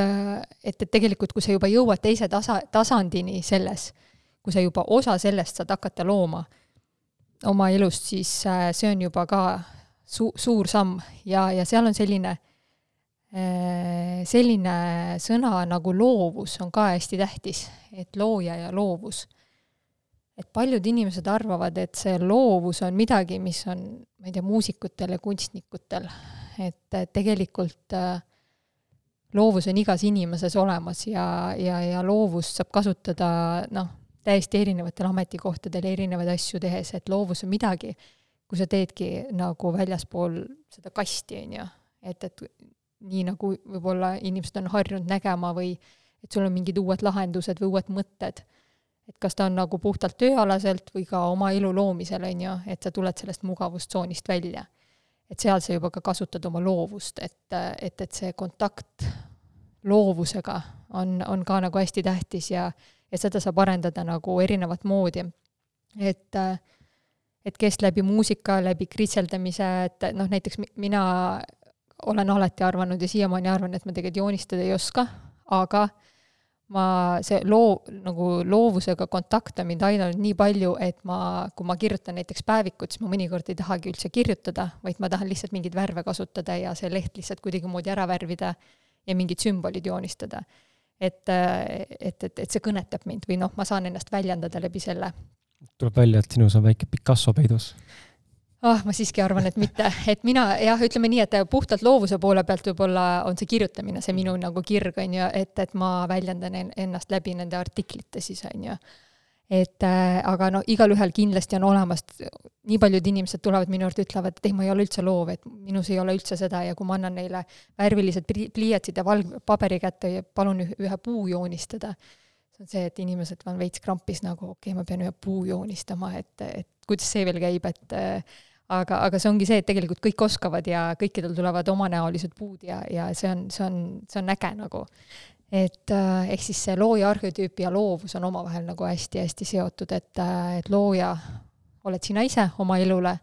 et, et tegelikult, kui sa juba jõuad teise tasa, tasandini selles, kui sa juba osa sellest saad hakata looma, oma elust, siis äh, see on juba ka su-, suur samm ja, ja seal on selline, äh, selline sõna nagu loovus on ka hästi tähtis, et looja ja loovus. et paljud inimesed arvavad, et see loovus on midagi, mis on, ma ei tea, muusikutel ja kunstnikutel, et tegelikult äh, loovus on igas inimeses olemas ja, ja, ja loovust saab kasutada noh, täiesti erinevatel ametikohtadel erinevaid asju tehes, et loovus on midagi, kui sa teedki nagu väljaspool seda kasti, on ju, et, et nii nagu võib-olla inimesed on harjunud nägema või et sul on mingid uued lahendused või uued mõtted. et kas ta on nagu puhtalt tööalaselt või ka oma elu loomisel, on ju, et sa tuled sellest mugavustsoonist välja. et seal sa juba ka kasutad oma loovust, et, et, et see kontakt loovusega on, on ka nagu hästi tähtis ja ja seda saab arendada nagu erinevat moodi. et, et kes läbi muusika, läbi kritseldamise, et noh, näiteks mina olen alati arvanud ja siiamaani arvan, et ma tegelikult joonistada ei oska, aga ma, see loo, nagu loovusega kontakt on mind aidanud nii palju, et ma, kui ma kirjutan näiteks päevikut, siis ma mõnikord ei tahagi üldse kirjutada, vaid ma tahan lihtsalt mingeid värve kasutada ja see leht lihtsalt kuidagimoodi ära värvida ja mingid sümbolid joonistada et, et, et, et see kõnetab mind või noh, ma saan ennast väljendada läbi selle. tuleb välja, et sinus on väike Picasso peidus? ah, ma siiski arvan, et mitte, et mina jah, ütleme nii, et puhtalt loovuse poole pealt võib-olla on see kirjutamine see minu nagu kirg, on ju, et, et ma väljendan ennast läbi nende artiklite siis, on ju et äh, aga no igalühel kindlasti on olemas, nii paljud inimesed tulevad minu juurde, ütlevad, et ei, ma ei ole üldse loov, et minus ei ole üldse seda ja kui ma annan neile värvilised pliiatsid ja valg-, paberi kätte ja palun ühe puu joonistada, see on see, et inimesed on veits krampis nagu, okei okay,, ma pean ühe puu joonistama, et, et kuidas see veel käib, et äh, aga, aga see ongi see, et tegelikult kõik oskavad ja kõikidel tulevad omanäolised puud ja, ja see on, see on, see on äge nagu et äh, ehk siis see looja arheotüüp ja loovus on omavahel nagu hästi-hästi seotud, et, äh, et looja oled sina ise oma elule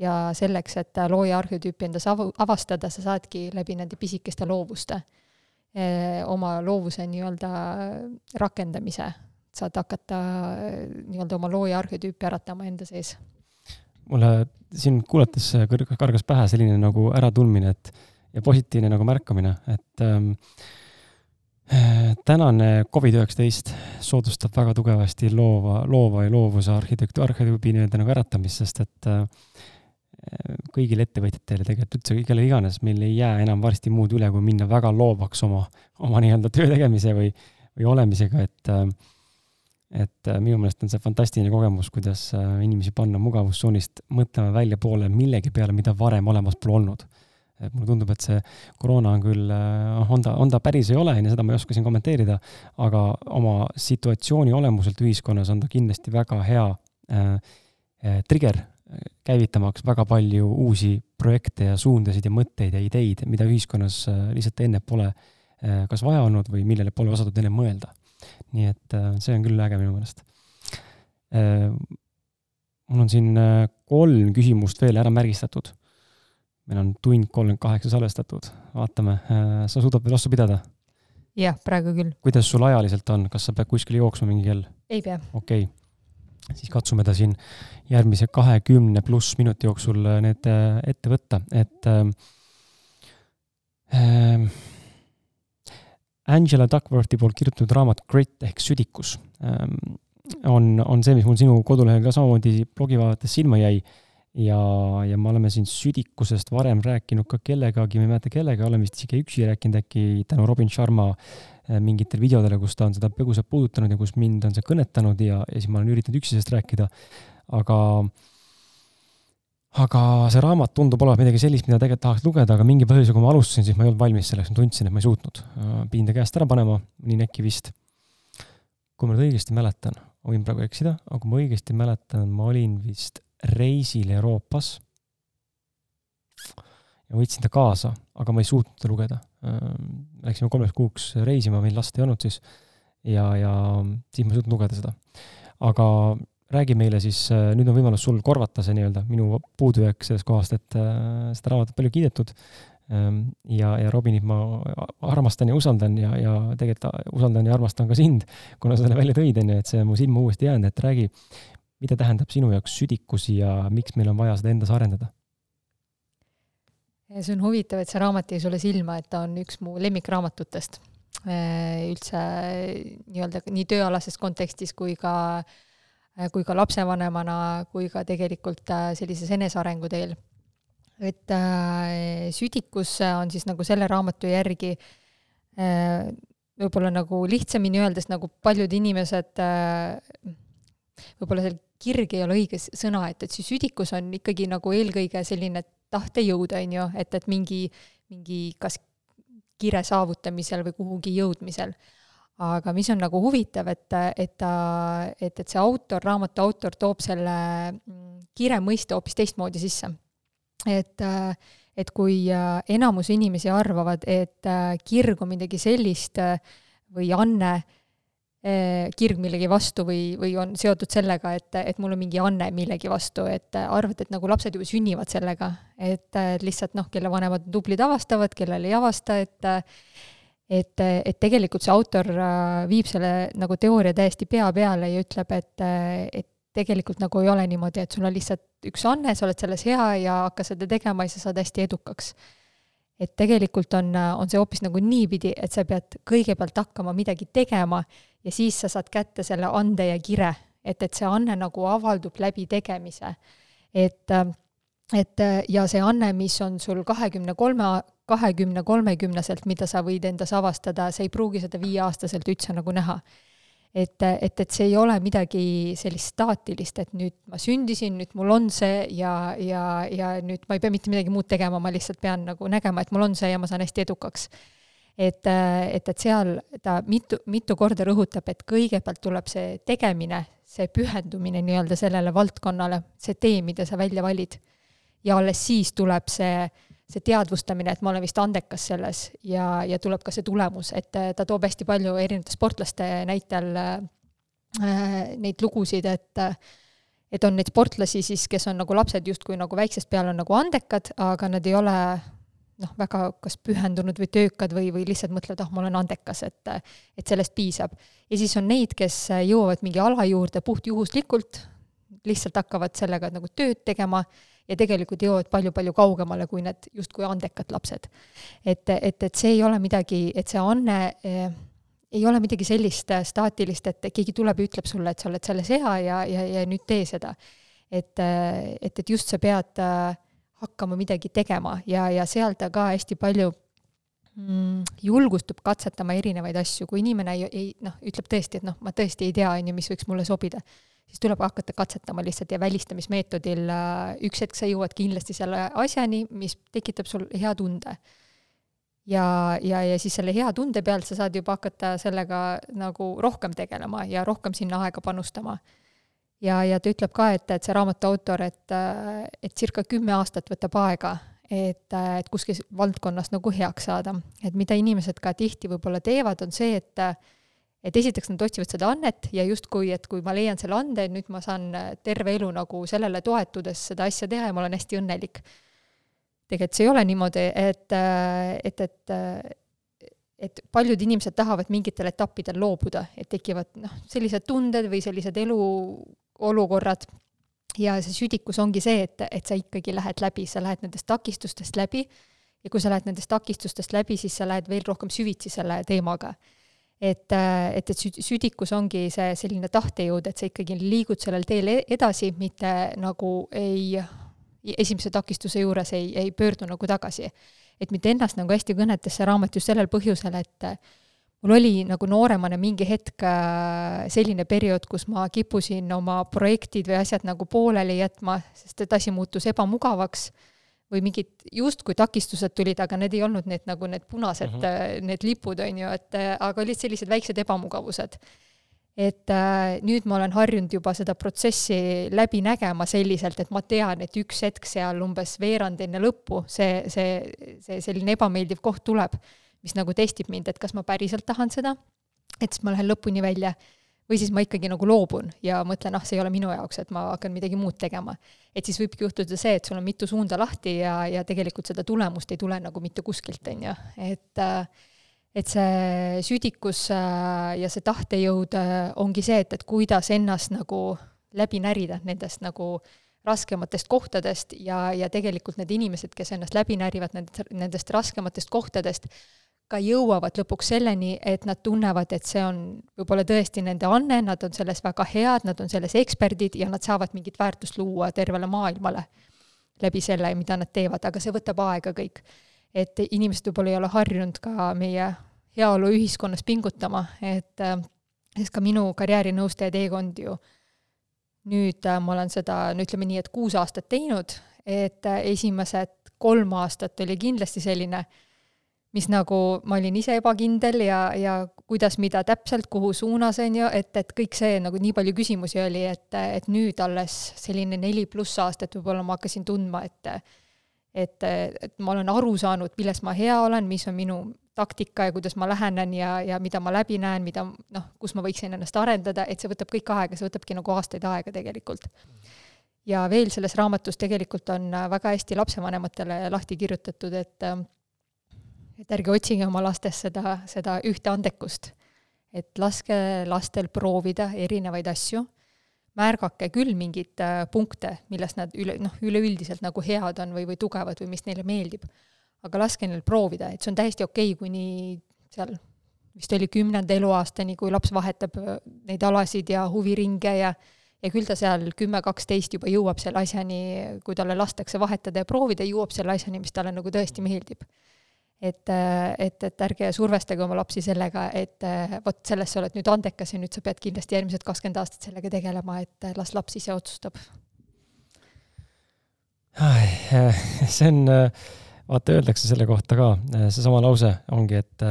ja selleks, et äh, looja arheotüüpi endas av-, avastada, sa saadki läbi nende pisikeste loovuste oma loovuse nii-öelda rakendamise, saad hakata nii-öelda oma looja arheotüüpi äratama enda sees. mulle sind kuulates kõrg-, kargas pähe selline nagu äratundmine, et ja positiivne nagu märkamine, et ähm, tänane Covid-19 soodustab väga tugevasti loova, loova ja loovuse arhitektu-, arhitektuuri nii-öelda nagu äratamist, sest et äh, kõigile ettevõtjatele tegelikult üldse, kellele iganes, meil ei jää enam varsti muud üle, kui minna väga loovaks oma, oma nii-öelda töö tegemise või, või olemisega, et äh, et äh, minu meelest on see fantastiline kogemus, kuidas inimesi panna mugavustsoonist mõtlema väljapoole millegi peale, mida varem olemas pole olnud et mulle tundub, et see koroona on küll, noh, on ta, on ta päris ei ole, on ju, seda ma ei oska siin kommenteerida, aga oma situatsiooni olemuselt ühiskonnas on ta kindlasti väga hea äh, äh trigger, käivitamaks väga palju uusi projekte ja suundasid ja mõtteid ja ideid, mida ühiskonnas äh, lihtsalt enne pole äh, kas vaja olnud või millele pole osatud enne mõelda. nii et äh, see on küll äge minu meelest äh,. mul on siin äh, kolm küsimust veel ära märgistatud meil on tund kolmkümmend kaheksa salvestatud, vaatame, äh, sa suudad veel vastu pidada? jah, praegu küll. kuidas sul ajaliselt on, kas sa pead kuskile jooksma mingi kell? ei pea. okei okay., siis katsume ta siin järgmise kahekümne pluss minuti jooksul äh, need äh, ette võtta, et äh, Angela Duckworthi poolt kirjutatud raamat Grit ehk südikus ähm, on, on see, mis mul sinu kodulehel ka samamoodi blogi vaadates silma jäi ja, ja me oleme siin südikusest varem rääkinud ka kellegagi, ma ei mäleta kellega, oleme vist isegi üksi rääkinud äkki tänu Robin Sharma äh, mingitel videodele, kus ta on seda põgusalt puudutanud ja kus mind on see kõnetanud ja, ja siis ma olen üritanud üksi sellest rääkida. aga, aga see raamat tundub olevat midagi sellist, mida tegelikult tahaks lugeda, aga mingi põhjusega, kui ma alustasin, siis ma ei olnud valmis selleks, ma tundsin, et ma ei suutnud. Äh, pidin ta käest ära panema, nii näkki vist. kui ma nüüd õigesti mäletan, ma võin praegu eksida, aga kui ma õigesti mäletan, ma olin vist reisil Euroopas. ja võtsin ta kaasa, aga ma ei suutnud teda lugeda. Läksime kolmeks kuuks reisima, meil last ei olnud siis ja, ja siis ma ei suutnud lugeda seda. aga räägi meile siis, nüüd on võimalus sul korvata see nii-öelda minu puudujääk sellest kohast, et äh, seda raamatut palju kiidetud ja, ja Robinit ma armastan ja usaldan ja, ja tegelikult usaldan ja armastan ka sind, kuna sa selle välja tõid, on ju, et see on mu silma uuesti jäänud, et räägi, mida tähendab sinu jaoks südikus ja miks meil on vaja seda endas arendada? see on huvitav, et see raamat jäi sulle silma, et ta on üks mu lemmikraamatutest üldse nii-öelda nii tööalases kontekstis kui ka, kui ka lapsevanemana, kui ka tegelikult sellises enesearengu teel. et südikus on siis nagu selle raamatu järgi võib-olla nagu lihtsamini öeldes, nagu paljud inimesed võib-olla seal kirg ei ole õige sõna, et, et see südikus on ikkagi nagu eelkõige selline tahtejõud, on ju, et, et mingi, mingi kas kire saavutamisel või kuhugi jõudmisel. aga mis on nagu huvitav, et, et ta, et, et see autor, raamatu autor toob selle mm, kire mõiste hoopis teistmoodi sisse. et, et kui enamus inimesi arvavad, et kirg on midagi sellist või anne, kirg millegi vastu või, või on seotud sellega, et, et mul on mingi anne millegi vastu, et arvad, et nagu lapsed juba sünnivad sellega, et lihtsalt noh, kelle vanemad on tublid, avastavad, kellel ei avasta, et et, et tegelikult see autor äh, viib selle nagu teooria täiesti pea peale ja ütleb, et, et tegelikult nagu ei ole niimoodi, et sul on lihtsalt üks anne, sa oled selles hea ja hakka seda tegema ja sa saad hästi edukaks. Et tegelikult on, on see hoopis nagu niipidi, et sa pead kõigepealt hakkama midagi tegema ja siis sa saad kätte selle ande ja kire, et, et see anne nagu avaldub läbi tegemise. et, et ja see anne, mis on sul kahekümne kolme, kahekümne, kolmekümneselt, mida sa võid endas avastada, sa ei pruugi seda viieaastaselt üldse nagu näha et, et, et see ei ole midagi sellist staatilist, et nüüd ma sündisin, nüüd mul on see ja, ja, ja nüüd ma ei pea mitte midagi muud tegema, ma lihtsalt pean nagu nägema, et mul on see ja ma saan hästi edukaks et, et, et seal ta mitu, mitu korda rõhutab, et kõigepealt tuleb see tegemine, see pühendumine nii-öelda sellele valdkonnale, see tee, mida sa välja valid. ja alles siis tuleb see, see teadvustamine, et ma olen vist andekas selles ja, ja tuleb ka see tulemus, et ta toob hästi palju erinevate sportlaste näitel äh, neid lugusid, et et on neid sportlasi siis, kes on nagu lapsed justkui nagu väiksest peale on nagu andekad, aga nad ei ole noh, väga kas pühendunud või töökad või, või lihtsalt mõtlevad, ah, ma olen andekas, et, et sellest piisab. ja siis on neid, kes jõuavad mingi ala juurde puhtjuhuslikult, lihtsalt hakkavad sellega nagu tööd tegema ja tegelikult jõuavad palju-palju kaugemale kui need justkui andekad lapsed. et, et, et see ei ole midagi, et see anne eh, ei ole midagi sellist staatilist, et keegi tuleb ja ütleb sulle, et sa oled selles hea ja, ja, ja nüüd tee seda. et, et, et just sa pead äh, hakkama midagi tegema ja, ja seal ta ka hästi palju mm, julgustub katsetama erinevaid asju, kui inimene ei, ei noh, ütleb tõesti, et noh, ma tõesti ei tea, on ju, mis võiks mulle sobida, siis tuleb hakata katsetama lihtsalt ja välistamismeetodil äh, üks hetk sa jõuad kindlasti selle asjani, mis tekitab sul hea tunde. ja, ja, ja siis selle hea tunde pealt sa saad juba hakata sellega nagu rohkem tegelema ja rohkem sinna aega panustama ja, ja ta ütleb ka, et, et see raamatu autor, et, et circa kümme aastat võtab aega, et, et kuskil valdkonnas nagu heaks saada. et mida inimesed ka tihti võib-olla teevad, on see, et et esiteks nad otsivad seda annet ja justkui, et kui ma leian selle ande, nüüd ma saan terve elu nagu sellele toetudes seda asja teha ja ma olen hästi õnnelik. tegelikult see ei ole niimoodi, et, et, et et paljud inimesed tahavad mingitel etappidel loobuda, et tekivad noh, sellised tunded või sellised eluolukorrad ja see südikus ongi see, et, et sa ikkagi lähed läbi, sa lähed nendest takistustest läbi. Ja kui sa lähed nendest takistustest läbi, siis sa lähed veel rohkem süvitsi selle teemaga. et, et, et südikus ongi see selline tahtejõud, et sa ikkagi liigud sellel teel e-, edasi, mitte nagu ei, esimese takistuse juures ei, ei pöördu nagu tagasi. Et mitte ennast nagu hästi kõnetas see raamat just sellel põhjusel, et mul oli nagu nooremana mingi hetk äh, selline periood, kus ma kippusin oma projektid või asjad nagu pooleli jätma, sest et asi muutus ebamugavaks või mingid justkui takistused tulid, aga need ei olnud need nagu need punased mm, -hmm. need lipud, on ju, et äh, aga olid sellised väiksed ebamugavused et äh, nüüd ma olen harjunud juba seda protsessi läbi nägema selliselt, et ma tean, et üks hetk seal umbes veerand enne lõppu see, see, see selline ebameeldiv koht tuleb, mis nagu testib mind, et kas ma päriselt tahan seda, et siis ma lähen lõpuni välja, või siis ma ikkagi nagu loobun ja mõtlen, ah, see ei ole minu jaoks, et ma hakkan midagi muud tegema. et siis võibki juhtuda see, et sul on mitu suunda lahti ja, ja tegelikult seda tulemust ei tule nagu mitte kuskilt, on ju, et äh, et see südikus äh, ja see tahtejõud äh, ongi see, et, et kuidas ennast nagu läbi närida nendest nagu raskematest kohtadest ja, ja tegelikult need inimesed, kes ennast läbi närivad nendest, nendest raskematest kohtadest, ka jõuavad lõpuks selleni, et nad tunnevad, et see on võib-olla tõesti nende anne, nad on selles väga head, nad on selles eksperdid ja nad saavad mingit väärtust luua tervele maailmale läbi selle, mida nad teevad, aga see võtab aega kõik. Et inimesed võib-olla ei ole harjunud ka meie heaoluühiskonnas pingutama, et äh, sest ka minu karjäärinõustaja teekond ju nüüd äh, ma olen seda, no ütleme nii, et kuus aastat teinud, et äh, esimesed kolm aastat oli kindlasti selline, mis nagu ma olin ise ebakindel ja, ja kuidas, mida täpselt, kuhu suunas, on ju, et, et kõik see nagu nii palju küsimusi oli, et, et nüüd alles selline neli pluss aastat võib-olla ma hakkasin tundma, et et, et ma olen aru saanud, milles ma hea olen, mis on minu taktika ja kuidas ma lähenen ja, ja mida ma läbi näen, mida noh, kus ma võiksin ennast arendada, et see võtab kõik aega, see võtabki nagu aastaid aega tegelikult. ja veel selles raamatus tegelikult on väga hästi lapsevanematele lahti kirjutatud, et et ärge otsige oma lastes seda, seda ühte andekust. et laske lastel proovida erinevaid asju märgake küll mingeid äh, punkte, milles nad üle, noh, üleüldiselt nagu head on või, või tugevad või mis neile meeldib. aga laske neil proovida, et see on täiesti okei okay,, kuni seal vist oli kümnenda eluaastani, kui laps vahetab äh, neid alasid ja huviringe ja ja küll ta seal kümme, kaksteist juba jõuab selle asjani, kui talle lastakse vahetada ja proovida, jõuab selle asjani, mis talle nagu tõesti meeldib et, et, et ärge survestage oma lapsi sellega, et vot selles sa oled nüüd andekas ja nüüd sa pead kindlasti järgmised kakskümmend aastat sellega tegelema, et las laps ise otsustab. see on, vaata, öeldakse selle kohta ka, seesama lause ongi, et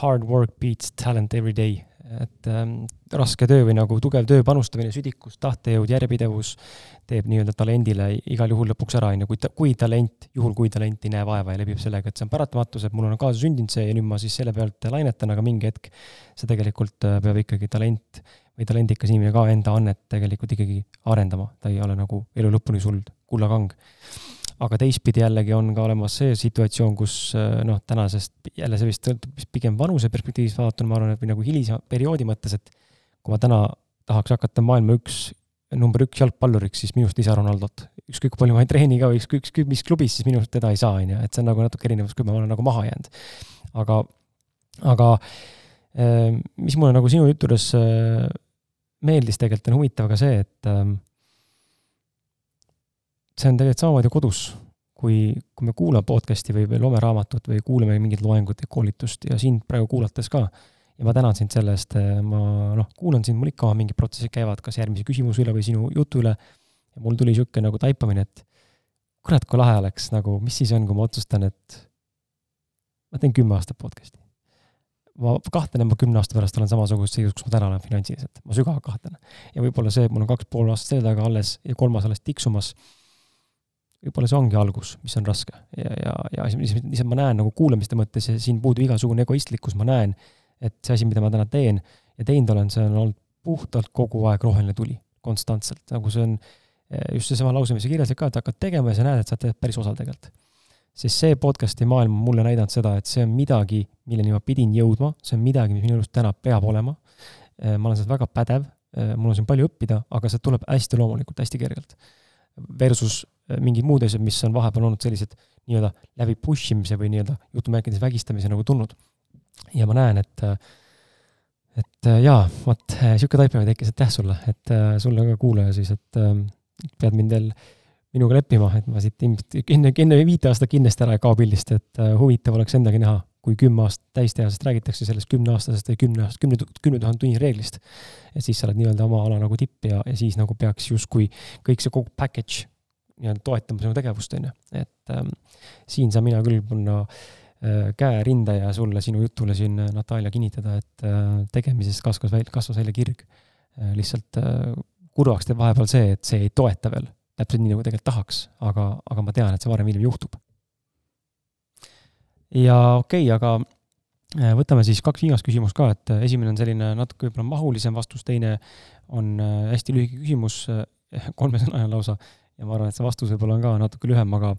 hard work beats talent every day et raske töö või nagu tugev töö panustamine, südikus, tahtejõud, järjepidevus teeb nii-öelda talendile igal juhul lõpuks ära, on ju, kui ta, kui talent, juhul kui talent ei näe vaeva ja lepib sellega, et see on paratamatus, et mul on kaasa sündinud see ja nüüd ma siis selle pealt lainetan, aga mingi hetk see tegelikult äh, peab ikkagi talent või talendikas inimene ka enda annet tegelikult ikkagi arendama, ta ei ole nagu elu lõpuni sul kullakang. Aga teistpidi jällegi on ka olemas see situatsioon, kus äh, noh, tänasest jälle see vist sõltub pigem vanuse perspektiivist vaadatuna, ma arvan, et või nagu hilise perioodi mõttes, et kui ma täna tahaks hakata maailma üks, number üks jalgpalluriks, siis minust ei saa Ronaldot. ükskõik palju ma ei treeni ka või ükskõik, ükskõik mis klubis, siis minust teda ei saa, on ju, et see on nagu natuke erinevus, kui ma olen nagu maha jäänud. aga, aga äh, mis mulle nagu sinu juttudes äh, meeldis tegelikult, on huvitav ka see, et see on tegelikult samamoodi kodus, kui, kui me kuulame podcast'i või, või loeme raamatut või kuuleme mingit loengut või koolitust ja sind praegu kuulates ka, ja ma tänan sind selle eest, ma noh, kuulan sind, mul ikka mingid protsessid käivad, kas järgmise küsimuse üle või sinu jutu üle, ja mul tuli niisugune nagu taipamine, et kurat, kui lahe oleks nagu, mis siis on, kui ma otsustan, et ma teen kümme aastat podcast'i. ma kahtlen, et ma kümne aasta pärast olen samasuguses seisus, kus ma täna olen finantsiliselt, ma sügavalt kahtlen. ja võib-olla see, et mul on kaks pool aastat selja taga alles ja kolmas alles tiksumas võib-olla see ongi algus, mis on raske ja, ja, ja lihtsalt ma näen nagu kuulamiste mõttes ja siin puudub igasugune egoistlikkus, ma näen, et see asi, mida ma täna teen ja teinud olen, see on olnud puhtalt kogu aeg roheline tuli, konstantselt, nagu see on eh, just seesama lause, mis sa kirjeldasid ka, et hakkad tegema ja sa näed, et sa teed päris osal tegelikult. sest see podcast'i maailm on mulle näidanud seda, et see on midagi, milleni ma pidin jõudma, see on midagi, mis minu arust täna peab olema. ma olen selles väga pädev, mul on siin palju õppida, aga see tuleb hästi loomulikult, hästi kergelt. Versus mingid muud asjad, mis on vahepeal olnud sellised nii-öelda läbi push imise või nii-öelda jutumärkides vägistamise nagu tulnud. Ja ma näen, et et jaa, vot niisugune taipaja tekkis, aitäh sulle, et sulle ka kuulaja siis, et pead mind veel minuga leppima, et ma siit ilmselt enne, enne viite aastat kindlasti ära ei kao pildist, et huvitav oleks endagi näha, kui kümme aastat täis teha, sest räägitakse sellest kümneaastasest või kümne kümne, kümne tuhande tunni reeglist. et siis sa oled nii-öelda oma ala nagu tipp ja, ja siis nagu peaks justkui kõik see kogu package nii-öelda toetama sinu tegevust, on ju. et ähm, siin saan mina küll panna äh, käe rinda ja sulle, sinu jutule siin, äh, Natalja, kinnitada, et äh, tegemisest kasvas välja, kasvas välja kirg äh,. lihtsalt äh, kurvaks teeb vahepeal see, et see ei toeta veel täpselt nii, nagu tegelikult tahaks, aga, aga ma tean, et see varem või hiljem juhtub. ja okei okay,, aga äh, võtame siis kaks viimast küsimust ka, et äh, esimene on selline natuke võib-olla mahulisem vastus, teine on hästi lühike küsimus, kolmesõnaline lausa ja ma arvan, et see vastus võib-olla on ka natuke lühem, aga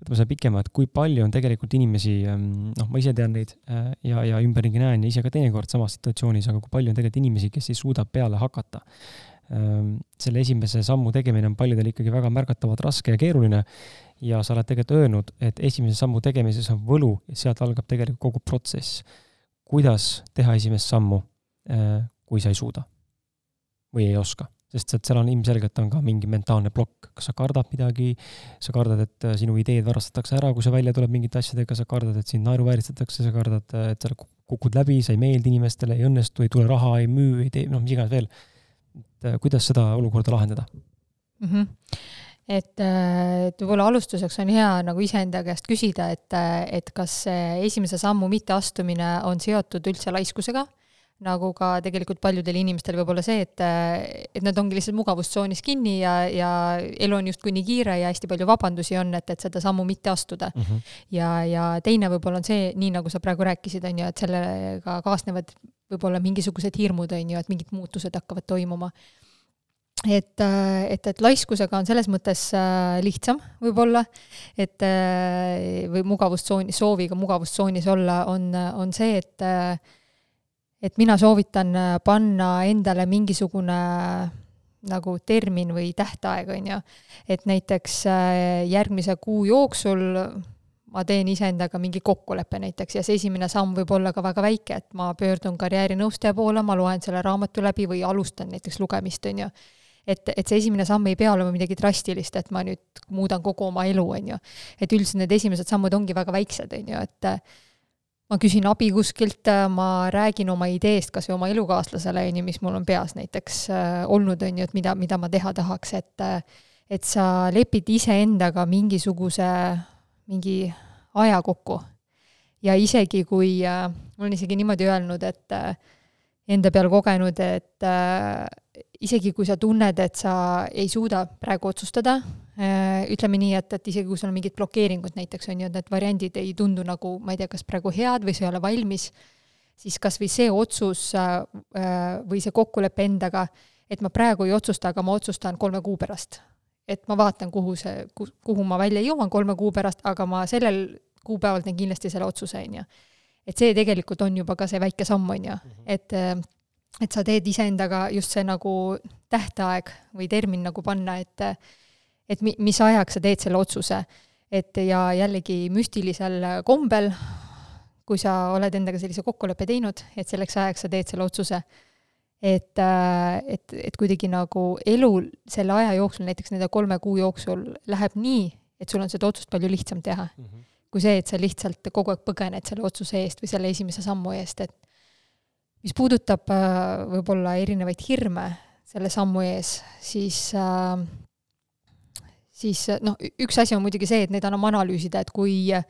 võtame selle pikema, et kui palju on tegelikult inimesi, ähm, noh, ma ise tean neid äh, ja, ja ümberringi näen ja ise ka teinekord samas situatsioonis, aga kui palju on tegelikult inimesi, kes ei suuda peale hakata. Ähm, selle esimese sammu tegemine on paljudel ikkagi väga märgatavalt raske ja keeruline ja sa oled tegelikult öelnud, et esimese sammu tegemises on võlu ja sealt algab tegelikult kogu protsess. kuidas teha esimest sammu, äh, kui sa ei suuda või ei oska sest et seal on ilmselgelt on ka mingi mentaalne plokk, kas sa kardad midagi, sa kardad, et äh, sinu ideed varastatakse ära, kui sa välja tuleb mingite asjadega, sa kardad, et sind naeruvääristatakse, sa kardad, äh, et sa kukud läbi, sa ei meeldi inimestele, ei õnnestu, ei tule raha, ei müü, ei tee, noh, mis iganes veel. et äh, kuidas seda olukorda lahendada? Mm? -hmm et, et võib-olla alustuseks on hea nagu iseenda käest küsida, et, et kas esimese sammu mitteastumine on seotud üldse laiskusega nagu ka tegelikult paljudel inimestel võib olla see, et, et nad ongi lihtsalt mugavustsoonis kinni ja, ja elu on justkui nii kiire ja hästi palju vabandusi on, et, et seda sammu mitte astuda mm. -hmm. ja, ja teine võib-olla on see, nii nagu sa praegu rääkisid, on ju, et sellega kaasnevad võib-olla mingisugused hirmud, on ju, et mingid muutused hakkavad toimuma et, et, et laiskusega on selles mõttes äh, lihtsam võib-olla, et äh, või mugavustsooni, sooviga mugavustsoonis olla, on, on see, et äh, et mina soovitan äh, panna endale mingisugune äh, nagu termin või tähtaeg, on ju. et näiteks äh, järgmise kuu jooksul ma teen iseendaga mingi kokkuleppe näiteks ja see esimene samm võib olla ka väga väike, et ma pöördun karjäärinõustaja poole, ma loen selle raamatu läbi või alustan näiteks lugemist, on ju. et, et see esimene samm ei pea olema midagi drastilist, et ma nüüd muudan kogu oma elu, on ju. et üldiselt need esimesed sammud ongi väga väiksed, on ju, et ma küsin abi kuskilt, ma räägin oma ideest kas või oma elukaaslasele, on ju, mis mul on peas näiteks äh, olnud, on ju, et mida, mida ma teha tahaks, et äh, et sa lepid iseendaga mingisuguse, mingi aja kokku. ja isegi, kui äh,, ma olen isegi niimoodi öelnud, et äh, enda peal kogenud, et äh, isegi kui sa tunned, et sa ei suuda praegu otsustada, äh, ütleme nii, et, et isegi kui sul on mingid blokeeringud näiteks, on ju, et need variandid ei tundu nagu, ma ei tea, kas praegu head või sa ei ole valmis, siis kas või see otsus äh, või see kokkulepe endaga, et ma praegu ei otsusta, aga ma otsustan kolme kuu pärast. et ma vaatan, kuhu see, kuhu ma välja jõuan kolme kuu pärast, aga ma sellel kuupäeval teen kindlasti selle otsuse, on ju et see tegelikult on juba ka see väike samm, on ju, mhm. et et sa teed iseendaga just see nagu tähtaeg või termin nagu panna, et et mi-, mis ajaks sa teed selle otsuse. et ja jällegi müstilisel kombel, kui sa oled endaga sellise kokkuleppe teinud, et selleks ajaks sa teed selle otsuse, et, et, et kuidagi nagu elu selle aja jooksul, näiteks nende kolme kuu jooksul läheb nii, et sul on seda otsust palju lihtsam teha mm. -hmm kui see, et sa lihtsalt kogu aeg põgened selle otsuse eest või selle esimese sammu eest, et mis puudutab äh, võib-olla erinevaid hirme selle sammu ees, siis äh, siis noh, üks asi on muidugi see, et neid annab analüüsida, et kui äh,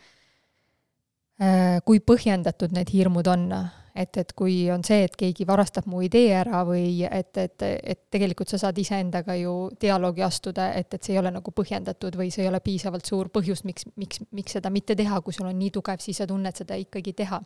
kui põhjendatud need hirmud on et, et kui on see, et keegi varastab mu idee ära või et, et, et tegelikult sa saad iseendaga ju dialoogi astuda, et, et see ei ole nagu põhjendatud või see ei ole piisavalt suur põhjus, miks, miks, miks seda mitte teha, kui sul on nii tugev sisetunne, et seda ikkagi teha.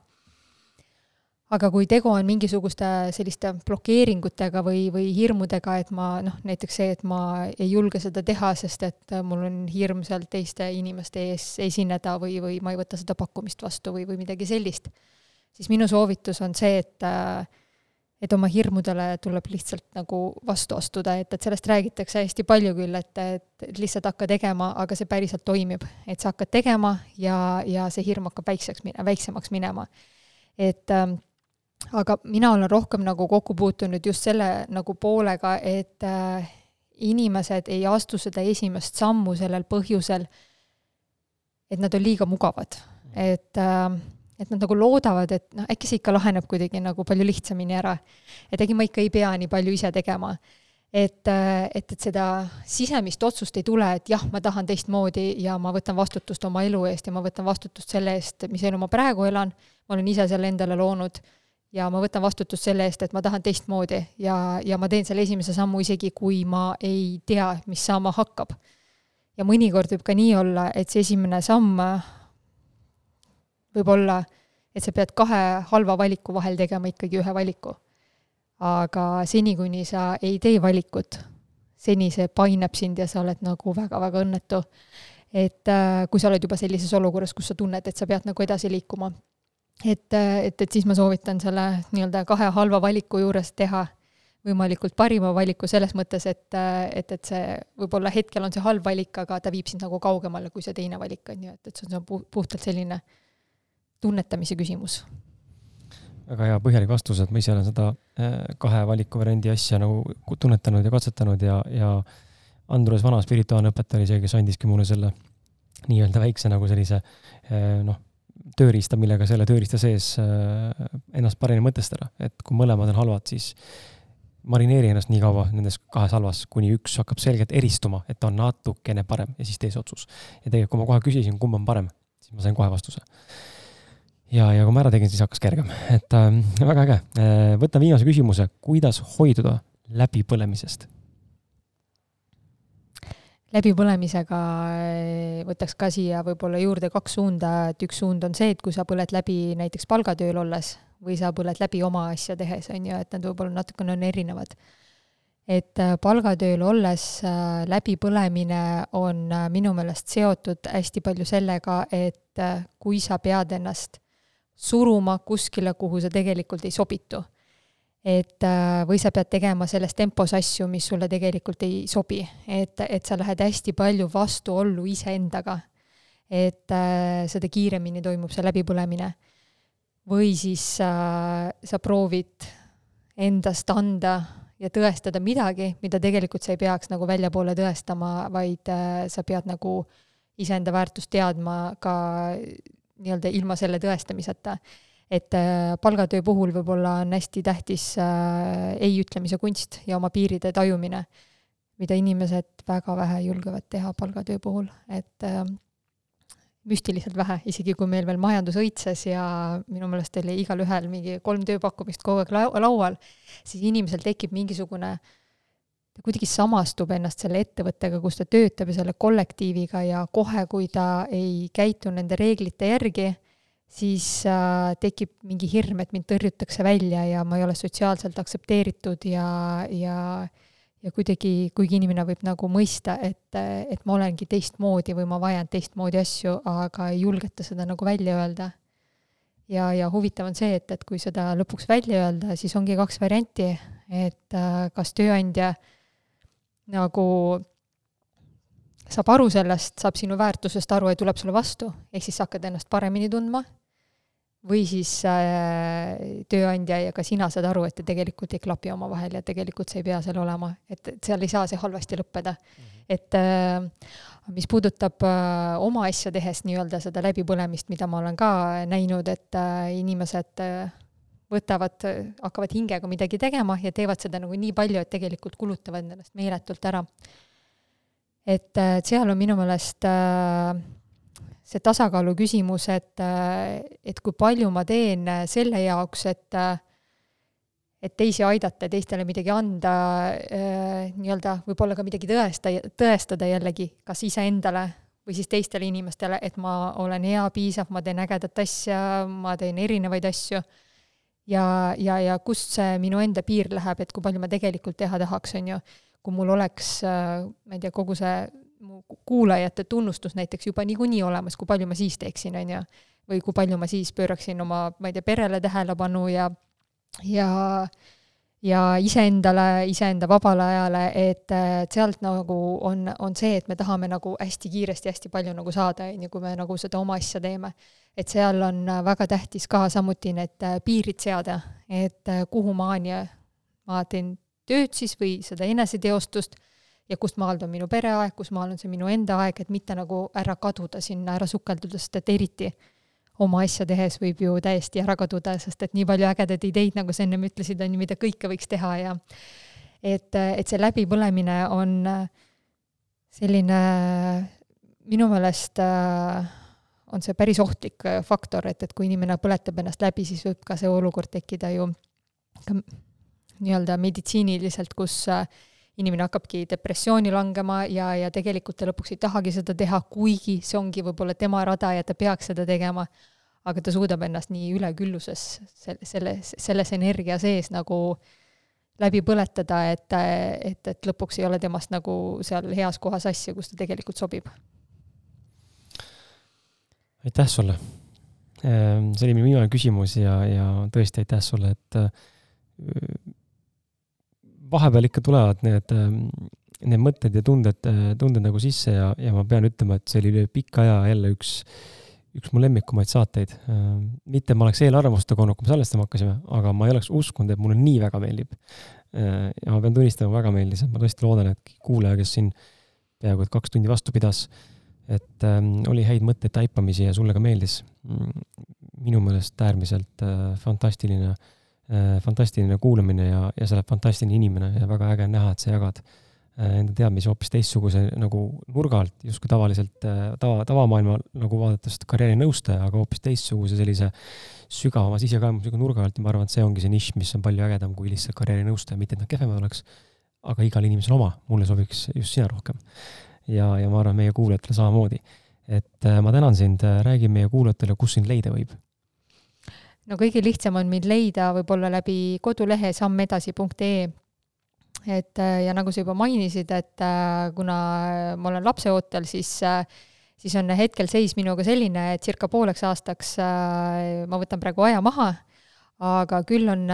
Aga kui tegu on mingisuguste selliste blokeeringutega või, või hirmudega, et ma noh, näiteks see, et ma ei julge seda teha, sest et mul on hirm seal teiste inimeste ees esineda või, või ma ei võta seda pakkumist vastu või, või midagi sellist, siis minu soovitus on see, et et oma hirmudele tuleb lihtsalt nagu vastu astuda, et, et sellest räägitakse hästi palju küll, et, et lihtsalt hakka tegema, aga see päriselt toimib. et sa hakkad tegema ja, ja see hirm hakkab väikseks, väiksemaks minema. et ähm, aga mina olen rohkem nagu kokku puutunud just selle nagu poolega, et äh, inimesed ei astu seda esimest sammu sellel põhjusel, et nad on liiga mugavad, et äh, et nad nagu loodavad, et noh, äkki see ikka laheneb kuidagi nagu palju lihtsamini ära. et äkki ma ikka ei pea nii palju ise tegema. et, äh, et, et seda sisemist otsust ei tule, et jah, ma tahan teistmoodi ja ma võtan vastutust oma elu eest ja ma võtan vastutust selle eest, mis elu ma praegu elan, ma olen ise selle endale loonud ja ma võtan vastutust selle eest, et ma tahan teistmoodi ja, ja ma teen selle esimese sammu isegi, kui ma ei tea, mis saama hakkab. ja mõnikord võib ka nii olla, et see esimene samm võib olla, et sa pead kahe halva valiku vahel tegema ikkagi ühe valiku. aga seni, kuni sa ei tee valikut, seni see painab sind ja sa oled nagu väga-väga õnnetu. et äh, kui sa oled juba sellises olukorras, kus sa tunned, et sa pead nagu edasi liikuma et, et, et siis ma soovitan selle nii-öelda kahe halva valiku juures teha võimalikult parima valiku selles mõttes, et, et, et see võib-olla hetkel on see halb valik, aga ta viib sind nagu kaugemale kui see teine valik, on ju, et, et see on puhtalt selline tunnetamise küsimus. väga hea põhjalik vastus, et ma ise olen seda äh, kahe valiku variandi asja nagu tunnetanud ja katsetanud ja, ja Andrus vana spirituaalne õpetaja oli see, kes andiski mulle selle nii-öelda väikse nagu sellise äh, noh, tööriista, millega selle tööriista sees äh, ennast paremini mõtestada, et kui mõlemad on halvad, siis marineeri ennast nii kaua nendes kahes halvas, kuni üks hakkab selgelt eristuma, et ta on natukene parem ja siis tee see otsus. ja tegelikult, kui ma kohe küsisin, kumb on parem, siis ma sain kohe vastuse. ja, ja kui ma ära tegin, siis hakkas kergem, et äh, väga äge. Äh, võtan viimase küsimuse, kuidas hoiduda läbipõlemisest läbipõlemisega eh, võtaks ka siia võib-olla juurde kaks suunda, et üks suund on see, et kui sa põled läbi näiteks palgatööl olles või sa põled läbi oma asja tehes, on ju, et nad võib-olla natukene on erinevad. et äh, palgatööl olles äh, läbipõlemine on minu meelest seotud hästi palju sellega, et kui sa pead ennast suruma kuskile, kuhu sa tegelikult ei sobitu et äh, või sa pead tegema selles tempos asju, mis sulle tegelikult ei sobi, et, et sa lähed hästi palju vastuollu iseendaga. et äh, seda kiiremini toimub see läbipõlemine. või siis äh, sa proovid endast anda ja tõestada midagi, mida tegelikult sa ei peaks nagu väljapoole tõestama, vaid äh, sa pead nagu iseenda väärtust teadma ka nii-öelda ilma selle tõestamiseta et äh, palgatöö puhul võib-olla on hästi tähtis äh, ei ütlemise kunst ja oma piiride tajumine, mida inimesed väga vähe julgevad teha palgatöö puhul, et äh, müstiliselt vähe, isegi kui meil veel majandus õitses ja minu meelest oli igalühel mingi kolm tööpakkumist kogu aeg laual, siis inimesel tekib mingisugune ta kuidagi samastub ennast selle ettevõttega, kus ta töötab ja selle kollektiiviga ja kohe, kui ta ei käitu nende reeglite järgi, siis äh, tekib mingi hirm, et mind tõrjutakse välja ja ma ei ole sotsiaalselt aktsepteeritud ja, ja ja kuidagi, kuigi inimene võib nagu mõista, et, et ma olengi teistmoodi või ma vajan teistmoodi asju, aga ei julgeta seda nagu välja öelda. ja, ja huvitav on see, et, et kui seda lõpuks välja öelda, siis ongi kaks varianti, et äh, kas tööandja nagu saab aru sellest, saab sinu väärtusest aru ja tuleb sulle vastu, ehk siis sa hakkad ennast paremini tundma või siis äh, tööandja ja ka sina saad aru, et te tegelikult ei klapi omavahel ja tegelikult see ei pea seal olema, et, et seal ei saa see halvasti lõppeda mm. -hmm. et äh, mis puudutab äh, oma asja tehes nii-öelda seda läbipõlemist, mida ma olen ka näinud, et äh, inimesed äh, võtavad, hakkavad hingega midagi tegema ja teevad seda nagu nii palju, et tegelikult kulutavad ennast meeletult ära. Et äh, seal on minu meelest äh, see tasakaalu küsimus, et, et kui palju ma teen selle jaoks, et et teisi aidata, teistele midagi anda, nii-öelda võib-olla ka midagi tõesta, tõestada jällegi, kas iseendale või siis teistele inimestele, et ma olen hea, piisav, ma teen ägedat asja, ma teen erinevaid asju, ja, ja, ja kust see minu enda piir läheb, et kui palju ma tegelikult teha tahaks, on ju. Kui mul oleks, ma ei tea, kogu see mu kuulajate tunnustus näiteks juba niikuinii olemas, kui palju ma siis teeksin, on ju. või kui palju ma siis pööraksin oma, ma ei tea, perele tähelepanu ja, ja ja iseendale, iseenda vabale ajale, et sealt nagu on, on see, et me tahame nagu hästi kiiresti hästi palju nagu saada, on ju, kui me nagu seda oma asja teeme. et seal on väga tähtis ka samuti need piirid seada, et kuhu maani ma teen tööd siis või seda eneseteostust ja kust maalt on minu pereaeg, kus maal on see minu enda aeg, et mitte nagu ära kaduda sinna, ära sukelduda, sest et eriti oma asja tehes võib ju täiesti ära kaduda, sest et nii palju ägedaid ideid, nagu sa ennem ütlesid, on ju, mida kõike võiks teha ja et, et see läbipõlemine on selline minu meelest on see päris ohtlik faktor, et, et kui inimene põletab ennast läbi, siis võib ka see olukord tekkida ju ka nii-öelda meditsiiniliselt, kus inimene hakkabki depressiooni langema ja, ja tegelikult ta lõpuks ei tahagi seda teha, kuigi see ongi võib-olla tema rada ja ta peaks seda tegema, aga ta suudab ennast nii ülekülluses, selle, selles, selles energia sees nagu läbi põletada, et, et, et lõpuks ei ole temast nagu seal heas kohas asja, kus ta tegelikult sobib. aitäh sulle! Ehm, see oli minu viimane küsimus ja, ja tõesti aitäh sulle, et vahepeal ikka tulevad need, ähm, need mõtted ja tunded, tunded nagu sisse ja, ja ma pean ütlema, et see oli üle pika aja jälle üks, üks mu lemmikumaid saateid. Ähm, mitte ma oleks eelarvamust toonud, kui me salvestama hakkasime, aga ma ei oleks uskunud, et mulle nii väga meeldib. Äh, ja ma pean tunnistama, väga meeldis, et ma tõesti loodan, et kuulaja, kes siin peaaegu et kaks tundi vastu pidas, et ähm, oli häid mõtteid, taipamisi ja sulle ka meeldis. Mm, minu meelest äärmiselt äh, fantastiline äh, Äh, fantastiline kuulamine ja, ja sa oled fantastiline inimene ja väga äge on näha, et sa jagad äh, enda teadmisi hoopis teistsuguse nagu nurga alt, justkui tavaliselt äh, tava, tavamaailma nagu vaadates karjäärinõustaja, aga hoopis teistsuguse sellise sügavama sisekaemusega nurga alt ja ma arvan, et see ongi see nišš, mis on palju ägedam kui lihtsalt karjäärinõustaja, mitte et nad kehvemad oleks, aga igal inimesel oma, mulle sobiks just sina rohkem. ja, ja ma arvan, meie kuulajatele samamoodi. et ma tänan sind, räägi meie kuulajatele, kus sind leida võib no kõige lihtsam on mind leida võib-olla läbi kodulehe sammedasi.ee. et äh, ja nagu sa juba mainisid, et äh, kuna ma olen lapseootel, siis äh, siis on hetkel seis minuga selline, et circa pooleks aastaks ma võtan praegu aja maha, aga küll on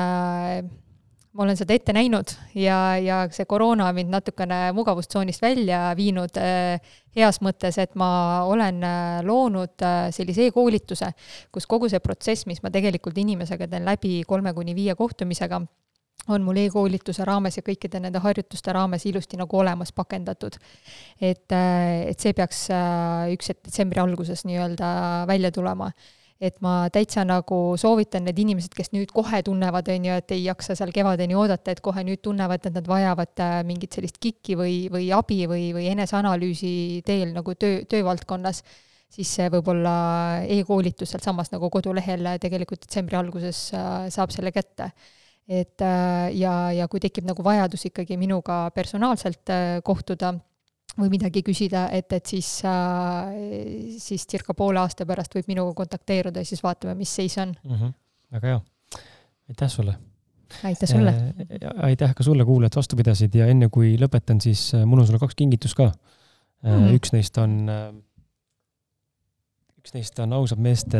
ma olen seda ette näinud ja, ja see koroona on mind natukene mugavustsoonist välja viinud äh, heas mõttes, et ma olen äh, loonud äh, sellise e-koolituse, kus kogu see protsess, mis ma tegelikult inimesega teen läbi kolme kuni viie kohtumisega, on mul e-koolituse raames ja kõikide nende harjutuste raames ilusti nagu olemas pakendatud. et, et see peaks üks detsembri alguses nii-öelda välja tulema et ma täitsa nagu soovitan need inimesed, kes nüüd kohe tunnevad, on ju, et ei jaksa seal kevadeni oodata, et kohe nüüd tunnevad, et nad vajavad äh, mingit sellist kikki või, või abi või, või eneseanalüüsi teel nagu töö, töövaldkonnas, siis võib-olla e-koolitus sealsamas nagu kodulehel tegelikult detsembri alguses äh, saab selle kätte. Et äh, ja, ja kui tekib nagu vajadus ikkagi minuga personaalselt kohtuda, või midagi küsida, et, et siis äh,, siis circa poole aasta pärast võib minuga kontakteeruda ja siis vaatame, mis seis on mm. -hmm. väga hea, aitäh sulle! aitäh sulle äh,! aitäh ka sulle, kuulajad, vastu pidasid ja enne kui lõpetan, siis äh, mul on sulle kaks kingitust ka mm. -hmm. üks neist on üks neist on ausad meeste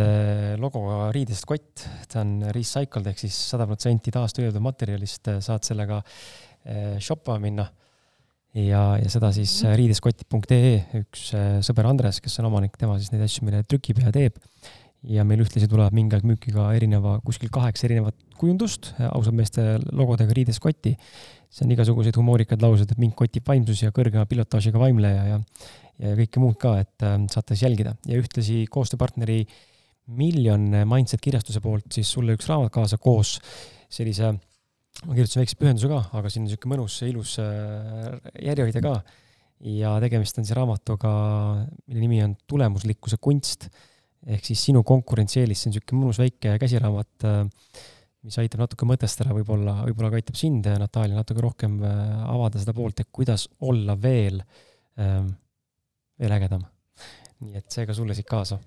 logoga riidest kott, ta on recycled ehk siis sada protsenti taastöödeldud materjalist, saad sellega shoppama minna ja, ja seda siis mhm. riideskotti.ee, üks äh, sõber Andres, kes on omanik, tema siis neid asju meile trükib ja teeb. ja meil ühtlasi tulevad mingi aeg müüki ka erineva, kuskil kaheksa erinevat kujundust äh, ausalt meeste logodega riideskotti. see on igasuguseid humoorikaid lauseid, et mind kotib vaimsus ja kõrgema pilotaažiga vaimleja ja, ja kõike muud ka, et äh, saate siis jälgida ja ühtlasi koostööpartneri Miljon Mindset kirjastuse poolt siis sulle üks raamat kaasa koos sellise ma kirjutasin väikse pühenduse ka, aga siin on niisugune mõnus, ilus äh, järjehoidja ka. ja tegemist on siis raamatuga, mille nimi on Tulemuslikkuse kunst ehk siis sinu konkurentsieelis, see on niisugune mõnus väike käsiraamat, äh, mis aitab natuke mõtestada, võib-olla, võib-olla ka aitab sind, Natalja, natuke rohkem äh, avada seda poolt, et kuidas olla veel, ähm, veel ägedam. nii et see ka sulle siit kaasa.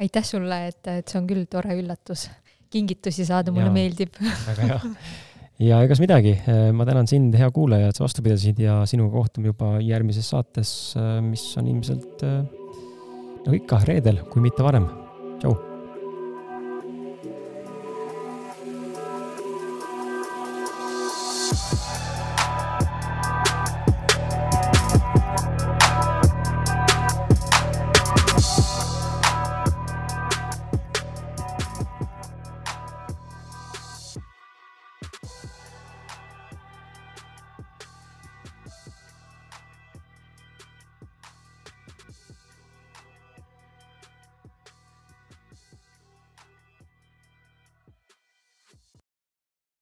aitäh sulle, et, et see on küll tore üllatus kingitusi saada, mulle ja, meeldib. väga hea. ja egas midagi, ma tänan sind, hea kuulaja, et sa vastu pidasid ja sinuga kohtume juba järgmises saates, mis on ilmselt nagu ikka reedel, kui mitte varem. tšau